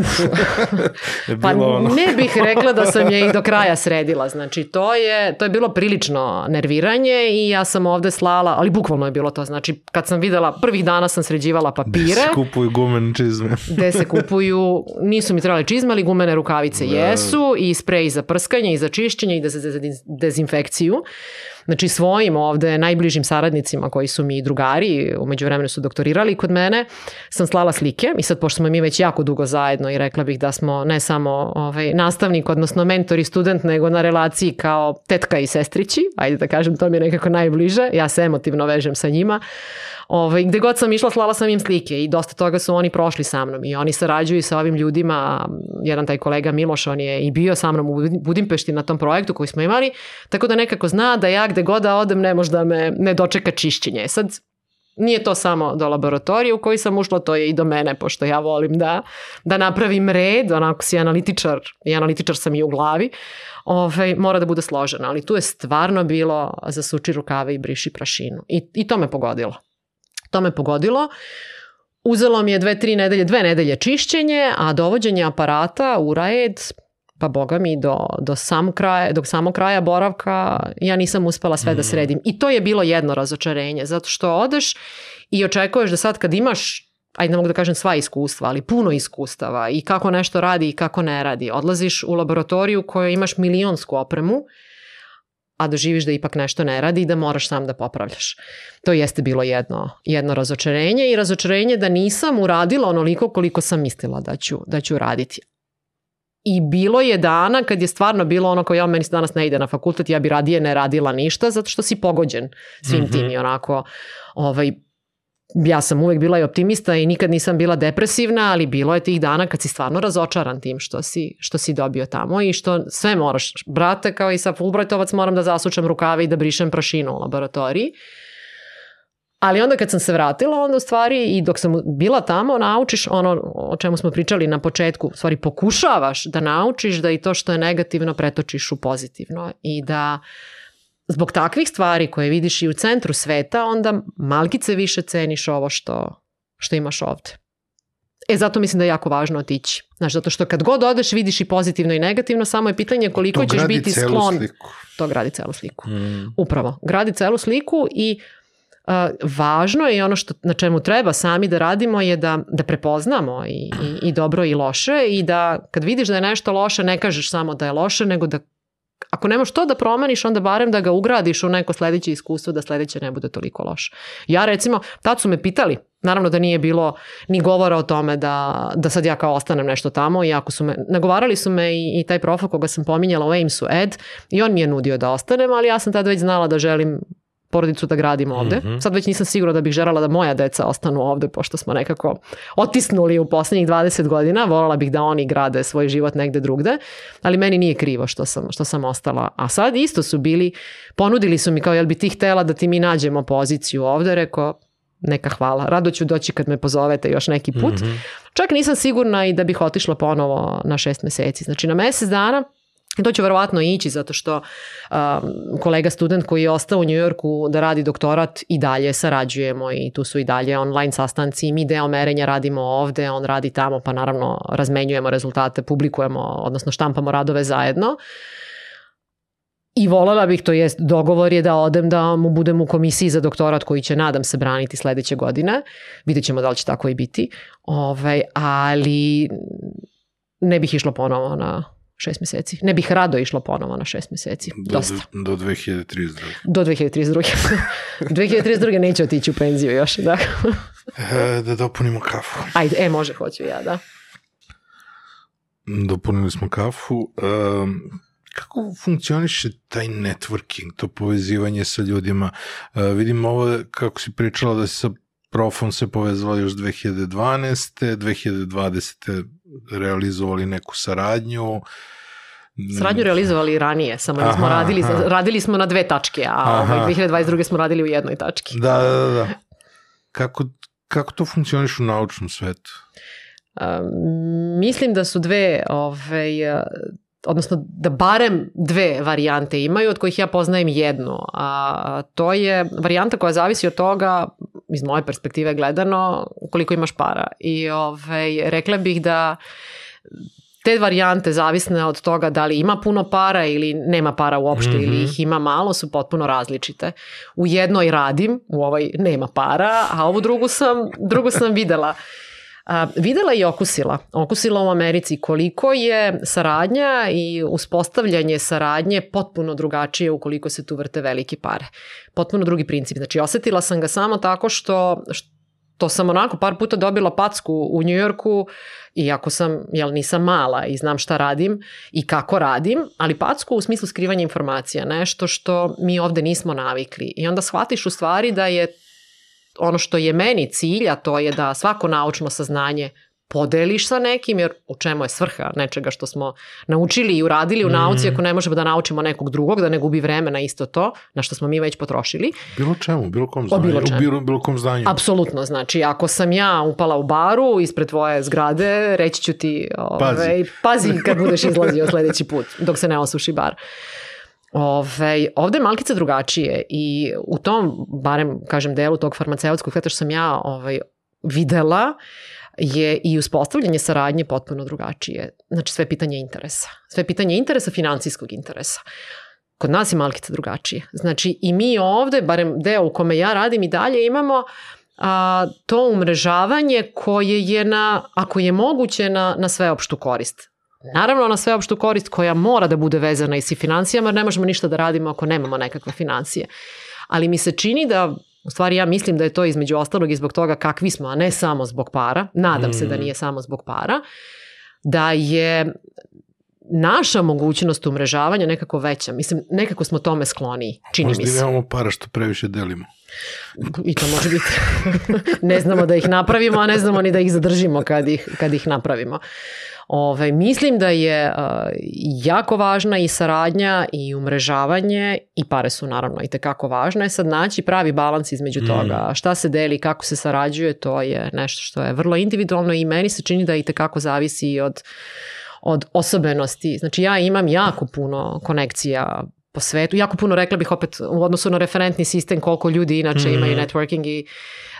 Uf. Je Pa bilo ono... ne bih rekla da sam je i do kraja sredila. Znači, to je, to je bilo prilično nerviranje i ja sam ovde slala, ali bukvalno je bilo to. Znači, kad sam videla, prvih dana sam sređivala Gde papire, se kupuju gumene čizme. gde se kupuju, nisu mi trebali čizme, ali gumene rukavice Da. jesu i sprej za prskanje i za čišćenje i za, za dezinfekciju. Znači svojim ovde najbližim saradnicima koji su mi drugari, umeđu vremenu su doktorirali kod mene, sam slala slike i sad pošto smo mi već jako dugo zajedno i rekla bih da smo ne samo ovaj, nastavnik, odnosno mentor i student, nego na relaciji kao tetka i sestrići, ajde da kažem, to mi je nekako najbliže, ja se emotivno vežem sa njima, Ovaj, gde god sam išla, slala sam im slike i dosta toga su oni prošli sa mnom i oni sarađuju sa ovim ljudima, jedan taj kolega Miloš, on je i bio sa mnom u Budimpešti na tom projektu koji smo imali, tako da nekako zna da ja gde god da odem ne možda me ne dočeka čišćenje. Sad, nije to samo do laboratorije u koji sam ušla, to je i do mene, pošto ja volim da, da napravim red, onako si analitičar, i analitičar sam i u glavi, ovaj, mora da bude složeno, ali tu je stvarno bilo zasuči rukave i briši prašinu. I, i to me pogodilo. To me pogodilo. Uzelo mi je dve, tri nedelje, dve nedelje čišćenje, a dovođenje aparata u red, pa boga mi, do, do, sam kraja, do samog kraja boravka ja nisam uspela sve da sredim. I to je bilo jedno razočarenje, zato što odeš i očekuješ da sad kad imaš ajde ne mogu da kažem sva iskustva, ali puno iskustava i kako nešto radi i kako ne radi. Odlaziš u laboratoriju u kojoj imaš milionsku opremu, a doživiš da ipak nešto ne radi i da moraš sam da popravljaš. To jeste bilo jedno, jedno razočarenje i razočarenje da nisam uradila onoliko koliko sam mislila da ću, da ću raditi. I bilo je dana kad je stvarno bilo ono kao ja meni se danas ne ide na fakultet, ja bi radije ne radila ništa zato što si pogođen svim mm -hmm. tim i onako ovaj, ja sam uvek bila i optimista i nikad nisam bila depresivna, ali bilo je tih dana kad si stvarno razočaran tim što si, što si dobio tamo i što sve moraš. Brate, kao i sa Fulbrightovac moram da zasučem rukave i da brišem prašinu u laboratoriji. Ali onda kad sam se vratila, onda u stvari i dok sam bila tamo, naučiš ono o čemu smo pričali na početku, u stvari pokušavaš da naučiš da i to što je negativno pretočiš u pozitivno i da zbog takvih stvari koje vidiš i u centru sveta, onda malkice više ceniš ovo što, što imaš ovde. E, zato mislim da je jako važno otići. Znaš, zato što kad god odeš vidiš i pozitivno i negativno, samo je pitanje koliko to ćeš biti sklon. Sliku. To gradi celu sliku. Mm. Upravo. Gradi celu sliku i uh, važno je i ono što, na čemu treba sami da radimo je da, da prepoznamo i, i, i dobro i loše i da kad vidiš da je nešto loše ne kažeš samo da je loše, nego da ako nemaš to da promeniš, onda barem da ga ugradiš u neko sledeće iskustvo, da sledeće ne bude toliko loše. Ja recimo, tad su me pitali, naravno da nije bilo ni govora o tome da, da sad ja kao ostanem nešto tamo, iako su me, nagovarali su me i, i taj profil koga sam pominjala u Aimsu Ed, i on mi je nudio da ostanem, ali ja sam tad već znala da želim porodicu da gradim ovde. Mm -hmm. Sad već nisam sigurna da bih želala da moja deca ostanu ovde, pošto smo nekako otisnuli u poslednjih 20 godina. Volala bih da oni grade svoj život negde drugde, ali meni nije krivo što sam, što sam ostala. A sad isto su bili, ponudili su mi kao, jel bi ti htela da ti mi nađemo poziciju ovde? Rekao, neka hvala. Rado ću doći kad me pozovete još neki put. Mm -hmm. Čak nisam sigurna i da bih otišla ponovo na šest meseci. Znači na mesec dana to će verovatno ići zato što um, kolega student koji je ostao u Njujorku da radi doktorat i dalje sarađujemo i tu su i dalje online sastanci i mi deo merenja radimo ovde, on radi tamo pa naravno razmenjujemo rezultate, publikujemo, odnosno štampamo radove zajedno. I volela bih, to jest dogovor je da odem da mu budem u komisiji za doktorat koji će, nadam se, braniti sledeće godine. Vidjet ćemo da li će tako i biti. Ovaj, ali ne bih išla ponovo na šest meseci. Ne bih rado išla ponovo na šest meseci. Do, Dosta. Do 2032. Do 2032. 2032. neće otići u penziju još, da. e, da dopunimo kafu. Ajde, e, može, hoću ja, da. Dopunili smo kafu. Um, kako funkcioniše taj networking, to povezivanje sa ljudima? Uh, vidim ovo kako si pričala da si sa profom se povezala još 2012. 2020. realizovali neku saradnju. Saradnju realizovali ranije, samo aha, smo radili, aha. radili smo na dve tačke, a ovaj 2022. smo radili u jednoj tački. Da, da, da. Kako, kako to funkcioniš u naučnom svetu? Um, mislim da su dve ovaj, odnosno da barem dve varijante imaju, od kojih ja poznajem jednu. A to je varijanta koja zavisi od toga iz moje perspektive gledano, koliko imaš para. I ovaj, rekla bih da te varijante zavisne od toga da li ima puno para ili nema para uopšte mm -hmm. ili ih ima malo su potpuno različite. U jednoj radim, u ovoj nema para, a ovu drugu sam, drugu sam videla. A, videla i okusila. Okusila u Americi koliko je saradnja i uspostavljanje saradnje potpuno drugačije ukoliko se tu vrte velike pare. Potpuno drugi princip. Znači, osetila sam ga samo tako što, što sam onako par puta dobila packu u Njujorku, iako sam, jel nisam mala i znam šta radim i kako radim, ali packu u smislu skrivanja informacija, nešto što mi ovde nismo navikli. I onda shvatiš u stvari da je ono što je meni cilj, a to je da svako naučno saznanje podeliš sa nekim, jer u čemu je svrha nečega što smo naučili i uradili u mm. nauci, ako ne možemo da naučimo nekog drugog, da ne gubi vreme na isto to, na što smo mi već potrošili. Bilo čemu, bilo kom zdanju. bilo, čemu. bilo, bilo kom zdanju. Apsolutno, znači ako sam ja upala u baru ispred tvoje zgrade, reći ću ti, ove, pazi. pazi kad budeš izlazio sledeći put, dok se ne osuši bar. Ove, ovde je malkice drugačije i u tom, barem kažem, delu tog farmaceutskog sveta što sam ja ovaj, videla, je i uspostavljanje saradnje potpuno drugačije. Znači sve pitanje interesa. Sve pitanje interesa, financijskog interesa. Kod nas je malkice drugačije. Znači i mi ovde, barem deo u kome ja radim i dalje imamo a, to umrežavanje koje je na, ako je moguće, na, na sveopštu korist. Naravno na sveopštu korist koja mora da bude vezana i sa financijama, jer ne možemo ništa da radimo ako nemamo nekakve financije. Ali mi se čini da U stvari ja mislim da je to između ostalog i zbog toga kakvi smo, a ne samo zbog para. Nadam mm. se da mm. nije samo zbog para. Da je naša mogućnost umrežavanja nekako veća. Mislim, nekako smo tome skloni, čini Možda mi se. Možda nemamo para što previše delimo. I to može biti. ne znamo da ih napravimo, a ne znamo ni da ih zadržimo kad ih, kad ih napravimo. Ove, mislim da je uh, jako važna i saradnja i umrežavanje i pare su naravno i tekako važne. Sad naći pravi balans između mm. toga šta se deli, kako se sarađuje, to je nešto što je vrlo individualno i meni se čini da i tekako zavisi od od osobenosti. Znači ja imam jako puno konekcija po svetu. Jako puno rekla bih opet u odnosu na referentni sistem koliko ljudi inače mm. imaju networking i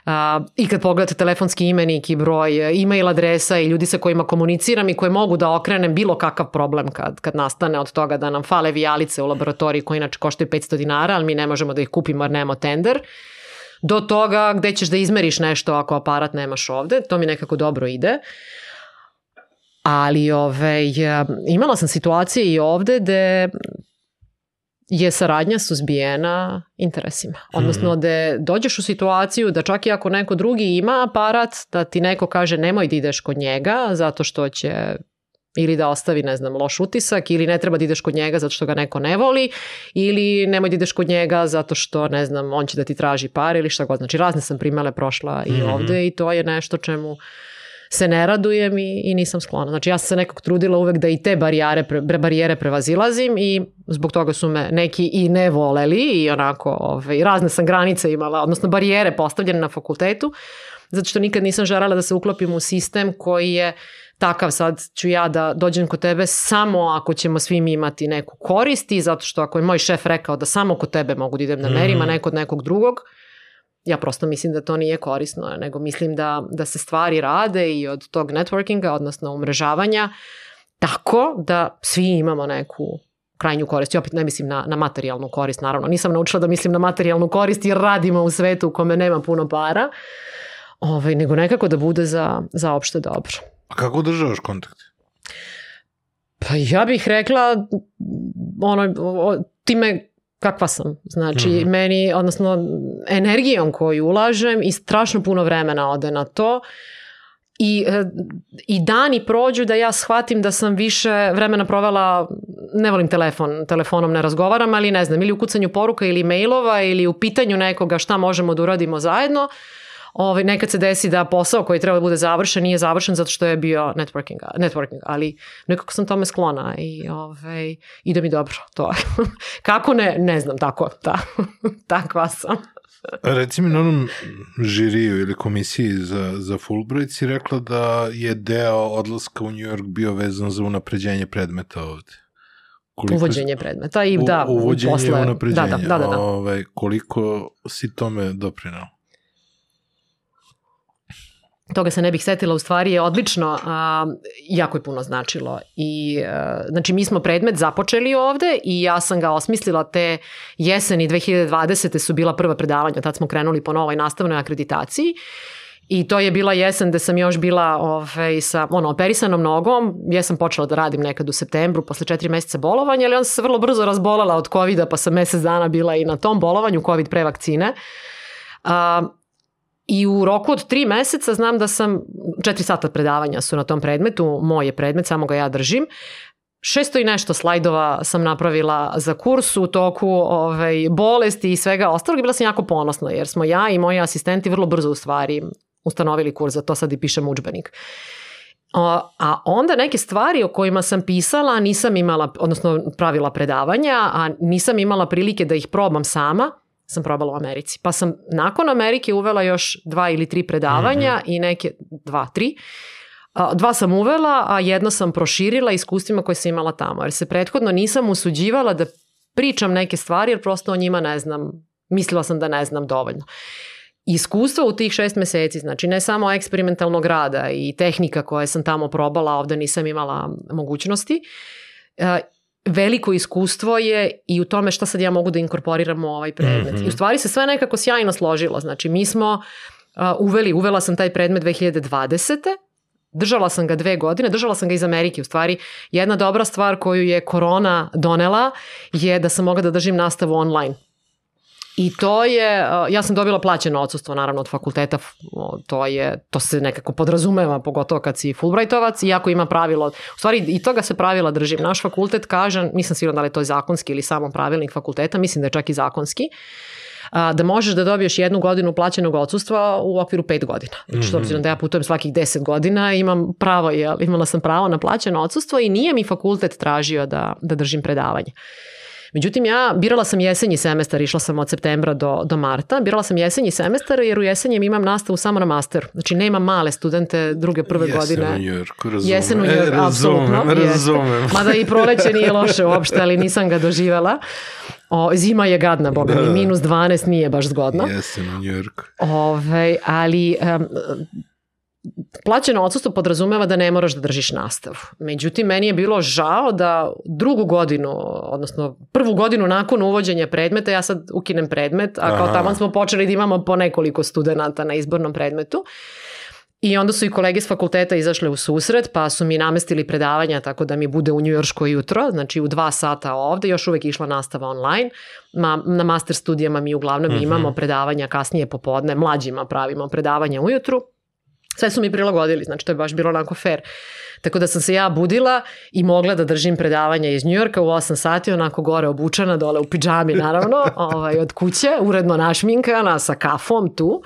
Uh, I kad pogledate telefonski imenik i broj e-mail adresa i ljudi sa kojima komuniciram i koje mogu da okrenem bilo kakav problem kad, kad nastane od toga da nam fale vijalice u laboratoriji koje inače koštaju 500 dinara, ali mi ne možemo da ih kupimo jer nemamo tender, do toga gde ćeš da izmeriš nešto ako aparat nemaš ovde, to mi nekako dobro ide. Ali ove, imala sam situacije i ovde gde je saradnja suzbijena interesima. Odnosno da dođeš u situaciju da čak i ako neko drugi ima aparat, da ti neko kaže nemoj da ideš kod njega zato što će ili da ostavi, ne znam, loš utisak ili ne treba da ideš kod njega zato što ga neko ne voli ili nemoj da ideš kod njega zato što, ne znam, on će da ti traži pare ili šta god. Znači, razne sam primele prošla i mm -hmm. ovde i to je nešto čemu se ne radujem i, i nisam sklona. Znači ja sam se nekako trudila uvek da i te barijere, pre, barijere prevazilazim i zbog toga su me neki i ne voleli i onako ovaj, razne sam granice imala, odnosno barijere postavljene na fakultetu, zato što nikad nisam želela da se uklopim u sistem koji je takav sad ću ja da dođem kod tebe samo ako ćemo svi mi imati neku korist i zato što ako je moj šef rekao da samo kod tebe mogu da idem na merima, mm. neko od nekog drugog, ja prosto mislim da to nije korisno, nego mislim da, da se stvari rade i od tog networkinga, odnosno umrežavanja, tako da svi imamo neku krajnju korist. I opet ne mislim na, na materijalnu korist, naravno. Nisam naučila da mislim na materijalnu korist jer radimo u svetu u kome nema puno para, ovaj, nego nekako da bude za, za opšte dobro. A kako održavaš kontakt? Pa ja bih rekla ono, time kakva sam. Znači, mm -hmm. meni, odnosno, energijom koju ulažem i strašno puno vremena ode na to i, e, i dani prođu da ja shvatim da sam više vremena provela, ne volim telefon, telefonom ne razgovaram, ali ne znam, ili u kucanju poruka ili mailova ili u pitanju nekoga šta možemo da uradimo zajedno, Ovaj, nekad se desi da posao koji treba da bude završen nije završen zato što je bio networking, networking ali nekako sam tome sklona i ovaj, ide mi dobro to. Kako ne, ne znam, tako, ta, takva sam. Reci mi na onom žiriju ili komisiji za, za Fulbright si rekla da je deo odlaska u New York bio vezan za unapređenje predmeta ovde. Koliko uvođenje predmeta i da, uvođenje posle, unapređenje. Da, da, da, da. Ove, ovaj, koliko si tome doprinao? Toga se ne bih setila, u stvari je odlično, a, jako je puno značilo. I, a, znači, mi smo predmet započeli ovde i ja sam ga osmislila te jeseni 2020. su bila prva predavanja, tad smo krenuli po novoj nastavnoj akreditaciji. I to je bila jesen da sam još bila ovaj, sa ono, operisanom nogom. Ja sam počela da radim nekad u septembru posle četiri meseca bolovanja, ali onda sam se vrlo brzo razbolela od COVID-a, pa sam mesec dana bila i na tom bolovanju, COVID pre vakcine. A, I u roku od tri meseca znam da sam, četiri sata predavanja su na tom predmetu, moj je predmet, samo ga ja držim. Šesto i nešto slajdova sam napravila za kurs u toku ovaj, bolesti i svega ostalog i bila sam jako ponosna jer smo ja i moji asistenti vrlo brzo u stvari ustanovili kurs, za to sad i pišem učbenik. A onda neke stvari o kojima sam pisala nisam imala, odnosno pravila predavanja, a nisam imala prilike da ih probam sama, sam probala u Americi. Pa sam nakon Amerike uvela još dva ili tri predavanja mm -hmm. i neke, dva, tri. Dva sam uvela, a jedno sam proširila iskustvima koje sam imala tamo. Jer se prethodno nisam usuđivala da pričam neke stvari, jer prosto o njima ne znam. Mislila sam da ne znam dovoljno. Iskustvo u tih šest meseci, znači ne samo eksperimentalnog rada i tehnika koje sam tamo probala, ovde nisam imala mogućnosti, veliko iskustvo je i u tome šta sad ja mogu da inkorporiram u ovaj predmet. Mm -hmm. I u stvari se sve nekako sjajno složilo. Znači mi smo uh, uveli, uvela sam taj predmet 2020. Držala sam ga dve godine, držala sam ga iz Amerike. U stvari, jedna dobra stvar koju je korona donela je da sam mogla da držim nastavu online. I to je, ja sam dobila plaćeno odsustvo naravno od fakulteta, to je, to se nekako podrazumeva, pogotovo kad si Fulbrightovac, iako ima pravilo, u stvari i toga se pravila držim. Naš fakultet kaže, nisam sigurna da li je to zakonski ili samo pravilnik fakulteta, mislim da je čak i zakonski, da možeš da dobiješ jednu godinu plaćenog odsustva u okviru pet godina. Znači, mm -hmm. obzirom da ja putujem svakih deset godina, imam pravo, jel, imala sam pravo na plaćeno odsustvo i nije mi fakultet tražio da, da držim predavanje. Međutim, ja birala sam jesenji semestar, išla sam od septembra do, do marta, birala sam jesenji semestar jer u jesenjem imam nastavu samo na master. Znači, nema male studente druge prve Jesen godine. Jesen u Njujorku, razumem. Jesen u Njujorku, e, apsolutno. Razumem. Mada i proleće nije loše uopšte, ali nisam ga doživela. O, zima je gadna, boga mi, da. minus 12 nije baš zgodno. Jesen u Njujorku. Ove, ali um, plaćeno odsustvo podrazumeva da ne moraš da držiš nastavu. Međutim, meni je bilo žao da drugu godinu, odnosno prvu godinu nakon uvođenja predmeta, ja sad ukinem predmet, a kao tamo smo počeli da imamo po nekoliko studenta na izbornom predmetu. I onda su i kolege s fakulteta izašle u susret, pa su mi namestili predavanja tako da mi bude u Njujorško jutro, znači u dva sata ovde, još uvek išla nastava online. Ma, na master studijama mi uglavnom mm -hmm. imamo predavanja kasnije popodne, mlađima pravimo predavanja ujutru Sve su mi prilagodili, znači to je baš bilo onako fair. Tako da sam se ja budila i mogla da držim predavanja iz Njujorka u 8 sati, onako gore obučena, dole u pidžami naravno, ovaj, od kuće, uredno našminkana, sa kafom tu.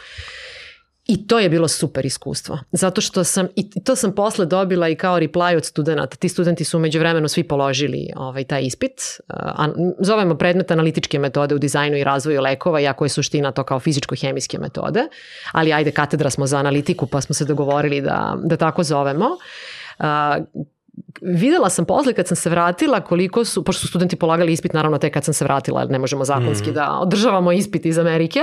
I to je bilo super iskustvo. Zato što sam, i to sam posle dobila i kao reply od studenta. Ti studenti su umeđu vremenu svi položili ovaj, taj ispit. A, zovemo predmet analitičke metode u dizajnu i razvoju lekova, iako je suština to kao fizičko-hemijske metode. Ali ajde, katedra smo za analitiku, pa smo se dogovorili da, da tako zovemo. A, videla sam posle kad sam se vratila koliko su, pošto su studenti polagali ispit naravno te kad sam se vratila, ne možemo zakonski mm. da održavamo ispit iz Amerike,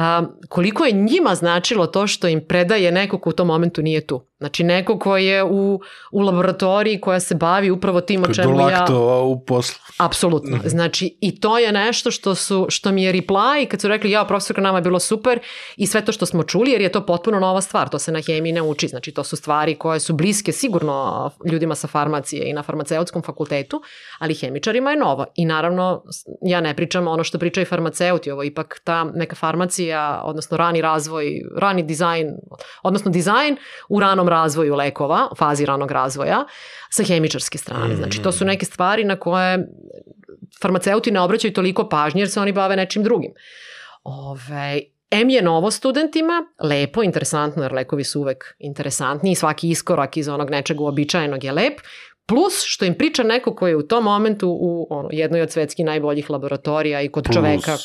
a, koliko je njima značilo to što im predaje neko ko u tom momentu nije tu. Znači neko ko je u, u laboratoriji koja se bavi upravo tim o čemu ja... u poslu. Apsolutno. -hmm. Znači i to je nešto što, su, što mi je reply kad su rekli ja profesorka nama je bilo super i sve to što smo čuli jer je to potpuno nova stvar. To se na hemiji ne uči. Znači to su stvari koje su bliske sigurno ljudima sa farmacije i na farmaceutskom fakultetu, ali hemičarima je novo. I naravno ja ne pričam ono što pričaju farmaceuti, ovo ipak ta neka farmacija, odnosno rani razvoj, rani dizajn, odnosno dizajn u ranom razvoju lekova, fazi ranog razvoja, sa hemičarske strane. Znači, to su neke stvari na koje farmaceuti ne obraćaju toliko pažnje jer se oni bave nečim drugim. Ove, M je novo studentima, lepo, interesantno, jer lekovi su uvek interesantni i svaki iskorak iz onog nečeg uobičajenog je lep, plus što im priča neko koji je u tom momentu u ono, jednoj od svetskih najboljih laboratorija i kod plus, čoveka.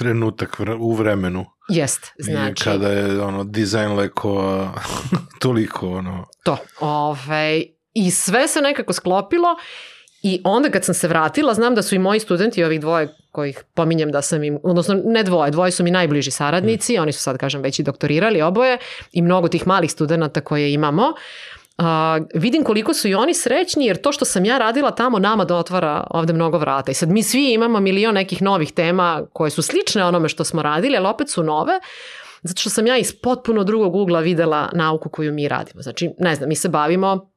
Trenutak u vremenu. Jest, znači. I kada je ono, dizajn lekova toliko ono... To, ovaj, i sve se nekako sklopilo i onda kad sam se vratila, znam da su i moji studenti, ovih dvoje kojih pominjem da sam im, odnosno ne dvoje, dvoje su mi najbliži saradnici, oni su sad, kažem, već i doktorirali oboje i mnogo tih malih studenta koje imamo, Uh, vidim koliko su i oni srećni jer to što sam ja radila tamo nama da otvara ovde mnogo vrata i sad mi svi imamo milion nekih novih tema koje su slične onome što smo radili, ali opet su nove, zato što sam ja iz potpuno drugog ugla videla nauku koju mi radimo. Znači, ne znam, mi se bavimo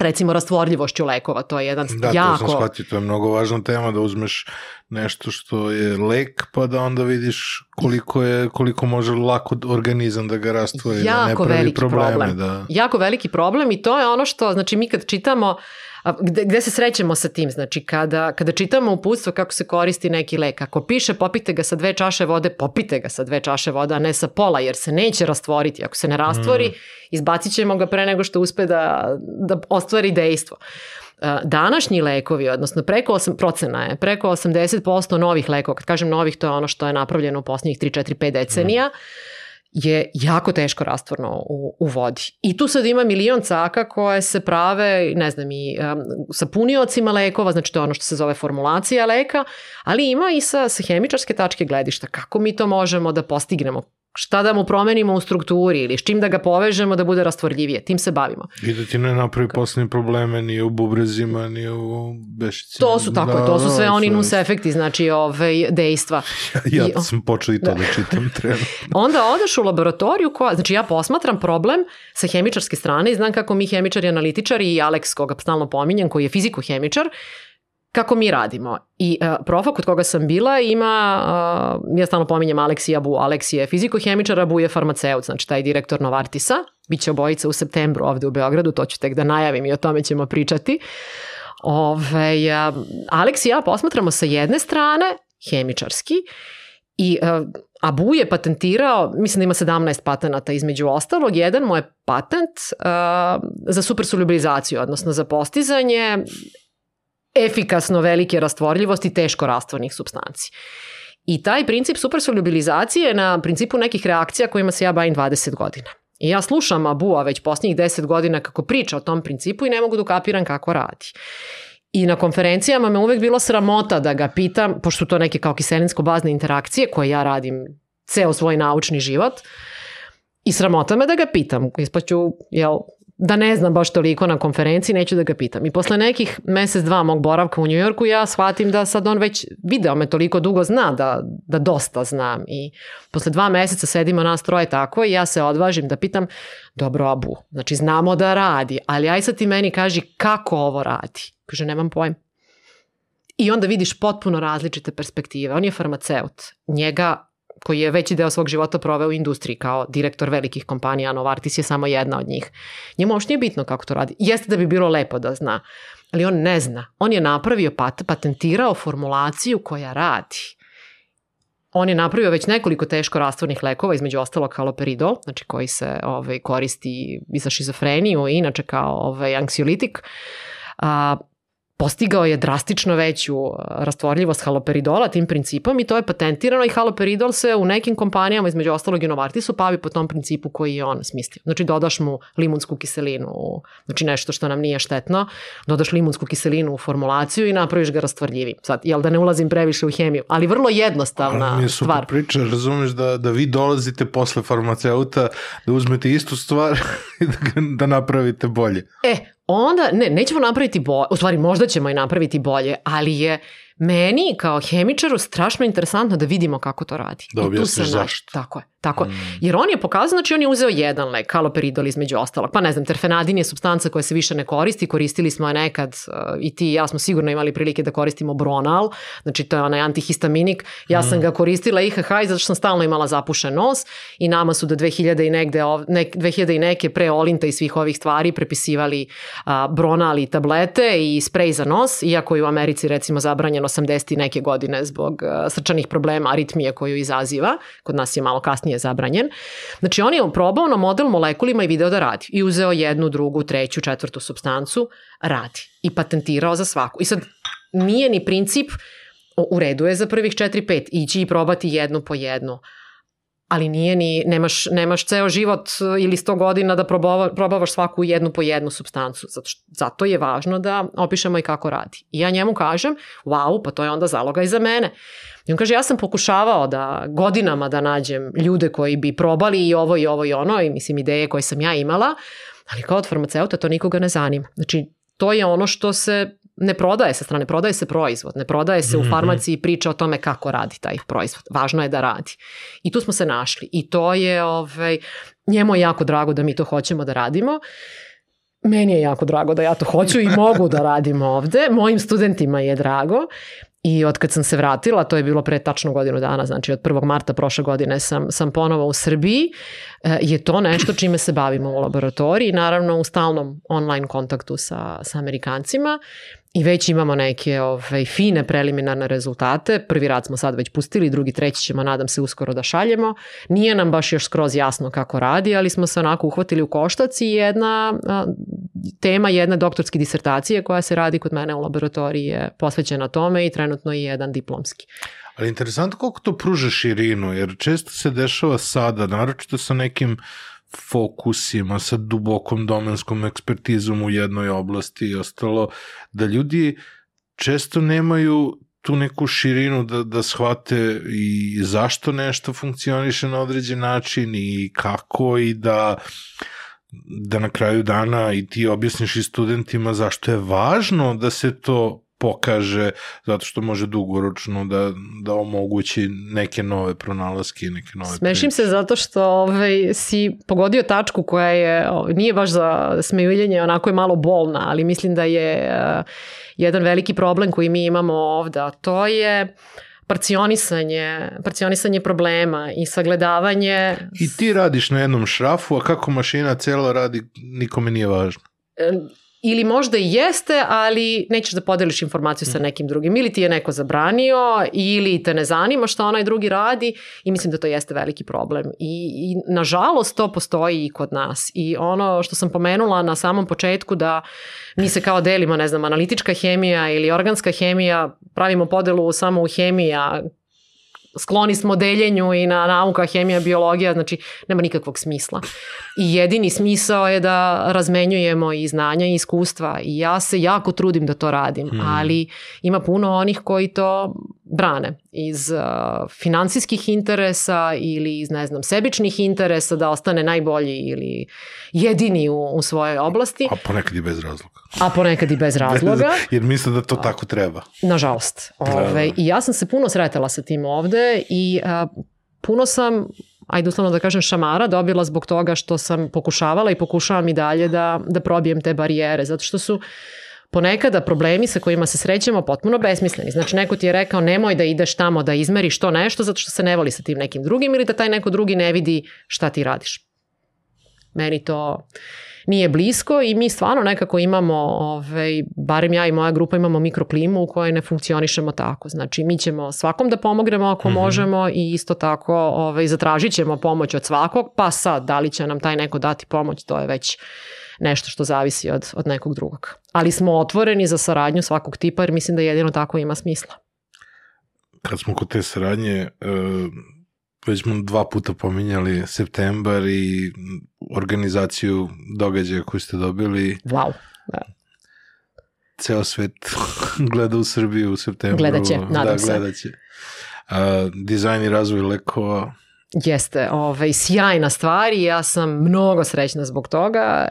recimo rastvorljivošću lekova, to je jedan Da, jako... to sam shvatio, to je mnogo važna tema da uzmeš nešto što je lek pa da onda vidiš koliko je koliko može lako organizam da ga rastvori, da ne jako pravi veliki probleme. problem. Da. Jako veliki problem i to je ono što, znači mi kad čitamo A gde, gde se srećemo sa tim? Znači, kada, kada čitamo uputstvo kako se koristi neki lek, ako piše popite ga sa dve čaše vode, popite ga sa dve čaše vode, a ne sa pola, jer se neće rastvoriti. Ako se ne rastvori, mm. izbacit ćemo ga pre nego što uspe da, da ostvari dejstvo. Današnji lekovi, odnosno preko 8, procena je, preko 80% novih lekova, kad kažem novih, to je ono što je napravljeno u poslednjih 3, 4, 5 decenija, mm je jako teško rastvorno u, u vodi. I tu sad ima milion caka koje se prave, ne znam, i um, sa puniocima lekova, znači to je ono što se zove formulacija leka, ali ima i sa, sa hemičarske tačke gledišta. Kako mi to možemo da postignemo? Šta da mu promenimo u strukturi ili s čim da ga povežemo da bude rastvorljivije. Tim se bavimo. I da ti ne napravi poslednje probleme ni u bubrezima, ni u bešicima. To su tako, da, to su sve da, oni nus efekti, znači ove dejstva. Ja, ja I, sam počeo i to da, da čitam trenutno. Onda odeš u laboratoriju koja, znači ja posmatram problem sa hemičarske strane i znam kako mi hemičari analitičari i Alex koga stalno pominjem koji je fiziko-hemičar, kako mi radimo. I uh, profa kod koga sam bila ima, uh, ja stalno pominjem Aleksi Abu, Aleksi je fizikohemičar, Abu je farmaceut, znači taj direktor Novartisa, bit će obojica u septembru ovde u Beogradu, to ću tek da najavim i o tome ćemo pričati. Ove, uh, Aleks i ja posmatramo sa jedne strane, hemičarski, I uh, Abu je patentirao, mislim da ima 17 patenata između ostalog, jedan mu je patent uh, za supersolubilizaciju, odnosno za postizanje efikasno velike rastvorljivosti teško rastvornih substanci. I taj princip supersolubilizacije je na principu nekih reakcija kojima se ja bavim 20 godina. I ja slušam Abua već posljednjih 10 godina kako priča o tom principu i ne mogu da ukapiram kako radi. I na konferencijama me uvek bilo sramota da ga pitam, pošto su to neke kao kiselinsko-bazne interakcije koje ja radim ceo svoj naučni život, I sramota me da ga pitam, ispaću, jel, da ne znam baš toliko na konferenciji, neću da ga pitam. I posle nekih mesec, dva mog boravka u Njujorku, ja shvatim da sad on već video me toliko dugo zna da, da dosta znam. I posle dva meseca sedimo nas troje tako i ja se odvažim da pitam, dobro Abu, znači znamo da radi, ali aj sad ti meni kaži kako ovo radi. Kaže, nemam pojem. I onda vidiš potpuno različite perspektive. On je farmaceut. Njega koji je veći deo svog života proveo u industriji kao direktor velikih kompanija, Novartis je samo jedna od njih. Njemu uopšte nije bitno kako to radi. Jeste da bi bilo lepo da zna, ali on ne zna. On je napravio, pat, patentirao formulaciju koja radi. On je napravio već nekoliko teško rastvornih lekova, između ostalog haloperidol, znači koji se ovaj, koristi i za šizofreniju i inače kao ovaj, anksiolitik. A, postigao je drastično veću uh, rastvorljivost haloperidola tim principom i to je patentirano i haloperidol se u nekim kompanijama, između ostalog i Novartisu, pavi po tom principu koji je on smislio. Znači dodaš mu limunsku kiselinu, znači nešto što nam nije štetno, dodaš limunsku kiselinu u formulaciju i napraviš ga rastvorljivim. Sad, jel da ne ulazim previše u hemiju, ali vrlo jednostavna mi je super stvar. priča, razumeš da, da vi dolazite posle farmaceuta, da uzmete istu stvar i da, da napravite bolje. E, onda, ne, nećemo napraviti bolje, u stvari možda ćemo i napraviti bolje, ali je meni kao hemičaru strašno interesantno da vidimo kako to radi. Da objasniš zašto. Tako je. Tako mm. Jer on je pokazao, znači on je uzeo jedan lek, haloperidol između ostalog. Pa ne znam, terfenadin je substanca koja se više ne koristi, koristili smo je nekad uh, i ti i ja smo sigurno imali prilike da koristimo Bronal, znači to je onaj antihistaminik. Ja mm. sam ga koristila IHH i zato što sam stalno imala zapušen nos i nama su do 2000 i negde, ne, 2000 i neke pre Olinta i svih ovih stvari prepisivali uh, Bronal i tablete i sprej za nos, iako je u Americi recimo zabranjeno 80 i neke godine zbog uh, srčanih problema, aritmije koju izaziva. Kod nas je malo kasnije zabranjen. Znači on je probao na model molekulima i video da radi. I uzeo jednu, drugu, treću, četvrtu substancu, radi. I patentirao za svaku. I sad nije ni princip u redu je za prvih 4-5 ići i probati jednu po jednu ali nije ni, nemaš, nemaš ceo život ili 100 godina da probava, probavaš svaku jednu po jednu substancu. Zato, što, zato je važno da opišemo i kako radi. I ja njemu kažem, wow, pa to je onda zaloga i za mene. I on kaže, ja sam pokušavao da godinama da nađem ljude koji bi probali i ovo i ovo i ono, i mislim ideje koje sam ja imala, ali kao od farmaceuta to nikoga ne zanima. Znači, to je ono što se ne prodaje sa strane, prodaje se proizvod, ne prodaje se u Mhm. farmaciji priča o tome kako radi taj proizvod. Važno je da radi. I tu smo se našli. I to je, ovaj, njemu je jako drago da mi to hoćemo da radimo. Meni je jako drago da ja to hoću i mogu da radim ovde. Mojim studentima je drago. I od kad sam se vratila, to je bilo pre tačno godinu dana, znači od 1. marta prošle godine sam, sam ponovo u Srbiji, e, je to nešto čime se bavimo u laboratoriji, naravno u stalnom online kontaktu sa, sa Amerikancima i već imamo neke ovaj, fine preliminarne rezultate. Prvi rad smo sad već pustili, drugi, treći ćemo, nadam se, uskoro da šaljemo. Nije nam baš još skroz jasno kako radi, ali smo se onako uhvatili u koštac i jedna a, tema jedne doktorske disertacije koja se radi kod mene u laboratoriji je posvećena tome i trenutno i jedan diplomski. Ali interesantno koliko to pruža širinu, jer često se dešava sada, naročito sa nekim fokusima, sa dubokom domenskom ekspertizom u jednoj oblasti i ostalo, da ljudi često nemaju tu neku širinu da, da shvate i zašto nešto funkcioniše na određen način i kako i da da na kraju dana i ti objasniš i studentima zašto je važno da se to pokaže zato što može dugoročno da, da omogući neke nove pronalaske i neke nove Smešim se zato što ovaj, si pogodio tačku koja je, o, nije baš za smejuljenje, onako je malo bolna, ali mislim da je uh, jedan veliki problem koji mi imamo ovde, to je parcionisanje, parcionisanje problema i sagledavanje I ti radiš na jednom šrafu, a kako mašina cela radi, nikome nije važno. Ili možda i jeste, ali nećeš da podeliš informaciju sa nekim drugim. Ili ti je neko zabranio, ili te ne zanima šta onaj drugi radi i mislim da to jeste veliki problem. I, i nažalost to postoji i kod nas. I ono što sam pomenula na samom početku da mi se kao delimo, ne znam, analitička hemija ili organska hemija, pravimo podelu samo u hemija, skloni smo deljenju i na nauka, hemija, biologija, znači nema nikakvog smisla. I jedini smisao je da razmenjujemo i znanja i iskustva i ja se jako trudim da to radim, Hmm. ali ima puno onih koji to brane iz uh, finansijskih interesa ili iz, ne znam, sebičnih interesa da ostane najbolji ili jedini u, u svojoj oblasti, A ponekad i bez razloga. a ponekad i bez razloga. Jer misle da to tako treba. Nažalost. Da, Ove, da. I ja sam se puno sretala sa tim ovde i a, puno sam ajde uslovno da kažem šamara dobila zbog toga što sam pokušavala i pokušavam i dalje da, da probijem te barijere, zato što su ponekada problemi sa kojima se srećemo potpuno besmisleni. Znači neko ti je rekao nemoj da ideš tamo da izmeriš to nešto zato što se ne voli sa tim nekim drugim ili da taj neko drugi ne vidi šta ti radiš. Meni to nije blisko i mi stvarno nekako imamo, ovaj, barem ja i moja grupa imamo mikroklimu u kojoj ne funkcionišemo tako. Znači mi ćemo svakom da pomognemo ako Mhm. možemo i isto tako ovaj, zatražit ćemo pomoć od svakog, pa sad da li će nam taj neko dati pomoć, to je već nešto što zavisi od, od nekog drugog. Ali smo otvoreni za saradnju svakog tipa jer mislim da jedino tako ima smisla. Kad smo kod te saradnje, e, već smo dva puta pominjali septembar i organizaciju događaja koju ste dobili. Wow. Ceo svet gleda u Srbiju u septembru. Gledat će, nadam da, se. Gledat će. A, dizajn i razvoj lekova. Jeste, ovaj, sjajna stvar i ja sam mnogo srećna zbog toga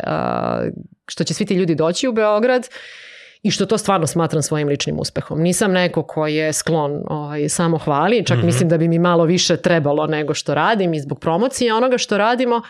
što će svi ti ljudi doći u Beograd i što to stvarno smatram svojim ličnim uspehom. Nisam neko ko je sklon ovaj, samo hvali, čak Mhm. mislim da bi mi malo više trebalo nego što radim i zbog promocije onoga što radimo,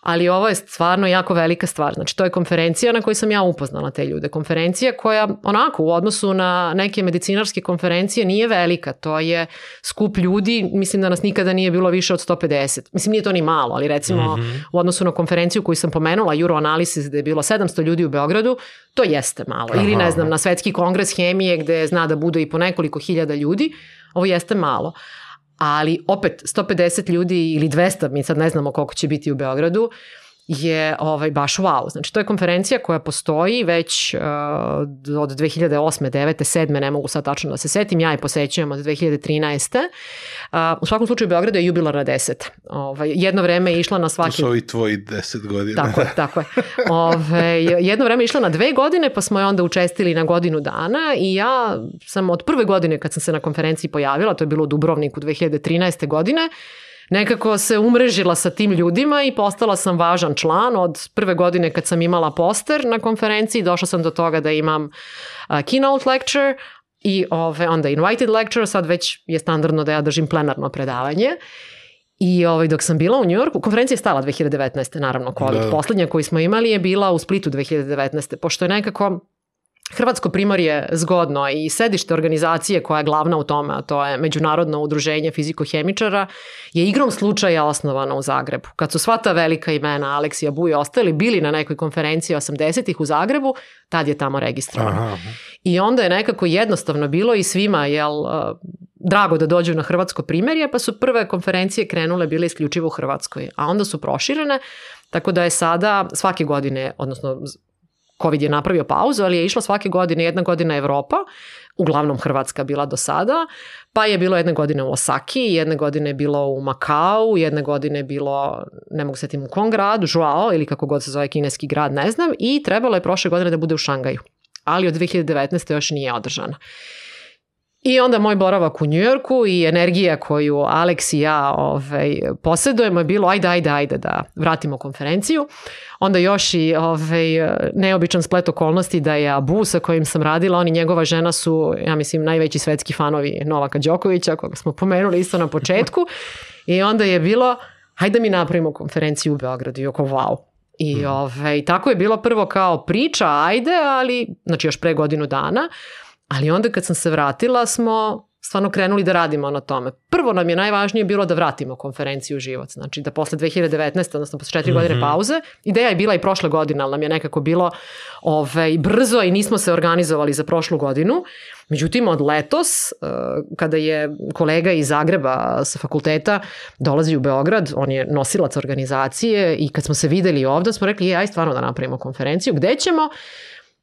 ali ovo je stvarno jako velika stvar. Znači, to je konferencija na kojoj sam ja upoznala te ljude. Konferencija koja, onako, u odnosu na neke medicinarske konferencije nije velika. To je skup ljudi, mislim da nas nikada nije bilo više od 150. Mislim, nije to ni malo, ali recimo Mhm. u odnosu na konferenciju koju sam pomenula, Euroanalysis, gde je bilo 700 ljudi u Beogradu, to jeste malo. Ili, Aha. ne znam, na svetski kongres hemije gde zna da bude i po nekoliko hiljada ljudi, ovo jeste malo. Ali opet 150 ljudi ili 200, mi sad ne znamo koliko će biti u Beogradu, je ovaj, baš wow. Znači, to je konferencija koja postoji već uh, od 2008. 9. 7. ne mogu sad tačno da se setim, ja je posećujem od 2013. Uh, u svakom slučaju Beogradu je jubilarna 10. Ovaj, jedno vreme je išla na svaki... To su ovi tvoji 10 godina. Tako je, tako je. Ove, jedno vreme je išla na dve godine, pa smo je onda učestili na godinu dana i ja sam od prve godine kad sam se na konferenciji pojavila, to je bilo u Dubrovniku 2013. godine, nekako se umrežila sa tim ljudima i postala sam važan član od prve godine kad sam imala poster na konferenciji, došla sam do toga da imam keynote lecture, i ove, onda invited lecture, sad već je standardno da ja držim plenarno predavanje. I ovaj, dok sam bila u Njujorku, konferencija je stala 2019. naravno, COVID. Da. Poslednja koju smo imali je bila u Splitu 2019. Pošto je nekako Hrvatsko primorje zgodno i sedište organizacije koja je glavna u tome, a to je Međunarodno udruženje fizikohemičara, je igrom slučaja osnovano u Zagrebu. Kad su sva ta velika imena, Aleksija Buj ostali, bili na nekoj konferenciji 80-ih u Zagrebu, tad je tamo registrovan. Aha, aha. I onda je nekako jednostavno bilo i svima, jel, drago da dođu na hrvatsko primerje, pa su prve konferencije krenule bile isključivo u Hrvatskoj, a onda su proširene, tako da je sada svake godine, odnosno COVID je napravio pauzu, ali je išla svake godine, jedna godina Evropa, uglavnom Hrvatska bila do sada, pa je bilo jedne godine u Osaki, jedne godine je bilo u Makau, jedne godine je bilo, ne mogu setim u kom gradu, Žuao ili kako god se zove kineski grad, ne znam, i trebalo je prošle godine da bude u Šangaju. Ali od 2019. još nije održana. I onda moj boravak u Njujorku i energija koju Alex i ja ovaj, posjedujemo je bilo ajde, ajde, ajde da vratimo konferenciju. Onda još i ovaj, neobičan splet okolnosti da je Abu sa kojim sam radila, on i njegova žena su, ja mislim, najveći svetski fanovi Novaka Đokovića, koga smo pomenuli isto na početku. I onda je bilo, hajde mi napravimo konferenciju u Beogradu i oko wow. I mm. ovaj, tako je bilo prvo kao priča, ajde, ali, znači još pre godinu dana, Ali onda kad sam se vratila smo stvarno krenuli da radimo na tome. Prvo nam je najvažnije bilo da vratimo konferenciju u život. Znači da posle 2019. odnosno posle četiri mm -hmm. godine mhm. pauze, ideja je bila i prošle godine, ali nam je nekako bilo ovaj, brzo i nismo se organizovali za prošlu godinu. Međutim, od letos, eh, kada je kolega iz Zagreba sa fakulteta dolazi u Beograd, on je nosilac organizacije i kad smo se videli ovde, smo rekli, je, aj stvarno da napravimo konferenciju. Gde ćemo?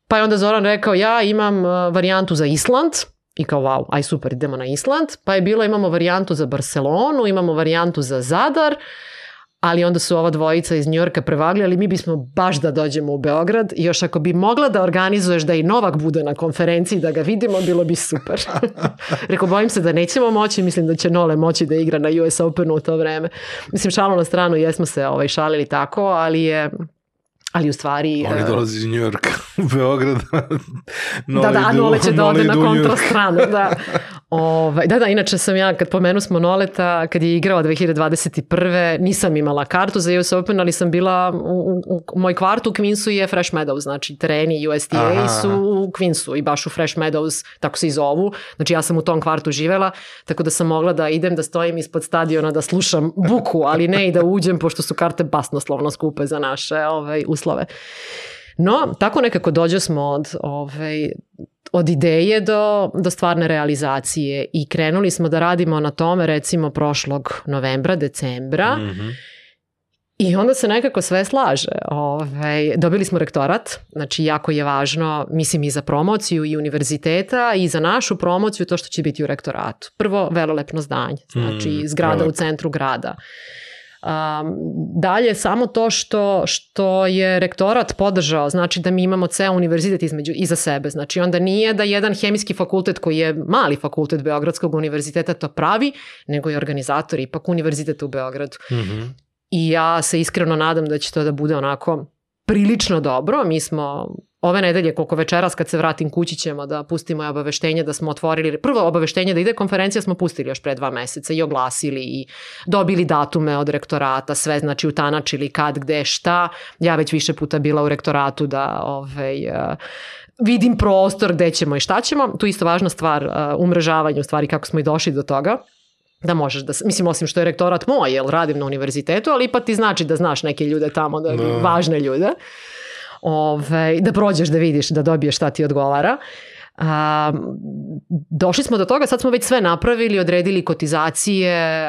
Pa je onda Zoran rekao, ja imam uh, varijantu za Island, i kao wow, aj super, idemo na Island. Pa je bilo, imamo varijantu za Barcelonu, imamo varijantu za Zadar, ali onda su ova dvojica iz Njorka prevagljali, mi bismo baš da dođemo u Beograd i još ako bi mogla da organizuješ da i Novak bude na konferenciji, da ga vidimo, bilo bi super. Rekao, bojim se da nećemo moći, mislim da će Nole moći da igra na US Openu u to vreme. Mislim, šalo na stranu, jesmo se ovaj, šalili tako, ali je ali u stvari... Oni uh, dolazi iz Njujorka u Beograd. da, da, a Nole će da ode na kontrastranu, da. Ovaj, da, da, inače sam ja, kad pomenu smo Noleta, kad je igrao 2021. nisam imala kartu za US Open, ali sam bila, u, u, u moj kvart u Queensu je Fresh Meadows, znači tereni USTA Aha. su u Queensu i baš u Fresh Meadows, tako se i zovu. Znači ja sam u tom kvartu živela, tako da sam mogla da idem da stojim ispod stadiona da slušam buku, ali ne i da uđem, pošto su karte basnoslovno skupe za naše ovaj, uslove. No, tako nekako dođe smo od ovaj, od ideje do, do stvarne realizacije i krenuli smo da radimo na tome recimo prošlog novembra, decembra mm -hmm. I onda se nekako sve slaže. Ove, ovaj, dobili smo rektorat, znači jako je važno, mislim i za promociju i univerziteta i za našu promociju to što će biti u rektoratu. Prvo, velelepno zdanje, znači mm, zgrada prelep. u centru grada. Um, dalje, samo to što, što je rektorat podržao, znači da mi imamo ceo univerzitet između, iza sebe. Znači onda nije da jedan hemijski fakultet koji je mali fakultet Beogradskog univerziteta to pravi, nego je organizator ipak univerziteta u Beogradu. Mm -hmm. I ja se iskreno nadam da će to da bude onako prilično dobro. Mi smo ove nedelje, koliko večeras kad se vratim kući ćemo da pustimo je obaveštenje da smo otvorili, prvo obaveštenje da ide konferencija smo pustili još pre dva meseca i oglasili i dobili datume od rektorata, sve znači utanačili kad, gde, šta. Ja već više puta bila u rektoratu da ovaj, vidim prostor gde ćemo i šta ćemo. Tu isto važna stvar, umrežavanje u stvari kako smo i došli do toga da možeš da, mislim osim što je rektorat moj, jer radim na univerzitetu, ali ipak ti znači da znaš neke ljude tamo, da, no. važne ljude ovaj, da prođeš da vidiš, da dobiješ šta ti odgovara. A, došli smo do toga, sad smo već sve napravili, odredili kotizacije,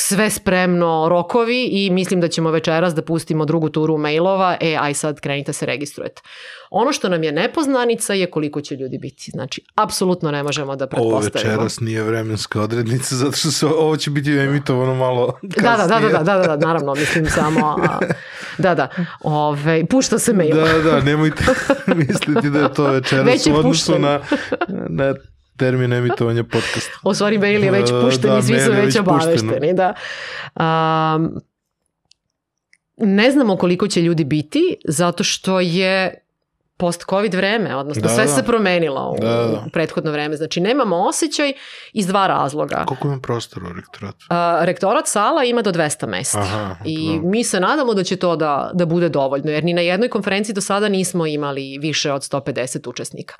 sve spremno rokovi i mislim da ćemo večeras da pustimo drugu turu mailova, e, aj sad krenite se registrujete. Ono što nam je nepoznanica je koliko će ljudi biti. Znači, apsolutno ne možemo da Ovo pretpostavimo. večeras nije vremenska odrednica, zato što se, ovo će biti emitovano malo Da, da, da, da, kasnije. da, da, da, naravno, mislim samo, a, da, da, ove, pušta se mail. Da, da, nemojte misliti da je to večeras u odnosu na, na termin emitovanja podcasta. U stvari mail je već Da, pušten da, i svi su već obavešteni. Da. Um, ne znamo koliko će ljudi biti, zato što je post-covid vreme, odnosno Da, sve da. se promenilo u Da, da. prethodno vreme. Znači, nemamo osjećaj iz dva razloga. Koliko ima prostora u rektoratu? A, rektorat sala ima do 200 mesta. Aha, I dobro. mi se nadamo da će to da, da bude dovoljno, jer ni na jednoj konferenciji do sada nismo imali više od 150 učesnika.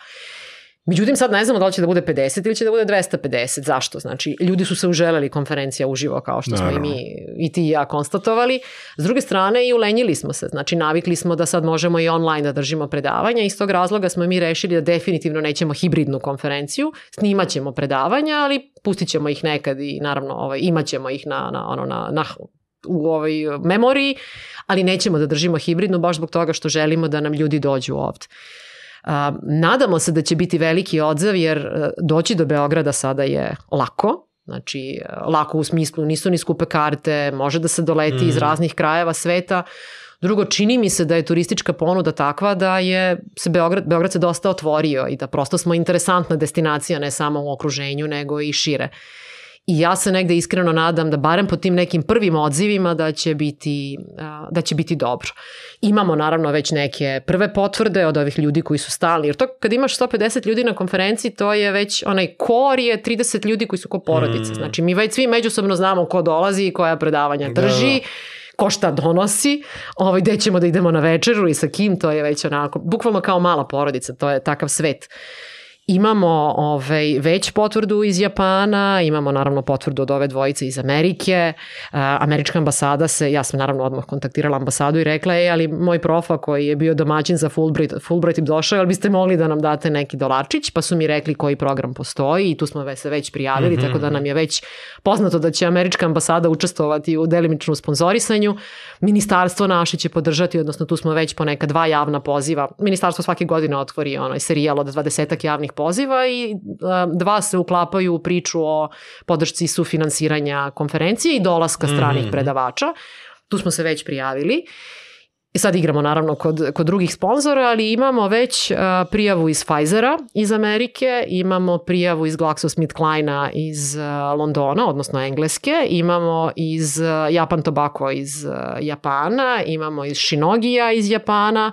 Međutim, sad ne znamo da li će da bude 50 ili će da bude 250. Zašto? Znači, ljudi su se uželeli konferencija uživo, kao što smo i Naravno. mi, i ti i ja konstatovali. S druge strane, i ulenjili smo se. Znači, navikli smo da sad možemo i online da držimo predavanja. Iz tog razloga smo mi rešili da definitivno nećemo hibridnu konferenciju. Snimat ćemo predavanja, ali pustit ćemo ih nekad i naravno ovaj, imat ćemo ih na, na, ono, na, na u ovoj memoriji, ali nećemo da držimo hibridnu baš zbog toga što želimo da nam ljudi dođu ovde. A, nadamo se da će biti veliki odzav jer e, doći do Beograda sada je lako, znači e, lako u smislu nisu ni skupe karte, može da se doleti iz Mhm. raznih krajeva sveta. Drugo, čini mi se da je turistička ponuda takva da je se Beograd, Beograd se dosta otvorio i da prosto smo interesantna destinacija ne samo u okruženju nego i šire. I ja se negde iskreno nadam da barem po tim nekim prvim odzivima da će biti, da će biti dobro. Imamo naravno već neke prve potvrde od ovih ljudi koji su stalni, jer to kad imaš 150 ljudi na konferenciji, to je već onaj kor je 30 ljudi koji su ko porodice. Mm. Znači mi već svi međusobno znamo ko dolazi i koja predavanja Da, drži. ko šta donosi, ovaj, gde ćemo da idemo na večeru i sa kim, to je već onako, bukvalno kao mala porodica, to je takav svet. Imamo ovaj, već potvrdu iz Japana, imamo naravno potvrdu od ove dvojice iz Amerike. Uh, američka ambasada se, ja sam naravno odmah kontaktirala ambasadu i rekla je, ali moj profa koji je bio domaćin za Fulbright, Fulbright došao, ali biste mogli da nam date neki dolarčić, pa su mi rekli koji program postoji i tu smo se već prijavili, Mhm. tako da nam je već poznato da će američka ambasada učestvovati u delimičnom sponzorisanju. Ministarstvo naše će podržati, odnosno tu smo već po neka dva javna poziva. Ministarstvo svake godine otvori onaj serijal od 20 javnih poziva i dva se uklapaju u priču o podršci sufinansiranja konferencije i dolaska stranih Mhm. predavača. Tu smo se već prijavili. I sad igramo naravno kod, kod drugih sponzora, ali imamo već uh, prijavu iz Pfizera iz Amerike, imamo prijavu iz GlaxoSmithKline iz uh, Londona, odnosno Engleske, imamo iz uh, Japan Tobacco iz uh, Japana, imamo iz Shinogija iz Japana,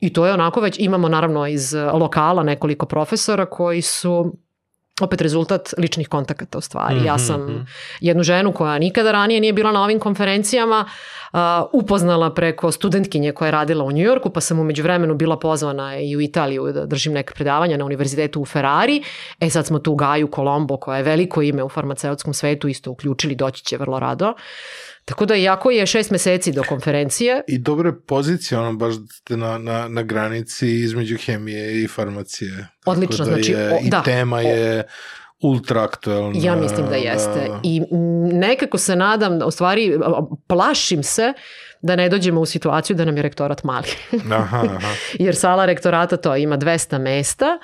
I to je onako već, imamo naravno iz uh, lokala nekoliko profesora koji su opet rezultat ličnih kontakata u stvari. Ja sam Mhm. jednu ženu koja nikada ranije nije bila na ovim konferencijama uh, upoznala preko studentkinje koja je radila u Njujorku, pa sam umeđu vremenu bila pozvana i u Italiju da držim neke predavanja na univerzitetu u Ferrari. E sad smo tu Gaju Colombo koja je veliko ime u farmaceutskom svetu isto uključili, doći će vrlo rado. Tako da iako je šest meseci do konferencije, I dobre pozicije, ono baš ste na, na, na granici između hemije i farmacije. Tako Odlično, da znači, je, o, I da, tema o- je ultra aktuelna. Ja mislim da jeste. I mm, nekako se nadam, u stvari plašim se da ne dođemo u situaciju da nam je rektorat mali. Aha, aha. Jer sala rektorata to ima 200 mesta,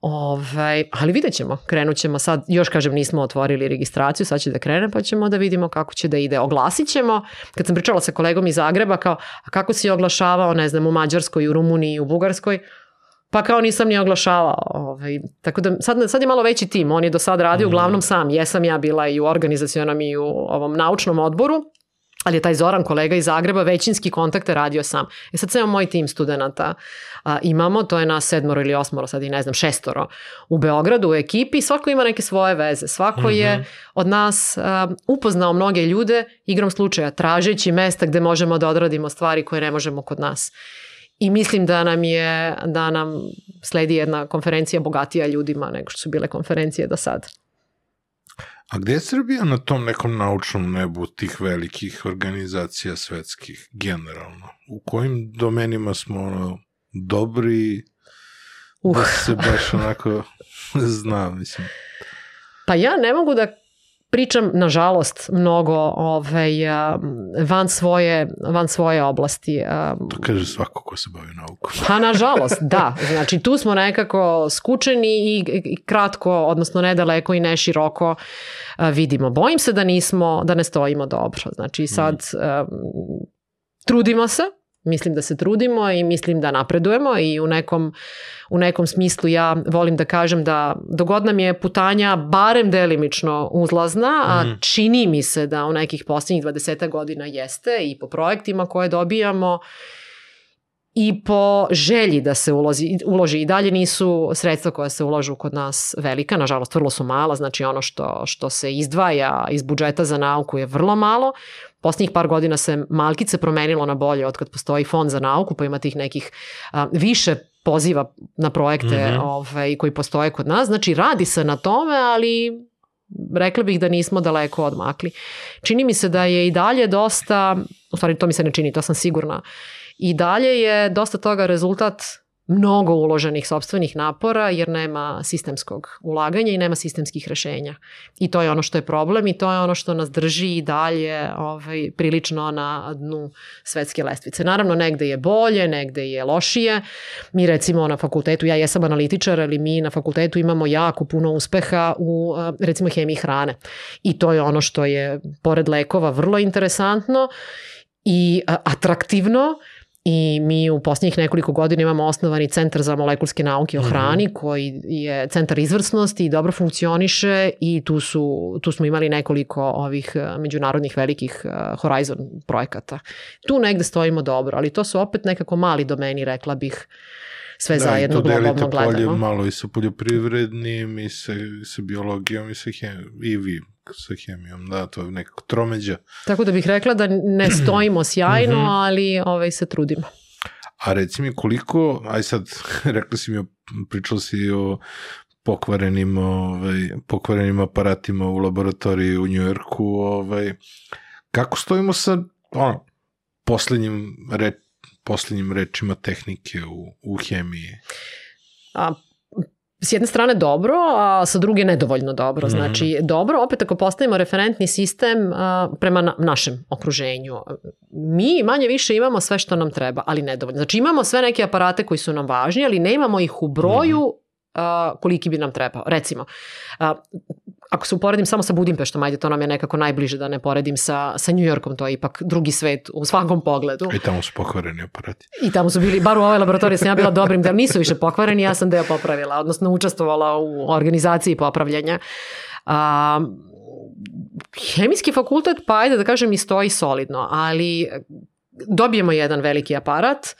Ovaj, ali vidjet ćemo, krenut ćemo sad, još kažem nismo otvorili registraciju, sad će da krene pa ćemo da vidimo kako će da ide. Oglasit ćemo, kad sam pričala sa kolegom iz Zagreba, kao, a kako si oglašavao, ne znam, u Mađarskoj, u Rumuniji, u Bugarskoj, pa kao nisam ni oglašavao. Ovaj, tako da sad, sad je malo veći tim, on je do sad radio Mhm. uglavnom sam, jesam ja bila i u organizacionom i u ovom naučnom odboru, ali je taj Zoran kolega iz Zagreba većinski kontakte radio sam. E sad ceo moj tim studenta a, imamo, to je nas sedmoro ili osmoro, sad i ne znam, šestoro u Beogradu u ekipi, svako ima neke svoje veze, svako je Mhm. od nas a, upoznao mnoge ljude igrom slučaja, tražeći mesta gde možemo da odradimo stvari koje ne možemo kod nas. I mislim da nam je, da nam sledi jedna konferencija bogatija ljudima nego što su bile konferencije do sad. A gde je Srbija na tom nekom naučnom nebu tih velikih organizacija svetskih, generalno? U kojim domenima smo ono, dobri, Uh. da se baš onako zna, mislim. Pa ja ne mogu da pričam, nažalost, mnogo ovaj, van, svoje, van svoje oblasti. To kaže svako ko se bavi naukom. Pa nažalost, da. Znači tu smo nekako skučeni i, i kratko, odnosno nedaleko i ne široko a, vidimo. Bojim se da nismo, da ne stojimo dobro. Znači sad um, trudimo se, mislim da se trudimo i mislim da napredujemo i u nekom, u nekom smislu ja volim da kažem da dogod nam je putanja barem delimično uzlazna, a Mhm. čini mi se da u nekih posljednjih 20 godina jeste i po projektima koje dobijamo i po želji da se ulozi, uloži i dalje nisu sredstva koja se ulažu kod nas velika, nažalost vrlo su mala, znači ono što, što se izdvaja iz budžeta za nauku je vrlo malo. Poslednjih par godina se malkice promenilo na bolje od kad postoji fond za nauku, pa ima tih nekih a, više poziva na projekte Mhm. ovaj, koji postoje kod nas. Znači radi se na tome, ali rekla bih da nismo daleko odmakli. Čini mi se da je i dalje dosta, u stvari to mi se ne čini, to sam sigurna, i dalje je dosta toga rezultat mnogo uloženih sobstvenih napora jer nema sistemskog ulaganja i nema sistemskih rešenja. I to je ono što je problem i to je ono što nas drži i dalje ovaj, prilično na dnu svetske lestvice. Naravno, negde je bolje, negde je lošije. Mi recimo na fakultetu, ja jesam analitičar, ali mi na fakultetu imamo jako puno uspeha u a, recimo hemiji hrane. I to je ono što je pored lekova vrlo interesantno i a, atraktivno I mi u posljednjih nekoliko godina imamo osnovani centar za molekulske nauke o hrani koji je centar izvrsnosti i dobro funkcioniše i tu, su, tu smo imali nekoliko ovih eh, međunarodnih velikih eh, Horizon projekata. Tu negde stojimo dobro, ali to su opet nekako mali domeni, rekla bih, sve da, zajedno i to delite globalno polje gledamo. malo i sa poljoprivrednim i sa, sa biologijom i sa hemijom, i vi sa hemijom, da, to je nekako tromeđa. Tako da bih rekla da ne stojimo sjajno, Mhm. ali ovaj, se trudimo. A reci mi koliko, aj sad, rekla si mi, pričala si o pokvarenim, ovaj, pokvarenim aparatima u laboratoriji u Njujorku, ovaj, kako stojimo sa ono, poslednjim, re, poslednjim rečima tehnike u, u hemiji? a, s jedne strane dobro, a sa druge nedovoljno dobro. Mhm. Znači, dobro, opet ako postavimo referentni sistem a, prema na, našem okruženju, mi manje više imamo sve što nam treba, ali nedovoljno. Znači, imamo sve neke aparate koji su nam važni, ali nemamo ih u broju a, koliki bi nam trebao. Recimo, a, ako se uporedim samo sa Budimpeštom, ajde, to nam je nekako najbliže da ne poredim sa, sa New Yorkom, to je ipak drugi svet u svakom pogledu. I tamo su pokvareni aparati. I tamo su bili, bar u ovoj laboratoriji sam ja bila dobrim, da nisu više pokvareni, ja sam deo popravila, odnosno učestvovala u organizaciji popravljanja. A, hemijski fakultet, pa ajde da kažem, i stoji solidno, ali dobijemo jedan veliki aparat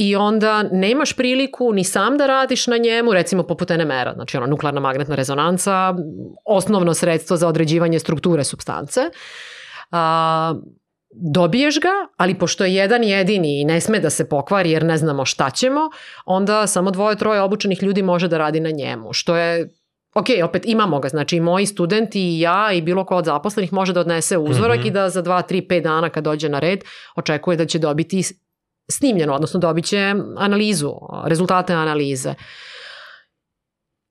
i onda nemaš priliku ni sam da radiš na njemu, recimo poput NMR-a, znači ono nuklearna magnetna rezonanca, osnovno sredstvo za određivanje strukture substance. A, dobiješ ga, ali pošto je jedan jedini i ne sme da se pokvari jer ne znamo šta ćemo, onda samo dvoje, troje obučenih ljudi može da radi na njemu, što je Ok, opet imamo ga, znači i moji studenti i ja i bilo ko od zaposlenih može da odnese uzorak mm. -hmm. i da za 2, 3, 5 dana kad dođe na red očekuje da će dobiti snimljeno, odnosno dobit će analizu, rezultate analize.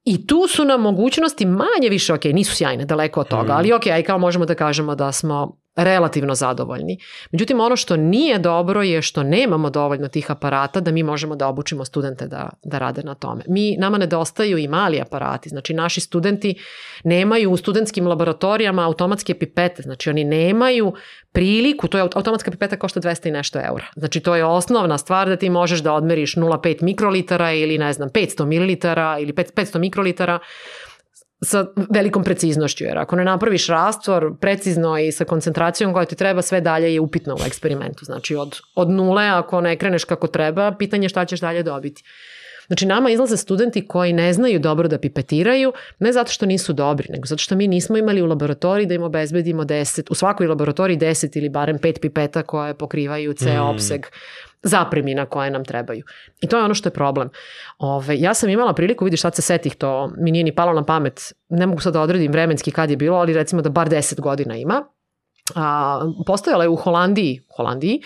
I tu su nam mogućnosti manje više, ok, nisu sjajne, daleko od toga, Mhm. ali ok, aj kao možemo da kažemo da smo relativno zadovoljni. Međutim, ono što nije dobro je što nemamo dovoljno tih aparata da mi možemo da obučimo studente da, da rade na tome. Mi, nama nedostaju i mali aparati, znači naši studenti nemaju u studentskim laboratorijama automatske pipete, znači oni nemaju priliku, to je automatska pipeta košta 200 i nešto eura. Znači to je osnovna stvar da ti možeš da odmeriš 0,5 mikrolitara ili ne znam 500 mililitara ili 500 mikrolitara sa velikom preciznošću, jer ako ne napraviš rastvor precizno i sa koncentracijom koja ti treba, sve dalje je upitno u eksperimentu. Znači od, od nule, ako ne kreneš kako treba, pitanje je šta ćeš dalje dobiti. Znači nama izlaze studenti koji ne znaju dobro da pipetiraju, ne zato što nisu dobri, nego zato što mi nismo imali u laboratoriji da im obezbedimo 10, u svakoj laboratoriji 10 ili barem 5 pipeta koje pokrivaju ceo Mm. opseg zapremina koje nam trebaju. I to je ono što je problem. Ove, ja sam imala priliku, vidiš sad se setih, to mi nije ni palo na pamet, ne mogu sad da odredim vremenski kad je bilo, ali recimo da bar 10 godina ima. A, postojala je u Holandiji, Holandiji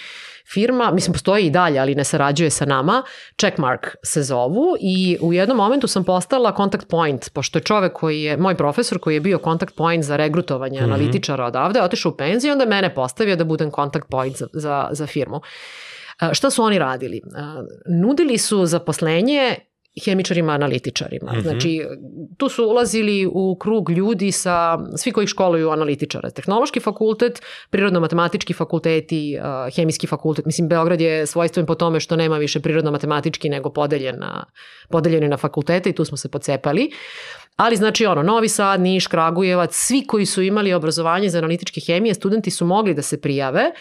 firma, mislim postoji i dalje, ali ne sarađuje sa nama, Checkmark se zovu i u jednom momentu sam postala contact point, pošto je čovek koji je, moj profesor koji je bio contact point za regrutovanje mm -hmm. analitičara odavde, otišao u penziju, onda je mene postavio da budem contact point za, za, za firmu. Šta su oni radili? Nudili su zaposlenje hemičarima, analitičarima. Mm -hmm. Znači, tu su ulazili u krug ljudi sa, svi koji školuju analitičare. Tehnološki fakultet, prirodno-matematički fakulteti, uh, hemijski fakultet. Mislim, Beograd je svojstven po tome što nema više prirodno-matematički nego podeljen na, podeljen na fakultete i tu smo se pocepali. Ali znači ono, Novi Sad, Niš, Kragujevac, svi koji su imali obrazovanje za analitičke hemije, studenti su mogli da se prijave,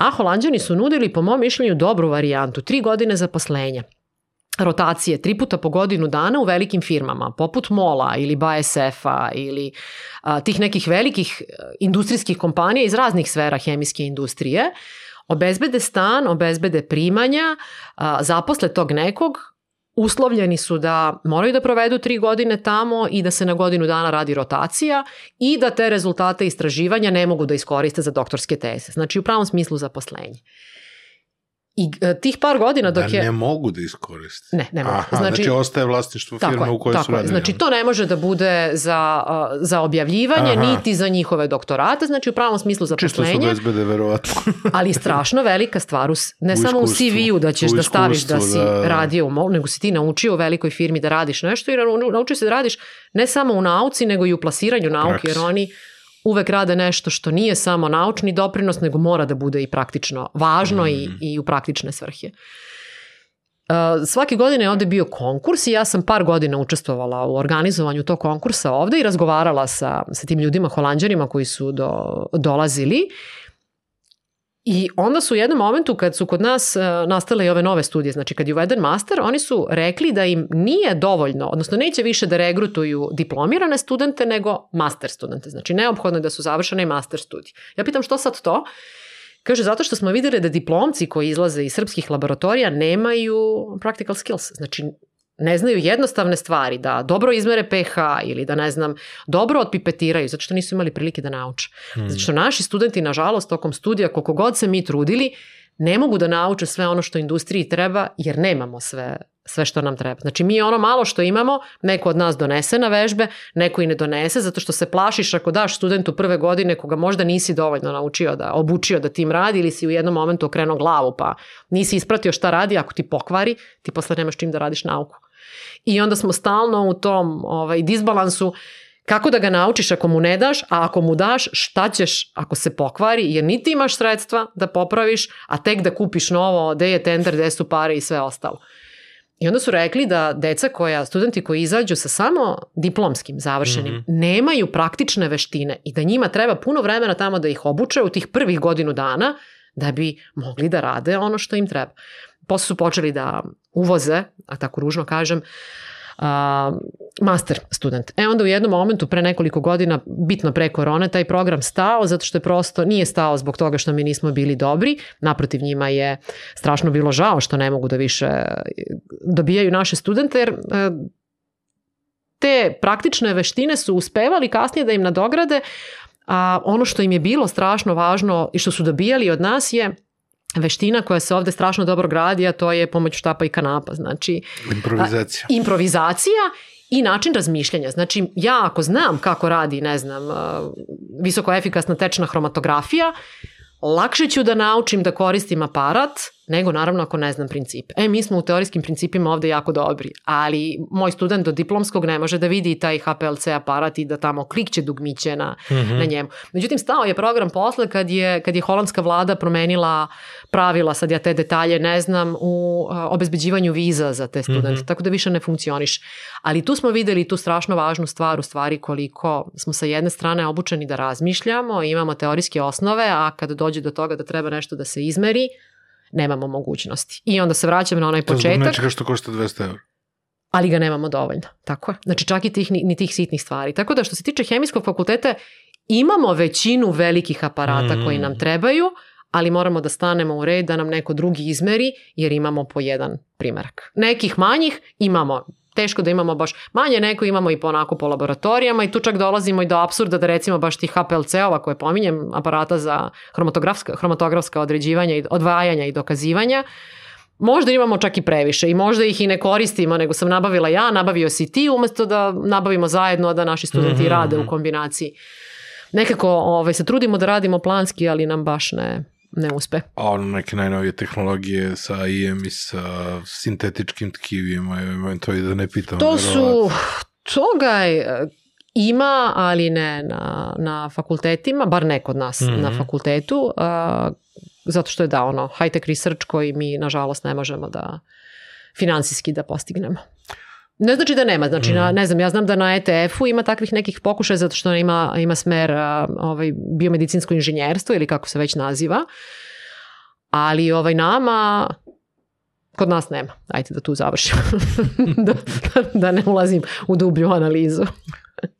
a Holandjani su nudili, po mom mišljenju, dobru varijantu, tri godine zaposlenja. Rotacije tri puta po godinu dana u velikim firmama, poput Mola ili BASF-a ili a, tih nekih velikih e, industrijskih kompanija iz raznih sfera hemijske industrije, obezbede stan, obezbede primanja, a, zaposle tog nekog, uslovljeni su da moraju da provedu tri godine tamo i da se na godinu dana radi rotacija i da te rezultate istraživanja ne mogu da iskoriste za doktorske teze. Znači u pravom smislu zaposlenje. I uh, tih par godina dok da je... ne mogu da iskoriste. Ne, ne mogu. Aha, znači, znači ostaje vlasništvo firme je, u kojoj su radili. Znači to ne može da bude za, za objavljivanje, Aha. niti za njihove doktorate, znači u pravom smislu za Čisto su bezbede, verovatno. ali strašno velika stvar, u, ne u samo u CV-u da ćeš da staviš da si da... radio u nego si ti naučio u velikoj firmi da radiš nešto i naučio se da radiš ne samo u nauci, nego i u plasiranju nauke, jer oni uvek rade nešto što nije samo naučni doprinos, nego mora da bude i praktično važno mm. i, i u praktične svrhe. Uh, svake godine je ovde bio konkurs i ja sam par godina učestvovala u organizovanju tog konkursa ovde i razgovarala sa, sa tim ljudima, holandjanima koji su do, dolazili I onda su u jednom momentu kad su kod nas uh, nastale i ove nove studije, znači kad je uveden master, oni su rekli da im nije dovoljno, odnosno neće više da regrutuju diplomirane studente nego master studente. Znači neophodno je da su završene i master studije. Ja pitam što sad to? Kaže, zato što smo videli da diplomci koji izlaze iz srpskih laboratorija nemaju practical skills. Znači, ne znaju jednostavne stvari, da dobro izmere pH ili da ne znam, dobro otpipetiraju, zato što nisu imali prilike da nauče. Hmm. Zato što naši studenti, nažalost, tokom studija, koliko god se mi trudili, ne mogu da nauče sve ono što industriji treba, jer nemamo sve, sve što nam treba. Znači mi ono malo što imamo, neko od nas donese na vežbe, neko i ne donese, zato što se plašiš ako daš studentu prve godine koga možda nisi dovoljno naučio da, obučio da tim radi ili si u jednom momentu okrenuo glavu pa nisi ispratio šta radi, ako ti pokvari, ti posle nemaš čim da radiš nauku. I onda smo stalno u tom ovaj, disbalansu kako da ga naučiš ako mu ne daš, a ako mu daš šta ćeš ako se pokvari, jer niti imaš sredstva da popraviš, a tek da kupiš novo, gde je tender, gde su pare i sve ostalo. I onda su rekli da deca koja, studenti koji izađu sa samo diplomskim završenim, mm -hmm. nemaju praktične veštine i da njima treba puno vremena tamo da ih obuče u tih prvih godinu dana da bi mogli da rade ono što im treba posle su počeli da uvoze, a tako ružno kažem, master student. E onda u jednom momentu pre nekoliko godina, bitno pre korone, taj program stao zato što je prosto nije stao zbog toga što mi nismo bili dobri. Naprotiv njima je strašno bilo žao što ne mogu da više dobijaju naše studente jer uh, te praktične veštine su uspevali kasnije da im nadograde, a ono što im je bilo strašno važno i što su dobijali od nas je veština koja se ovde strašno dobro gradi, a to je pomoć štapa i kanapa. Znači, improvizacija. A, improvizacija i način razmišljanja. Znači, ja ako znam kako radi, ne znam, visoko efikasna tečna hromatografija, lakše ću da naučim da koristim aparat nego naravno ako ne znam principe. E, mi smo u teorijskim principima ovde jako dobri, ali moj student do diplomskog ne može da vidi taj HPLC aparat i da tamo klikće dugmiće na, mm -hmm. na njemu. Međutim, stao je program posle kad je, kad je holandska vlada promenila pravila, sad ja te detalje ne znam, u a, obezbeđivanju viza za te studente, mm -hmm. tako da više ne funkcioniš. Ali tu smo videli tu strašno važnu stvar u stvari koliko smo sa jedne strane obučeni da razmišljamo, imamo teorijske osnove, a kada dođe do toga da treba nešto da se izmeri, nemamo mogućnosti. I onda se vraćam na onaj početak. To zbog nečega što košta 200 eur. Ali ga nemamo dovoljno. Tako je. Znači čak i tih, ni, ni tih sitnih stvari. Tako da što se tiče hemijskog fakulteta, imamo većinu velikih aparata mm. koji nam trebaju, ali moramo da stanemo u red da nam neko drugi izmeri jer imamo po jedan primerak. Nekih manjih imamo teško da imamo baš, manje neko imamo i po onako po laboratorijama i tu čak dolazimo i do absurda da recimo baš tih HPLC-ova koje pominjem, aparata za hromatografska, hromatografska određivanja i odvajanja i dokazivanja, Možda imamo čak i previše i možda ih i ne koristimo, nego sam nabavila ja, nabavio si ti, umesto da nabavimo zajedno, a da naši studenti mm -hmm. rade u kombinaciji. Nekako ovaj, se trudimo da radimo planski, ali nam baš ne, ne uspe. A ono neke najnovije tehnologije sa IM i sa sintetičkim tkivima, to i da ne pitam. To su, toga je, ima, ali ne na, na fakultetima, bar ne kod nas mm -hmm. na mhm. fakultetu, a, zato što je da ono high-tech research koji mi nažalost ne možemo da finansijski da postignemo. Ne znači da nema, znači mm. na, ne znam, ja znam da na ETF-u ima takvih nekih pokušaja zato što ima, ima smer a, ovaj, biomedicinsko inženjerstvo ili kako se već naziva, ali ovaj nama kod nas nema. Ajde da tu završim. da, da ne ulazim u dublju analizu,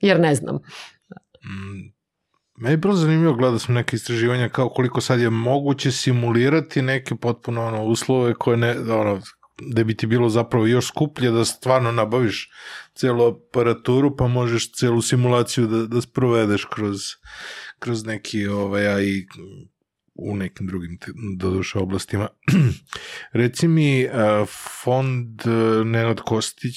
jer ne znam. Mm. Meni je bilo zanimljivo gledao sam neke istraživanja kao koliko sad je moguće simulirati neke potpuno ono, uslove koje ne, ono, da bi ti bilo zapravo još skuplje da stvarno nabaviš celu aparaturu pa možeš celu simulaciju da, da sprovedeš kroz, kroz neki ovaj, a i u nekim drugim doduše oblastima. Reci mi, fond Nenad Kostić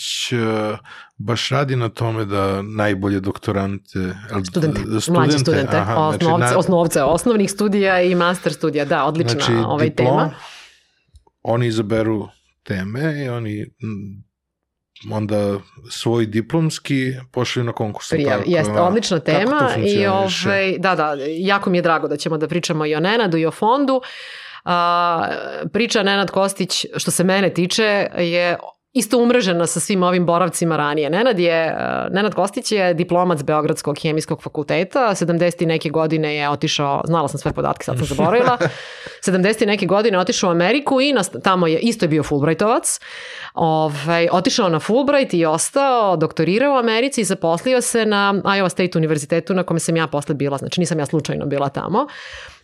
baš radi na tome da najbolje doktorante... Studente, studente mlađe studente, aha, osnovce, znači, na... osnovce osnovnih studija i master studija, da, odlična znači, ovaj diplom, tema. Oni izaberu teme i oni onda svoj diplomski pošli na konkurs. Prijav, tako, jeste, odlična tema i ovaj, da, da, jako mi je drago da ćemo da pričamo i o Nenadu i o fondu. A, priča Nenad Kostić, što se mene tiče, je isto umrežena sa svim ovim boravcima ranije. Nenad, je, Nenad Kostić je diplomac Beogradskog hemijskog fakulteta, 70. neke godine je otišao, znala sam sve podatke, sad sam zaboravila, 70. neke godine otišao u Ameriku i nas, tamo je isto je bio Fulbrightovac, ovaj, otišao na Fulbright i ostao, doktorirao u Americi i zaposlio se na Iowa State univerzitetu na kome sam ja posle bila, znači nisam ja slučajno bila tamo.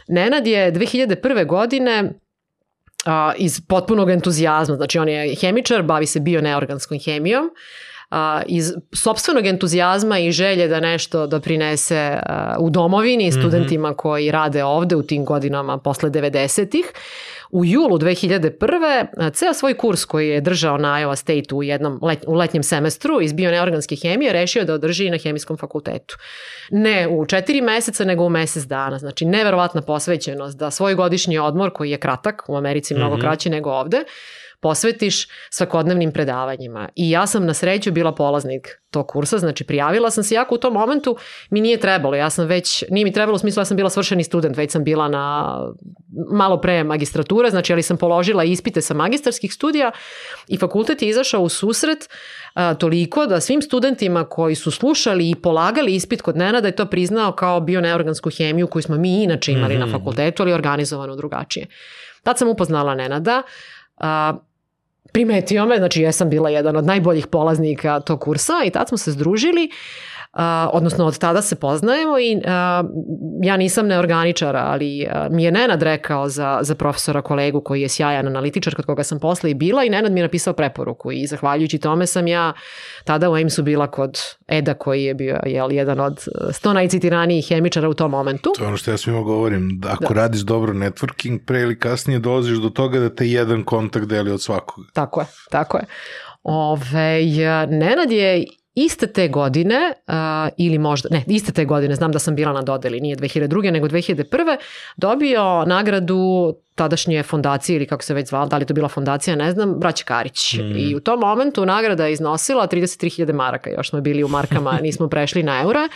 Nenad je 2001. godine a, iz potpunog entuzijazma. Znači on je hemičar, bavi se bio-neorganskom hemijom. A, iz sobstvenog entuzijazma i želje da nešto doprinese a, u domovini mhm. studentima mm -hmm. koji rade ovde u tim godinama posle 90-ih u julu 2001. ceo svoj kurs koji je držao na Iowa State u jednom let, u letnjem semestru iz bioneorganske hemije rešio da održi na hemijskom fakultetu. Ne u četiri meseca, nego u mesec dana. Znači, neverovatna posvećenost da svoj godišnji odmor, koji je kratak, u Americi mnogo mm -hmm. kraći nego ovde, posvetiš svakodnevnim predavanjima. I ja sam na sreću bila polaznik tog kursa, znači prijavila sam se jako u tom momentu, mi nije trebalo, ja sam već, nije mi trebalo u smislu ja sam bila svršeni student, već sam bila na malo pre magistrature, znači ali sam položila ispite sa magistarskih studija i fakultet je izašao u susret a, toliko da svim studentima koji su slušali i polagali ispit kod Nenada je to priznao kao bioneorgansku hemiju koju smo mi inače imali mm -hmm. na mhm. fakultetu, ali organizovano drugačije. Tad sam upoznala Nenada, a, primetio me, znači ja sam bila jedan od najboljih polaznika tog kursa i tad smo se združili Uh, odnosno od tada se poznajemo i ja nisam neorganičar, ali uh, mi je Nenad rekao za, za profesora kolegu koji je sjajan analitičar kod koga sam posle i bila i Nenad mi je napisao preporuku i zahvaljujući tome sam ja tada u Aimsu bila kod Eda koji je bio jel, jedan od sto najcitiranijih hemičara u tom momentu. To je ono što ja svima govorim, da ako da. radiš dobro networking, pre ili kasnije dolaziš do toga da te jedan kontakt deli od svakog. Tako je, tako je. Ove, Nenad je iste te godine, uh, ili možda, ne, iste te godine, znam da sam bila na dodeli, nije 2002. nego 2001. dobio nagradu tadašnje fondacije ili kako se već zvala, da li to bila fondacija, ne znam, braća Karić. Mm. I u tom momentu nagrada je iznosila 33.000 maraka, još smo bili u markama, nismo prešli na eure.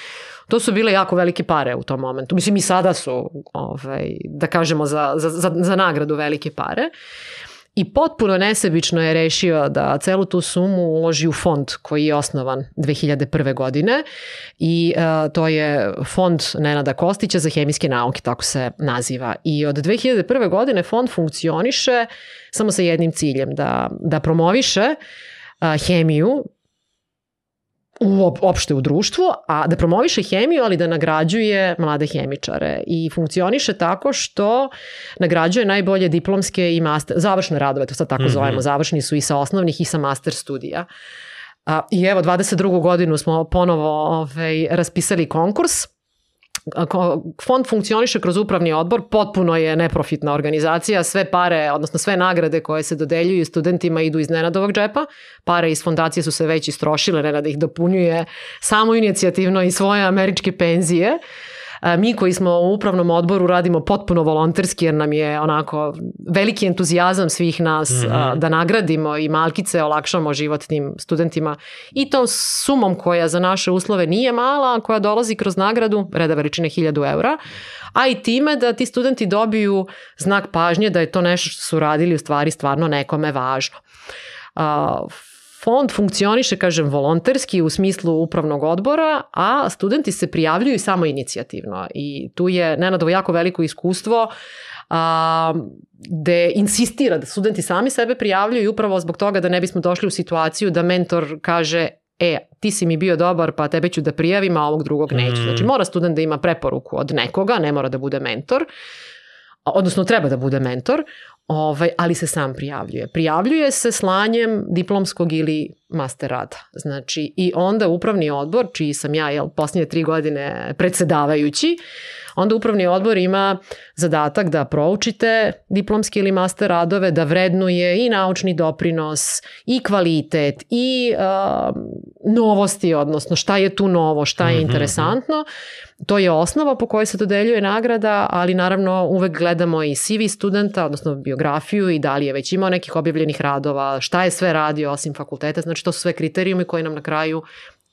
To su bile jako velike pare u tom momentu. Mislim i sada su, ovaj, da kažemo, za, za, za, za nagradu velike pare. I potpuno nesebično je rešio da celu tu sumu uloži u fond koji je osnovan 2001. godine i uh, to je fond Nenada Kostića za hemijske nauke, tako se naziva. I od 2001. godine fond funkcioniše samo sa jednim ciljem, da, da promoviše uh, hemiju u, opšte u društvu, a da promoviše hemiju, ali da nagrađuje mlade hemičare. I funkcioniše tako što nagrađuje najbolje diplomske i master, završne radove, to sad tako mm -hmm. zovemo, završni su i sa osnovnih i sa master studija. A, I evo, 22. godinu smo ponovo ovaj, raspisali konkurs. Fond funkcioniše kroz upravni odbor, potpuno je neprofitna organizacija, sve pare, odnosno sve nagrade koje se dodeljuju studentima idu iz Nenadovog džepa, pare iz fondacije su se već istrošile, Nenad ih dopunjuje samo inicijativno i svoje američke penzije. Mi koji smo u upravnom odboru radimo potpuno volonterski jer nam je onako veliki entuzijazam svih nas mm -hmm. da nagradimo i malkice olakšamo život tim studentima i tom sumom koja za naše uslove nije mala, koja dolazi kroz nagradu, reda veličine 1000 eura, a i time da ti studenti dobiju znak pažnje da je to nešto što su radili u stvari stvarno nekome važno. Uh, Fond funkcioniše, kažem, volonterski u smislu upravnog odbora, a studenti se prijavljuju samo inicijativno i tu je Nenadovo jako veliko iskustvo a, gde insistira da studenti sami sebe prijavljuju upravo zbog toga da ne bismo došli u situaciju da mentor kaže e, ti si mi bio dobar, pa tebe ću da prijavim, a ovog drugog neću. Mm. Znači, mora student da ima preporuku od nekoga, ne mora da bude mentor, odnosno treba da bude mentor, ovaj, ali se sam prijavljuje. Prijavljuje se slanjem diplomskog ili master rada. Znači, i onda upravni odbor, čiji sam ja, jel, posljednje tri godine predsedavajući, onda upravni odbor ima zadatak da proučite diplomske ili master radove, da vrednuje i naučni doprinos, i kvalitet, i uh, novosti, odnosno šta je tu novo, šta je mm -hmm. interesantno. To je osnova po kojoj se dodeljuje nagrada, ali naravno uvek gledamo i CV studenta, odnosno biografiju i da li je već imao nekih objavljenih radova, šta je sve radio osim fakulteta, znači to su sve kriterijumi koji nam na kraju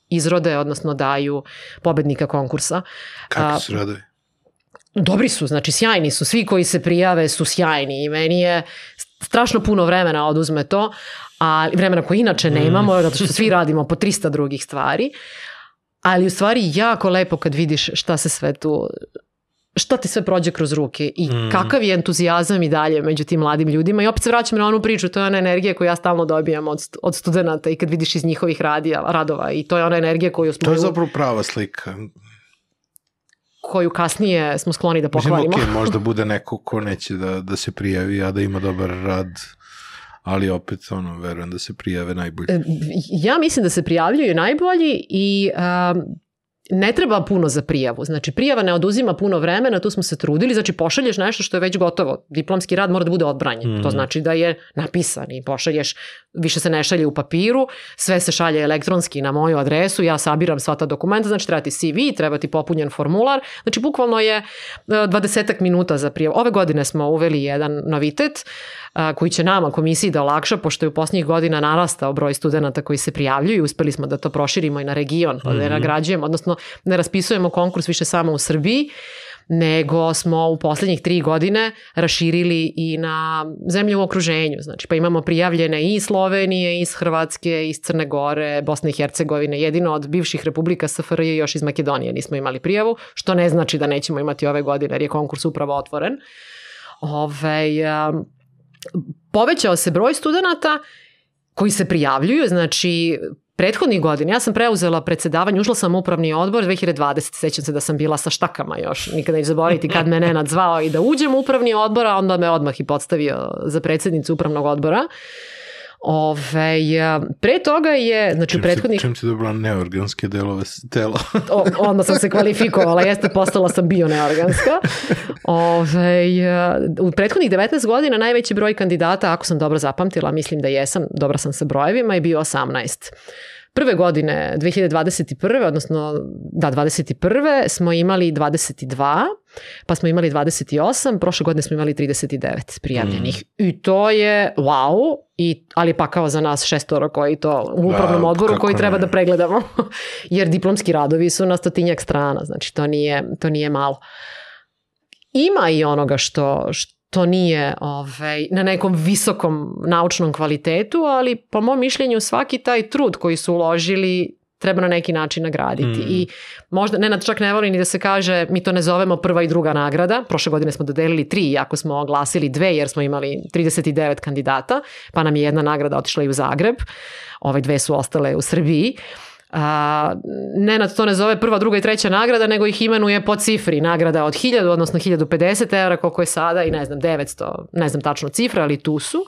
izrode, odnosno daju pobednika konkursa. Kakvi su radovi? Dobri su, znači sjajni su, svi koji se prijave su sjajni i meni je strašno puno vremena oduzme to, a vremena koje inače nemamo, mm. zato što svi radimo po 300 drugih stvari, ali u stvari jako lepo kad vidiš šta se sve tu šta ti sve prođe kroz ruke i mm. kakav je entuzijazam i dalje među tim mladim ljudima i opet se vraćam na onu priču, to je ona energija koju ja stalno dobijam od, od studenta i kad vidiš iz njihovih radija, radova i to je ona energija koju smo... To je zapravo prava slika koju kasnije smo skloni da pokvarimo. Mislim, okay, možda bude neko ko neće da, da se prijavi, a da ima dobar rad ali opet ono, verujem da se prijave najbolji. E, ja mislim da se prijavljuju najbolji i um, ne treba puno za prijavu. Znači, prijava ne oduzima puno vremena, tu smo se trudili, znači pošalješ nešto što je već gotovo. Diplomski rad mora da bude odbranjen. Mm. To znači da je napisan i pošalješ, više se ne šalje u papiru, sve se šalje elektronski na moju adresu, ja sabiram sva ta dokumenta, znači treba ti CV, treba ti popunjen formular. Znači, bukvalno je 20 e, minuta za prijavu. Ove godine smo uveli jedan novitet, koji će nama komisiji da olakša, pošto je u posljednjih godina narastao broj studenta koji se prijavljuju i uspeli smo da to proširimo i na region, pa da mhm. nagrađujemo, odnosno ne raspisujemo konkurs više samo u Srbiji, nego smo u poslednjih tri godine raširili i na zemlje u okruženju. Znači, pa imamo prijavljene i iz Slovenije, iz Hrvatske, iz Crne Gore, Bosne i Hercegovine. Jedino od bivših republika SFRJ još iz Makedonije nismo imali prijavu, što ne znači da nećemo imati ove godine, jer je konkurs upravo otvoren. Ove, um, povećao se broj studenta koji se prijavljuju, znači prethodnih godina, ja sam preuzela predsedavanje, ušla sam u upravni odbor 2020, sećam se da sam bila sa štakama još, nikada neću zaboraviti kad me Nenad zvao i da uđem u upravni odbor, a onda me odmah i podstavio za predsednicu upravnog odbora. Ove, pre toga je, znači čim prethodnih... Si, čim si dobila neorganske delove tela? o, onda sam se kvalifikovala, jeste, postala sam bio neorganska. Ove, u prethodnih 19 godina najveći broj kandidata, ako sam dobro zapamtila, mislim da jesam, dobra sam sa brojevima, je bio 18. Prve godine 2021. odnosno da 21. smo imali 22, pa smo imali 28, prošle godine smo imali 39 prijavljenih. Mm. I to je wow, i, ali pa kao za nas šestoro koji to u upravnom da, odboru koji treba ne. da pregledamo. Jer diplomski radovi su na stotinjak strana, znači to nije, to nije malo. Ima i onoga što, što to nije ovaj, na nekom visokom naučnom kvalitetu, ali po mom mišljenju svaki taj trud koji su uložili treba na neki način nagraditi. Mm. I možda, Nenad čak ne voli ni da se kaže, mi to ne zovemo prva i druga nagrada. Prošle godine smo dodelili tri, ako smo oglasili dve, jer smo imali 39 kandidata, pa nam je jedna nagrada otišla i u Zagreb. Ove dve su ostale u Srbiji. Uh, a, Nenad to ne zove prva, druga i treća nagrada, nego ih imenuje po cifri. Nagrada od 1000, odnosno 1050 evra, koliko je sada i ne znam, 900, ne znam tačno cifra, ali tu su.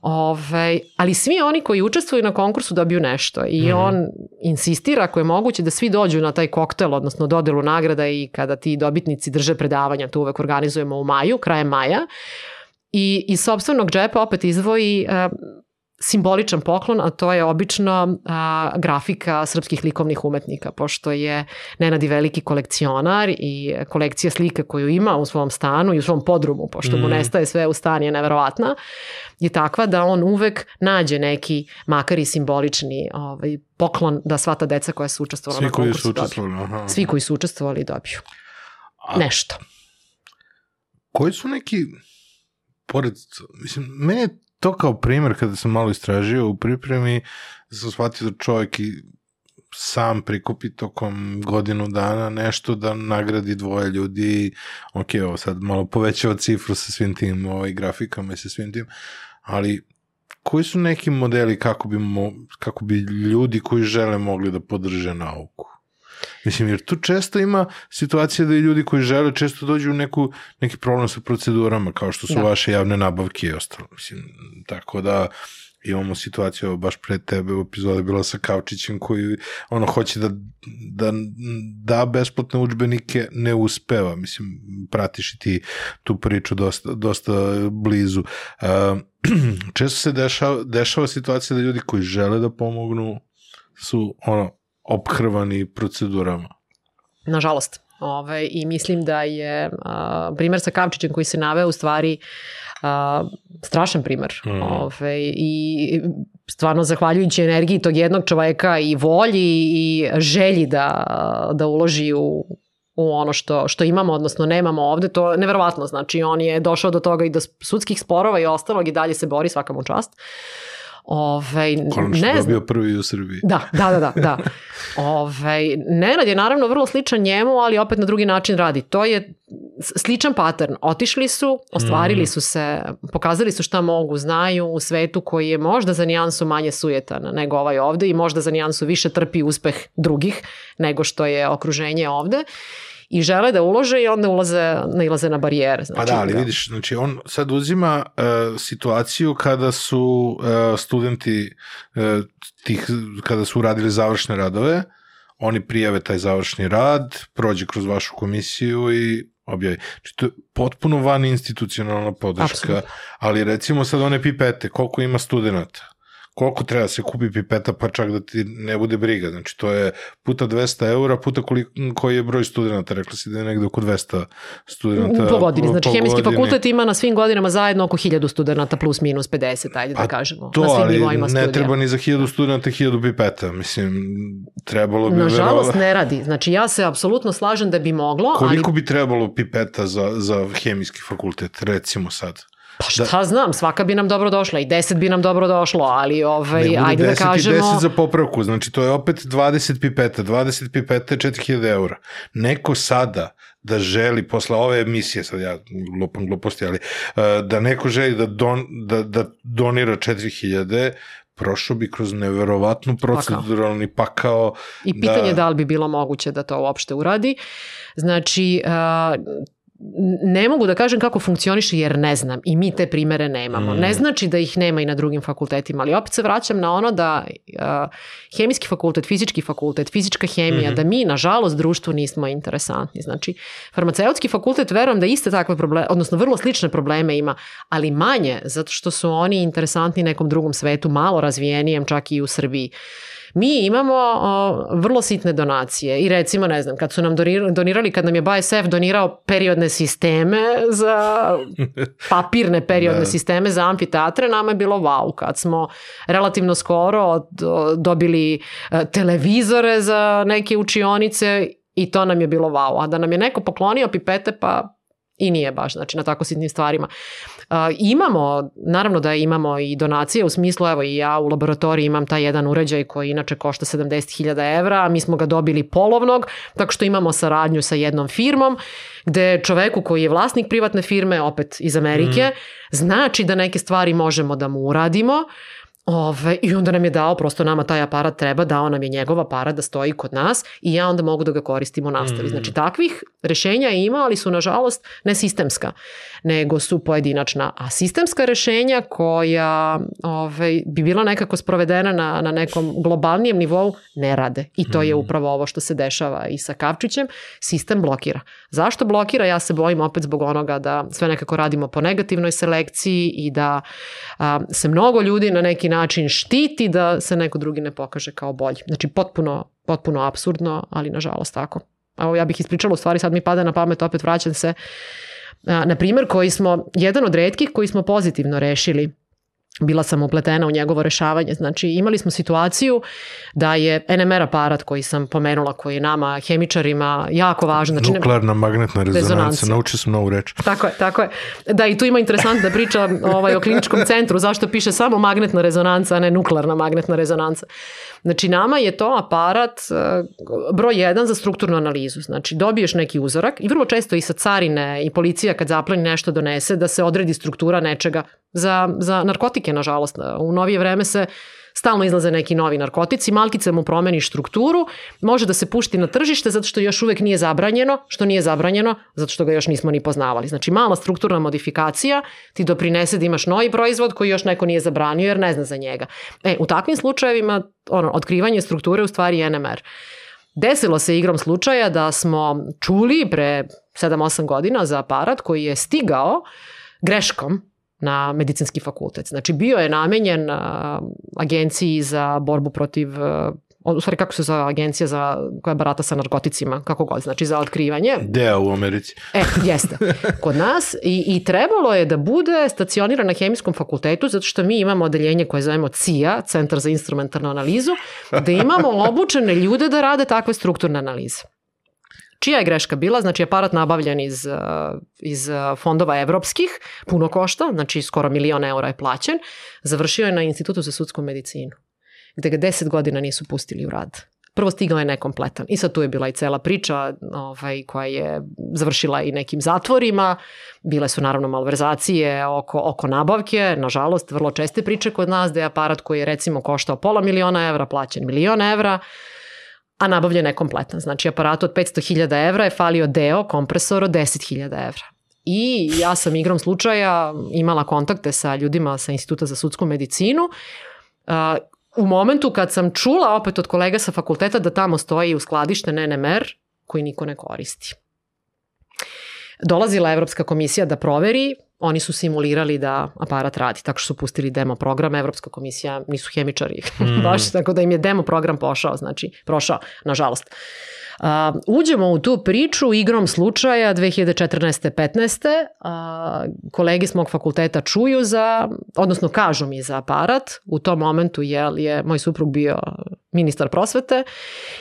Ove, ali svi oni koji učestvuju na konkursu dobiju nešto i mm -hmm. on insistira ako je moguće da svi dođu na taj koktel, odnosno dodelu nagrada i kada ti dobitnici drže predavanja, to uvek organizujemo u maju, krajem maja, i iz sobstvenog džepa opet izvoji uh, simboličan poklon, a to je obično a, grafika srpskih likovnih umetnika, pošto je Nenadi veliki kolekcionar i kolekcija slika koju ima u svom stanu i u svom podrumu, pošto mm. mu nestaje sve u stan je neverovatna, je takva da on uvek nađe neki, makar i simbolični ovaj, poklon da sva ta deca koja su učestvovala na konkursu dobiju. Aha. Svi koji su učestvovali dobiju. A, Nešto. Koji su neki, pored, mislim, meni je to kao primer kada sam malo istražio u pripremi, sam shvatio da čovjek i sam prikupi tokom godinu dana nešto da nagradi dvoje ljudi, ok, ovo sad malo povećava cifru sa svim tim ovaj, grafikama i sa svim tim, ali koji su neki modeli kako bi, mo, kako bi ljudi koji žele mogli da podrže nauku? Mislim, jer tu često ima situacija da i ljudi koji žele često dođu u neku, neki problem sa procedurama, kao što su da. vaše javne nabavke i ostalo. Mislim, tako da imamo situaciju, baš pre tebe u epizodi bila sa Kavčićem koji ono hoće da, da da besplatne učbenike, ne uspeva. Mislim, pratiš i ti tu priču dosta, dosta blizu. Uh, često se dešava, dešava situacija da ljudi koji žele da pomognu su ono ophrvani procedurama. Nažalost. Ove, I mislim da je a, primer sa Kavčićem koji se naveo u stvari a, strašan primer. Mm. Ove, I stvarno zahvaljujući energiji tog jednog čoveka i volji i želji da, da uloži u u ono što, što imamo, odnosno nemamo ovde, to je neverovatno. Znači, on je došao do toga i do sudskih sporova i ostalog i dalje se bori svaka mu čast. Uh, Ovaj, Konačno ne dobio prvi u Srbiji. Da, da, da, da. da. Ovaj, Nenad je naravno vrlo sličan njemu, ali opet na drugi način radi. To je sličan pattern. Otišli su, ostvarili mm. su se, pokazali su šta mogu, znaju u svetu koji je možda za nijansu manje sujetan nego ovaj ovde i možda za nijansu više trpi uspeh drugih nego što je okruženje ovde i žele da ulože i onda ulaze, nailaze na barijere. Znači, pa da, ali da. vidiš, znači on sad uzima uh, situaciju kada su uh, studenti uh, tih, kada su uradili završne radove, oni prijave taj završni rad, prođe kroz vašu komisiju i objavi. Znači, to je potpuno van institucionalna podrška, Absolutno. ali recimo sad one pipete, koliko ima studenta? Koliko treba da se kupi pipeta pa čak da ti ne bude briga. Znači to je puta 200 eura, puta koliko, koji je broj studenta, rekla si da je negde oko 200 studenta. Po godini, znači po hemijski godini. fakultet ima na svim godinama zajedno oko 1000 studenta plus minus 50, ajde da pa da kažemo. To, na svim ali ne studija. treba ni za 1000 studenta 1000 pipeta, mislim, trebalo bi... Nažalost verova... ne radi, znači ja se apsolutno slažem da bi moglo, Koliko ali... bi trebalo pipeta za, za hemijski fakultet, recimo sad? Pa šta da. znam, svaka bi nam dobro došla i 10 bi nam dobro došlo, ali ovaj, ne, ajde da kažemo... Ne, 10 za popravku, znači to je opet 20 pipeta, 20 pipeta je 4000 eura. Neko sada da želi, posle ove emisije, sad ja lupam gluposti, ali uh, da neko želi da, don, da, da donira 4000, prošao bi kroz neverovatnu proceduralni pakao. pakao I pitanje da... da li bi bilo moguće da to uopšte uradi. Znači, uh, ne mogu da kažem kako funkcioniše jer ne znam i mi te primere nemamo. Mm. Ne znači da ih nema i na drugim fakultetima, ali opet se vraćam na ono da uh, hemijski fakultet, fizički fakultet, fizička hemija, mm -hmm. da mi nažalost društvu nismo interesantni. Znači, farmaceutski fakultet verujem da iste takve probleme, odnosno vrlo slične probleme ima, ali manje zato što su oni interesantni nekom drugom svetu, malo razvijenijem čak i u Srbiji. Uh, Mi imamo o, vrlo sitne donacije i recimo, ne znam, kad su nam donirali, kad nam je BASF donirao periodne sisteme za papirne periodne da. sisteme za amfiteatre, nama je bilo wow, kad smo relativno skoro dobili e, televizore za neke učionice i to nam je bilo wow. A da nam je neko poklonio pipete, pa i nije baš, znači na tako sitnim stvarima. Imamo, naravno da imamo i donacije u smislu, evo i ja u laboratoriji imam taj jedan uređaj koji inače košta 70.000 evra, a mi smo ga dobili polovnog, tako što imamo saradnju sa jednom firmom, gde čoveku koji je vlasnik privatne firme, opet iz Amerike, mm. znači da neke stvari možemo da mu uradimo, Ove, I onda nam je dao, prosto nama taj aparat treba, dao nam je njegov aparat da stoji kod nas i ja onda mogu da ga koristim u nastavi. Mm. Znači takvih rešenja ima, ali su nažalost ne sistemska, nego su pojedinačna. A sistemska rešenja koja ove, bi bila nekako sprovedena na, na nekom globalnijem nivou ne rade. I to je Mm. upravo ovo što se dešava i sa Kavčićem. Sistem blokira. Zašto blokira? Ja se bojim opet zbog onoga da sve nekako radimo po negativnoj selekciji i da a, se mnogo ljudi na neki način štiti da se neko drugi ne pokaže kao bolji. Znači potpuno, potpuno absurdno, ali nažalost tako. Evo ja bih ispričala, u stvari sad mi pada na pamet, opet vraćam se na primer koji smo, jedan od redkih koji smo pozitivno rešili bila sam upletena u njegovo rešavanje. Znači imali smo situaciju da je NMR aparat koji sam pomenula, koji je nama hemičarima jako važan. Znači, ne- Nuklearna magnetna rezonanca, naučio sam novu reč. Tako je, tako je. Da, i tu ima interesantna priča ovaj, o kliničkom centru, zašto piše samo magnetna rezonanca, a ne nuklearna magnetna rezonanca. Znači, nama je to aparat eh, broj jedan za strukturnu analizu. Znači, dobiješ neki uzorak i vrlo često i sa carine i policija kad zapleni nešto donese da se odredi struktura nečega za, za narkotike, nažalost. U novije vreme se stalno izlaze neki novi narkotici, malkice mu promeniš strukturu, može da se pušti na tržište zato što još uvek nije zabranjeno, što nije zabranjeno zato što ga još nismo ni poznavali. Znači mala strukturna modifikacija ti doprinese da imaš novi proizvod koji još neko nije zabranio jer ne zna za njega. E, u takvim slučajevima ono, otkrivanje strukture u stvari je NMR. Desilo se igrom slučaja da smo čuli pre 7-8 godina za aparat koji je stigao greškom na medicinski fakultet. Znači bio je namenjen a, agenciji za borbu protiv a, u stvari kako se zove agencija za, koja barata sa narkoticima, kako god, znači za otkrivanje. Deo u Americi. E, jeste. Kod nas i, i trebalo je da bude stacioniran na hemijskom fakultetu zato što mi imamo odeljenje koje zovemo CIA, Centar za instrumentarnu analizu, da imamo obučene ljude da rade takve strukturne analize. Čija je greška bila? Znači, aparat nabavljen iz, uh, iz uh, fondova evropskih, puno košta, znači skoro milion eura je plaćen, završio je na Institutu za sudsku medicinu, gde ga 10 godina nisu pustili u rad. Prvo stigao je nekompletan i sad tu je bila i cela priča ovaj, koja je završila i nekim zatvorima, bile su naravno malverzacije oko, oko nabavke, nažalost vrlo česte priče kod nas da je aparat koji je recimo koštao pola miliona evra, plaćen milion evra, a nabavljen je kompletan. Znači aparatu od 500.000 evra je falio deo, kompresor od 10.000 evra. I ja sam igrom slučaja imala kontakte sa ljudima sa Instituta za sudsku medicinu. U momentu kad sam čula opet od kolega sa fakulteta da tamo stoji u skladište NMR koji niko ne koristi. Dolazila Evropska komisija da proveri, oni su simulirali da aparat radi, tako što su pustili demo program, Evropska komisija nisu hemičari, mm. baš tako da im je demo program pošao, znači prošao, nažalost. Uh, uđemo u tu priču igrom slučaja 2014. 15. Uh, kolege s mog fakulteta čuju za, odnosno kažu mi za aparat, u tom momentu je, je moj suprug bio ministar prosvete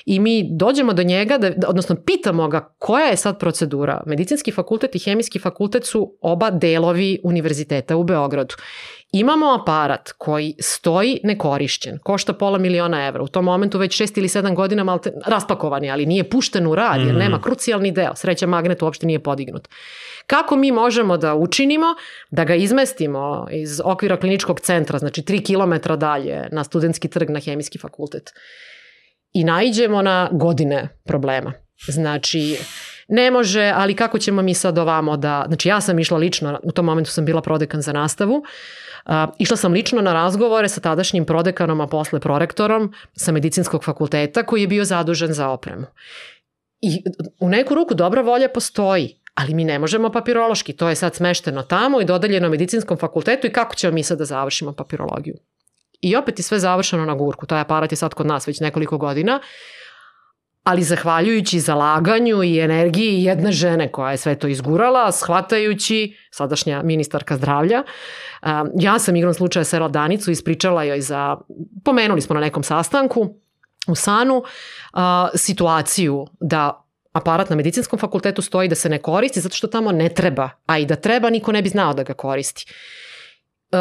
i mi dođemo do njega, da, odnosno pitamo ga koja je sad procedura. Medicinski fakultet i hemijski fakultet su oba delovi univerziteta u Beogradu. Imamo aparat koji stoji nekorišćen, košta pola miliona evra, u tom momentu već šest ili sedam godina malte, raspakovan je, ali nije pušten u rad jer Mm. nema krucijalni deo, sreća magnet uopšte nije podignut. Kako mi možemo da učinimo da ga izmestimo iz okvira kliničkog centra, znači 3 km dalje na studentski trg na hemijski fakultet i naiđemo na godine problema. Znači, ne može, ali kako ćemo mi sad ovamo da... Znači, ja sam išla lično, u tom momentu sam bila prodekan za nastavu, uh, išla sam lično na razgovore sa tadašnjim prodekanom, a posle prorektorom sa medicinskog fakulteta koji je bio zadužen za opremu. I u neku ruku dobra volja postoji, ali mi ne možemo papirološki. To je sad smešteno tamo i dodaljeno medicinskom fakultetu i kako ćemo mi sad da završimo papirologiju? I opet je sve završeno na gurku. Taj aparat je sad kod nas već nekoliko godina, ali zahvaljujući zalaganju i energiji jedne žene koja je sve to izgurala, shvatajući sadašnja ministarka zdravlja, um, ja sam igrom slučaja sela Danicu, ispričala joj za, pomenuli smo na nekom sastanku u Sanu, uh, situaciju da aparat na medicinskom fakultetu stoji da se ne koristi zato što tamo ne treba, a i da treba niko ne bi znao da ga koristi. Uh,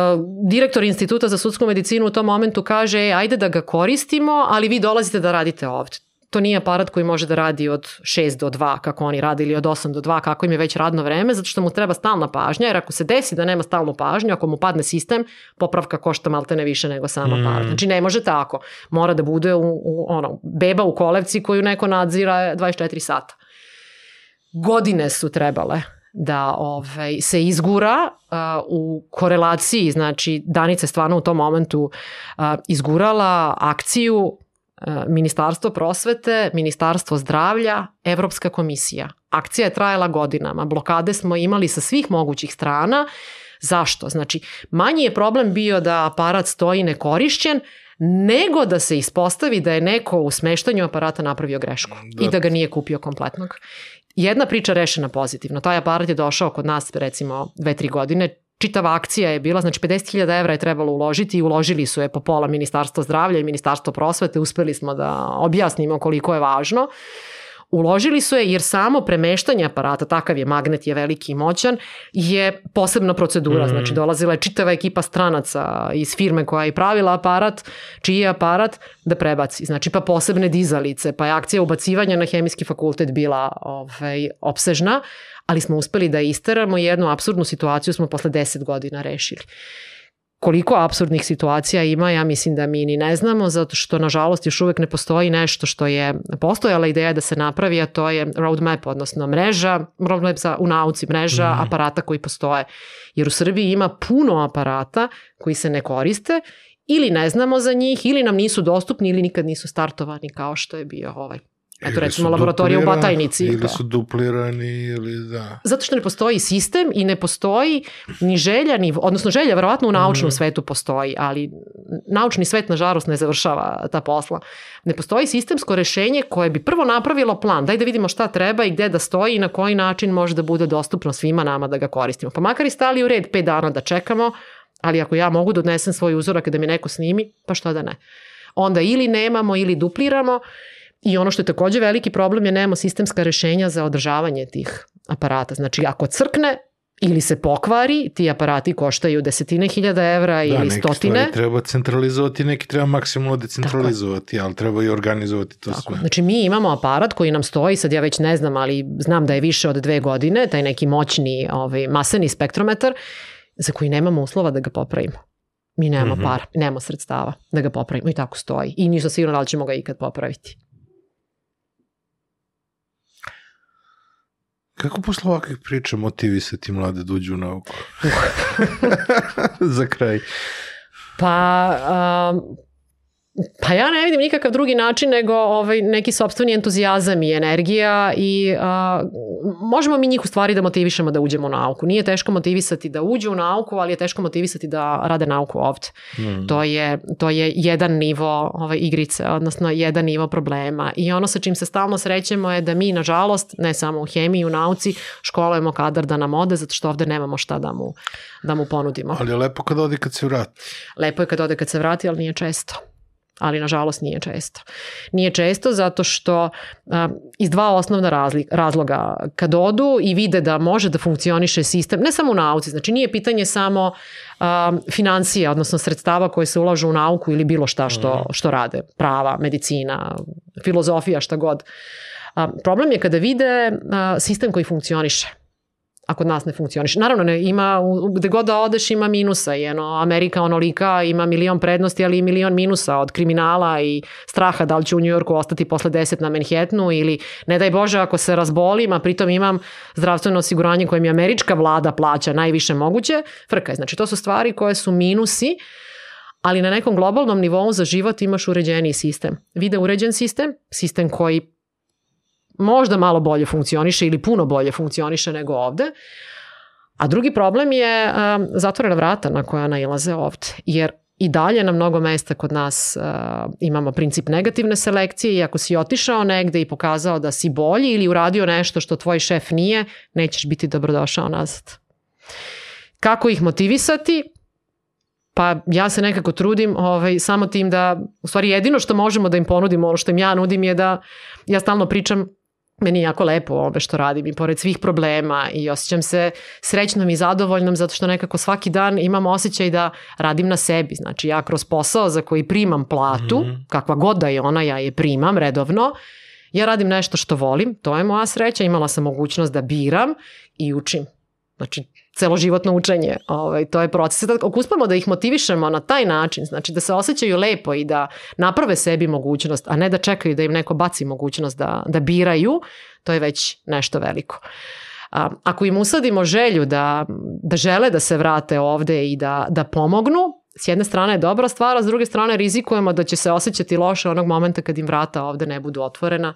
direktor instituta za sudsku medicinu u tom momentu kaže e, ajde da ga koristimo, ali vi dolazite da radite ovde. To nije aparat koji može da radi od 6 do 2 kako oni rade ili od 8 do 2 kako im je već radno vreme, zato što mu treba stalna pažnja, jer ako se desi da nema stalnu pažnju, ako mu padne sistem, popravka košta malte ne više nego sam Mm. aparat. Znači ne može tako. Mora da bude u, u, ono, beba u kolevci koju neko nadzira 24 sata. Godine su trebale da ovaj, se izgura uh, u korelaciji, znači Danica je stvarno u tom momentu uh, izgurala akciju Ministarstvo prosvete, Ministarstvo zdravlja, Evropska komisija. Akcija je trajala godinama, blokade smo imali sa svih mogućih strana. Zašto? Znači, manji je problem bio da aparat stoji nekorišćen, nego da se ispostavi da je neko u smeštanju aparata napravio grešku Da. i da ga nije kupio kompletnog. Jedna priča rešena pozitivno. Taj aparat je došao kod nas recimo dve, tri godine. Čitava akcija je bila, znači 50.000 evra je trebalo uložiti i uložili su je po pola Ministarstvo zdravlja i Ministarstvo prosvete. Uspeli smo da objasnimo koliko je važno. Uložili su je jer samo premeštanje aparata, takav je magnet, je veliki i moćan, je posebna procedura. Mhm. Znači dolazila je čitava ekipa stranaca iz firme koja je pravila aparat, čiji je aparat da prebaci. Znači pa posebne dizalice, pa je akcija ubacivanja na hemijski fakultet bila ovaj, opsežna, ali smo uspeli da isteramo jednu absurdnu situaciju smo posle 10 godina rešili. Koliko absurdnih situacija ima, ja mislim da mi ni ne znamo, zato što nažalost još uvek ne postoji nešto što je postojala ideja da se napravi, a to je roadmap, odnosno mreža, roadmap za, u nauci, mreža Mhm. aparata koji postoje. Jer u Srbiji ima puno aparata koji se ne koriste ili ne znamo za njih, ili nam nisu dostupni, ili nikad nisu startovani kao što je bio ovaj. Eto recimo laboratorija u Batajnici. Ili pa. su duplirani, ili da. Zato što ne postoji sistem i ne postoji ni želja, ni, odnosno želja verovatno u naučnom Mhm. svetu postoji, ali naučni svet nažalost ne završava ta posla. Ne postoji sistemsko rešenje koje bi prvo napravilo plan, daj da vidimo šta treba i gde da stoji i na koji način može da bude dostupno svima nama da ga koristimo. Pa makar i stali u red 5 dana da čekamo, ali ako ja mogu da odnesem svoj uzorak da mi neko snimi, pa što da ne. Onda ili nemamo ili dupliramo I ono što je takođe veliki problem je nemamo sistemska rešenja za održavanje tih aparata. Znači, ako crkne ili se pokvari, ti aparati koštaju desetine hiljada evra Da, ili neke stotine. stvari treba centralizovati, neki treba maksimalno decentralizovati, ali treba i organizovati to Tako. sve. Znači mi imamo aparat koji nam stoji, sad ja već ne znam, ali znam da je više od dve godine, taj neki moćni ovaj, maseni spektrometar, za koji nemamo uslova da ga popravimo. Mi nemamo Mhm. para, nemamo sredstava da ga popravimo i tako stoji. I nisam sigurno da li ćemo ga ikad popraviti. Kako posle ovakvih priča motivisati mlade da uđu u nauku? Za kraj. Pa, um, pa ja ne vidim nikakav drugi način nego ovaj, neki sobstveni entuzijazam i energija i uh, možemo mi njih u stvari da motivišemo da uđemo u nauku. Nije teško motivisati da uđu u nauku, ali je teško motivisati da rade nauku ovde. Hmm. To je, to je jedan nivo ovaj, igrice, odnosno jedan nivo problema. I ono sa čim se stalno srećemo je da mi, nažalost, ne samo u hemiji, u nauci, školujemo kadar da nam ode, zato što ovde nemamo šta da mu, da mu ponudimo. Ali je lepo kad odi kad se vrati. Lepo je kad ode kad se vrati, ali nije često. Ali nažalost nije često. Nije često zato što a, iz dva osnovna razli, razloga kad odu i vide da može da funkcioniše sistem, ne samo u nauci, znači nije pitanje samo a, financija, odnosno sredstava koje se ulažu u nauku ili bilo šta što, što rade, prava, medicina, filozofija, šta god. A, problem je kada vide a, sistem koji funkcioniše a kod nas ne funkcioniše. Naravno, ne, ima, gde god da odeš ima minusa i eno, Amerika onolika ima milion prednosti, ali i milion minusa od kriminala i straha da li ću u Njujorku ostati posle 10 na Manhattanu ili ne daj Bože ako se razbolim, a pritom imam zdravstveno osiguranje koje mi američka vlada plaća najviše moguće, frka je. Znači, to su stvari koje su minusi, ali na nekom globalnom nivou za život imaš uređeniji sistem. Vide uređen sistem, sistem koji možda malo bolje funkcioniše ili puno bolje funkcioniše nego ovde. A drugi problem je um, zatvorena vrata na koja nailaze ovde. Jer i dalje na mnogo mesta kod nas uh, imamo princip negativne selekcije i ako si otišao negde i pokazao da si bolji ili uradio nešto što tvoj šef nije, nećeš biti dobrodošao nazad. Kako ih motivisati? Pa ja se nekako trudim ovaj, samo tim da, u stvari jedino što možemo da im ponudimo, ono što im ja nudim je da ja stalno pričam meni je jako lepo ove što radim i pored svih problema i osjećam se srećnom i zadovoljnom zato što nekako svaki dan imam osjećaj da radim na sebi. Znači ja kroz posao za koji primam platu, Mhm. kakva god da je ona, ja je primam redovno, Ja radim nešto što volim, to je moja sreća, imala sam mogućnost da biram i učim. Znači, celoživotno učenje, ovaj, to je proces. Sad, ako uspemo da ih motivišemo na taj način, znači da se osjećaju lepo i da naprave sebi mogućnost, a ne da čekaju da im neko baci mogućnost da, da biraju, to je već nešto veliko. A, ako im usadimo želju da, da žele da se vrate ovde i da, da pomognu, s jedne strane je dobra stvar, a s druge strane rizikujemo da će se osjećati loše onog momenta kad im vrata ovde ne budu otvorena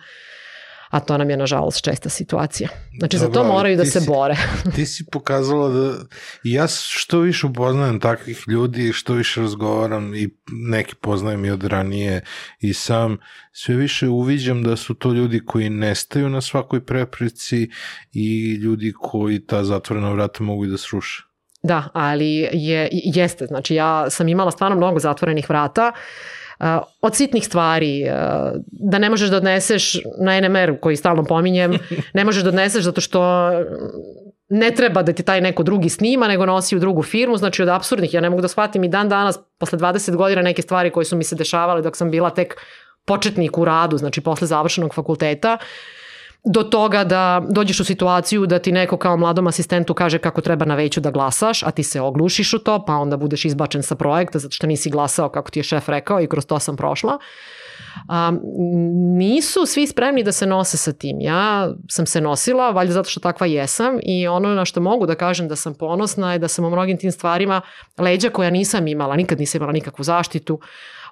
a to nam je nažalost česta situacija. Znači Dobro, za to moraju da se si, bore. ti si pokazala da ja što više upoznajem takvih ljudi, što više razgovaram i neki poznajem i od ranije i sam sve više uviđam da su to ljudi koji nestaju na svakoj preprici i ljudi koji ta zatvorena vrata mogu i da sruše. Da, ali je, jeste, znači ja sam imala stvarno mnogo zatvorenih vrata Uh, od sitnih stvari, uh, da ne možeš da odneseš na NMR koji stalno pominjem, ne možeš da odneseš zato što ne treba da ti taj neko drugi snima, nego nosi u drugu firmu, znači od absurdnih, ja ne mogu da shvatim i dan danas, posle 20 godina neke stvari koje su mi se dešavale dok sam bila tek početnik u radu, znači posle završenog fakulteta, uh, do toga da dođeš u situaciju da ti neko kao mladom asistentu kaže kako treba na veću da glasaš, a ti se oglušiš u to, pa onda budeš izbačen sa projekta zato što nisi glasao kako ti je šef rekao i kroz to sam prošla. Um, nisu svi spremni da se nose sa tim. Ja sam se nosila, valjda zato što takva jesam i ono na što mogu da kažem da sam ponosna je da sam u mnogim tim stvarima leđa koja nisam imala, nikad nisam imala nikakvu zaštitu, uh,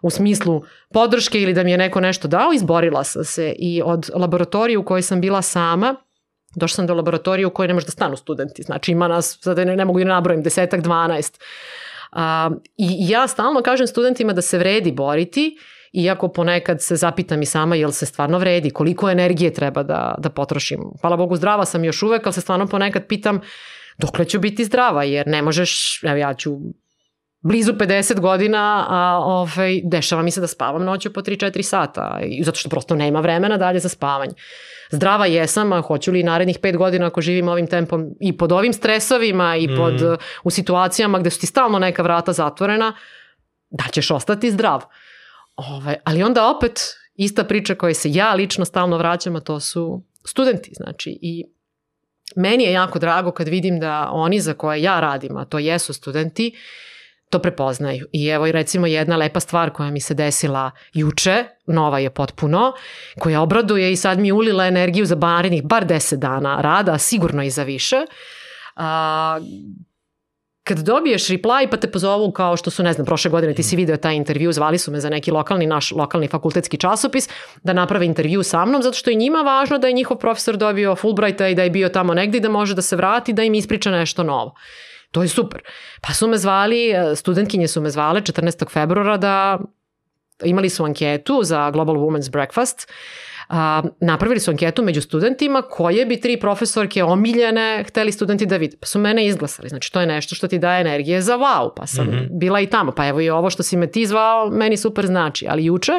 u smislu podrške ili da mi je neko nešto dao, izborila sam se i od laboratorije u kojoj sam bila sama, došla sam do laboratorije u kojoj ne može da stanu studenti, znači ima nas, sada ne, ne mogu da nabrojim, desetak, dvanaest. Uh, I ja stalno kažem studentima da se vredi boriti, iako ponekad se zapitam i sama jel se stvarno vredi, koliko energije treba da, da potrošim. Hvala Bogu, zdrava sam još uvek, ali se stvarno ponekad pitam dokle ću biti zdrava, jer ne možeš, evo ja ću blizu 50 godina, a ovaj, dešava mi se da spavam noću po 3-4 sata, zato što prosto nema vremena dalje za spavanje. Zdrava jesam, a hoću li narednih 5 godina ako živim ovim tempom i pod ovim stresovima i pod, mm. u situacijama gde su ti stalno neka vrata zatvorena, da ćeš ostati zdrav. Ovaj, ali onda opet ista priča koja se ja lično stalno vraćam, a to su studenti. Znači, i meni je jako drago kad vidim da oni za koje ja radim, a to jesu studenti, to prepoznaju. I evo i recimo jedna lepa stvar koja mi se desila juče, nova je potpuno, koja obraduje i sad mi ulila energiju za narednih bar 10 dana rada, sigurno i za više. A, kad dobiješ reply pa te pozovu kao što su, ne znam, prošle godine ti si video taj intervju, zvali su me za neki lokalni, naš lokalni fakultetski časopis da naprave intervju sa mnom, zato što je njima važno da je njihov profesor dobio Fulbrighta i da je bio tamo negdje i da može da se vrati da im ispriča nešto novo. To je super. Pa su me zvali, e, studentkinje su me zvale 14. februara da imali su anketu za Global Women's Breakfast. A, napravili su anketu među studentima koje bi tri profesorke omiljene hteli studenti da vide. Pa su mene izglasali. Znači to je nešto što ti daje energije za wow. Pa sam mm -hmm. bila i tamo. Pa evo i ovo što si me ti zvao meni super znači. Ali juče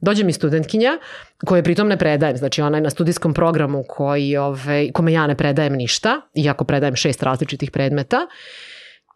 dođe mi studentkinja koje pritom ne predajem, znači ona je na studijskom programu koji, ove, kome ja ne predajem ništa, iako predajem šest različitih predmeta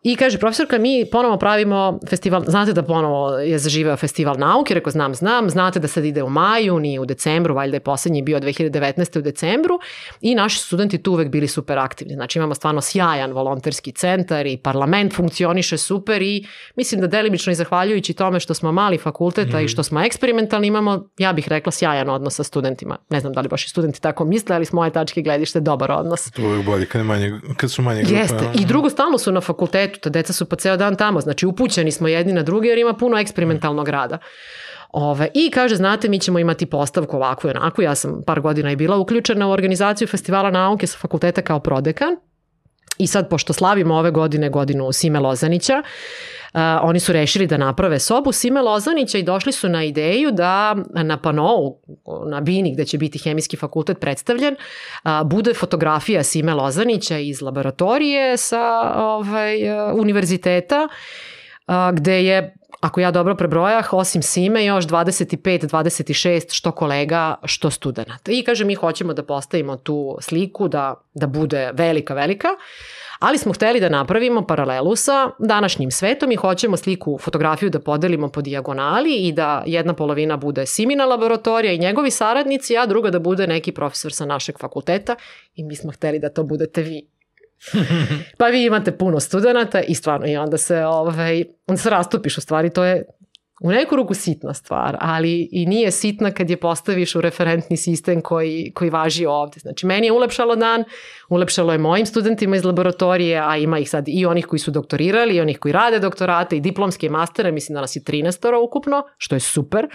I kaže, profesorka, mi ponovo pravimo festival, znate da ponovo je zaživeo festival nauke, rekao, znam, znam, znate da sad ide u maju, nije u decembru, valjda je poslednji bio 2019. u decembru i naši studenti tu uvek bili super aktivni. Znači imamo stvarno sjajan volonterski centar i parlament funkcioniše super i mislim da delimično i zahvaljujući tome što smo mali fakulteta mm. i što smo eksperimentalni imamo, ja bih rekla, sjajan odnos sa studentima. Ne znam da li baš i studenti tako misle, ali s moje tačke gledište dobar odnos. To uvek bolje kad, manje, kad su manje grupe. Jeste. I drugo, stalno su na fakultetu svetu, ta deca su pa ceo dan tamo, znači upućeni smo jedni na drugi jer ima puno eksperimentalnog rada. Ove, I kaže, znate, mi ćemo imati postavku ovakvu i onakvu. Ja sam par godina i bila uključena u organizaciju festivala nauke sa fakulteta kao prodekan. I sad, pošto slavimo ove godine godinu Sime Lozanića, oni su rešili da naprave sobu Sime Lozanića i došli su na ideju da na panou, na bini gde će biti hemijski fakultet predstavljen, uh, bude fotografija Sime Lozanića iz laboratorije sa ovaj, uh, univerziteta gde je ako ja dobro prebrojah, osim Sime još 25, 26 što kolega, što studenta. I kaže mi hoćemo da postavimo tu sliku da, da bude velika, velika. Ali smo hteli da napravimo paralelu sa današnjim svetom i hoćemo sliku, fotografiju da podelimo po dijagonali i da jedna polovina bude Simina laboratorija i njegovi saradnici, a druga da bude neki profesor sa našeg fakulteta i mi smo hteli da to budete vi. pa vi imate puno studenta i stvarno i onda se, ovaj, onda se rastupiš u stvari, to je u neku ruku sitna stvar, ali i nije sitna kad je postaviš u referentni sistem koji, koji važi ovde. Znači, meni je ulepšalo dan, ulepšalo je mojim studentima iz laboratorije, a ima ih sad i onih koji su doktorirali, i onih koji rade doktorate, i diplomske mastere, mislim da nas je 13 ukupno, što je super.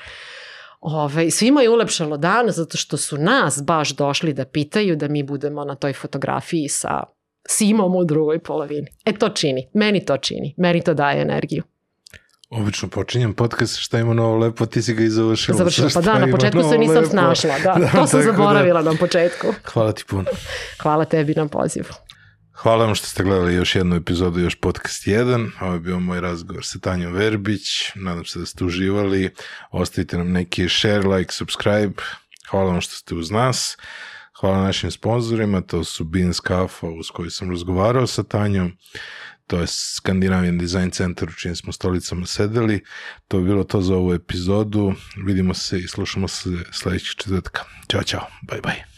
Ove, svima je ulepšalo dan zato što su nas baš došli da pitaju da mi budemo na toj fotografiji sa Simom u drugoj polovini. E to čini, meni to čini, meni to daje energiju. Obično počinjem podcast šta ima novo lepo, ti si ga i završila. Završila, pa da, na početku se nisam lepo. snašla, da, da to sam da. zaboravila da. na početku. Hvala ti puno. Hvala tebi na pozivu. Hvala vam što ste gledali još jednu epizodu, još podcast 1. Ovo je bio moj razgovor sa Tanjom Verbić. Nadam se da ste uživali. Ostavite nam neki share, like, subscribe. Hvala vam što ste uz nas. Hvala našim sponsorima, to su Beans Kafa uz koju sam razgovarao sa Tanjom to je Skandinavian Design Center u čim smo stolicama sedeli. To je bilo to za ovu epizodu. Vidimo se i slušamo se sledećeg četvrtka. Ćao, čao. Bye, bye.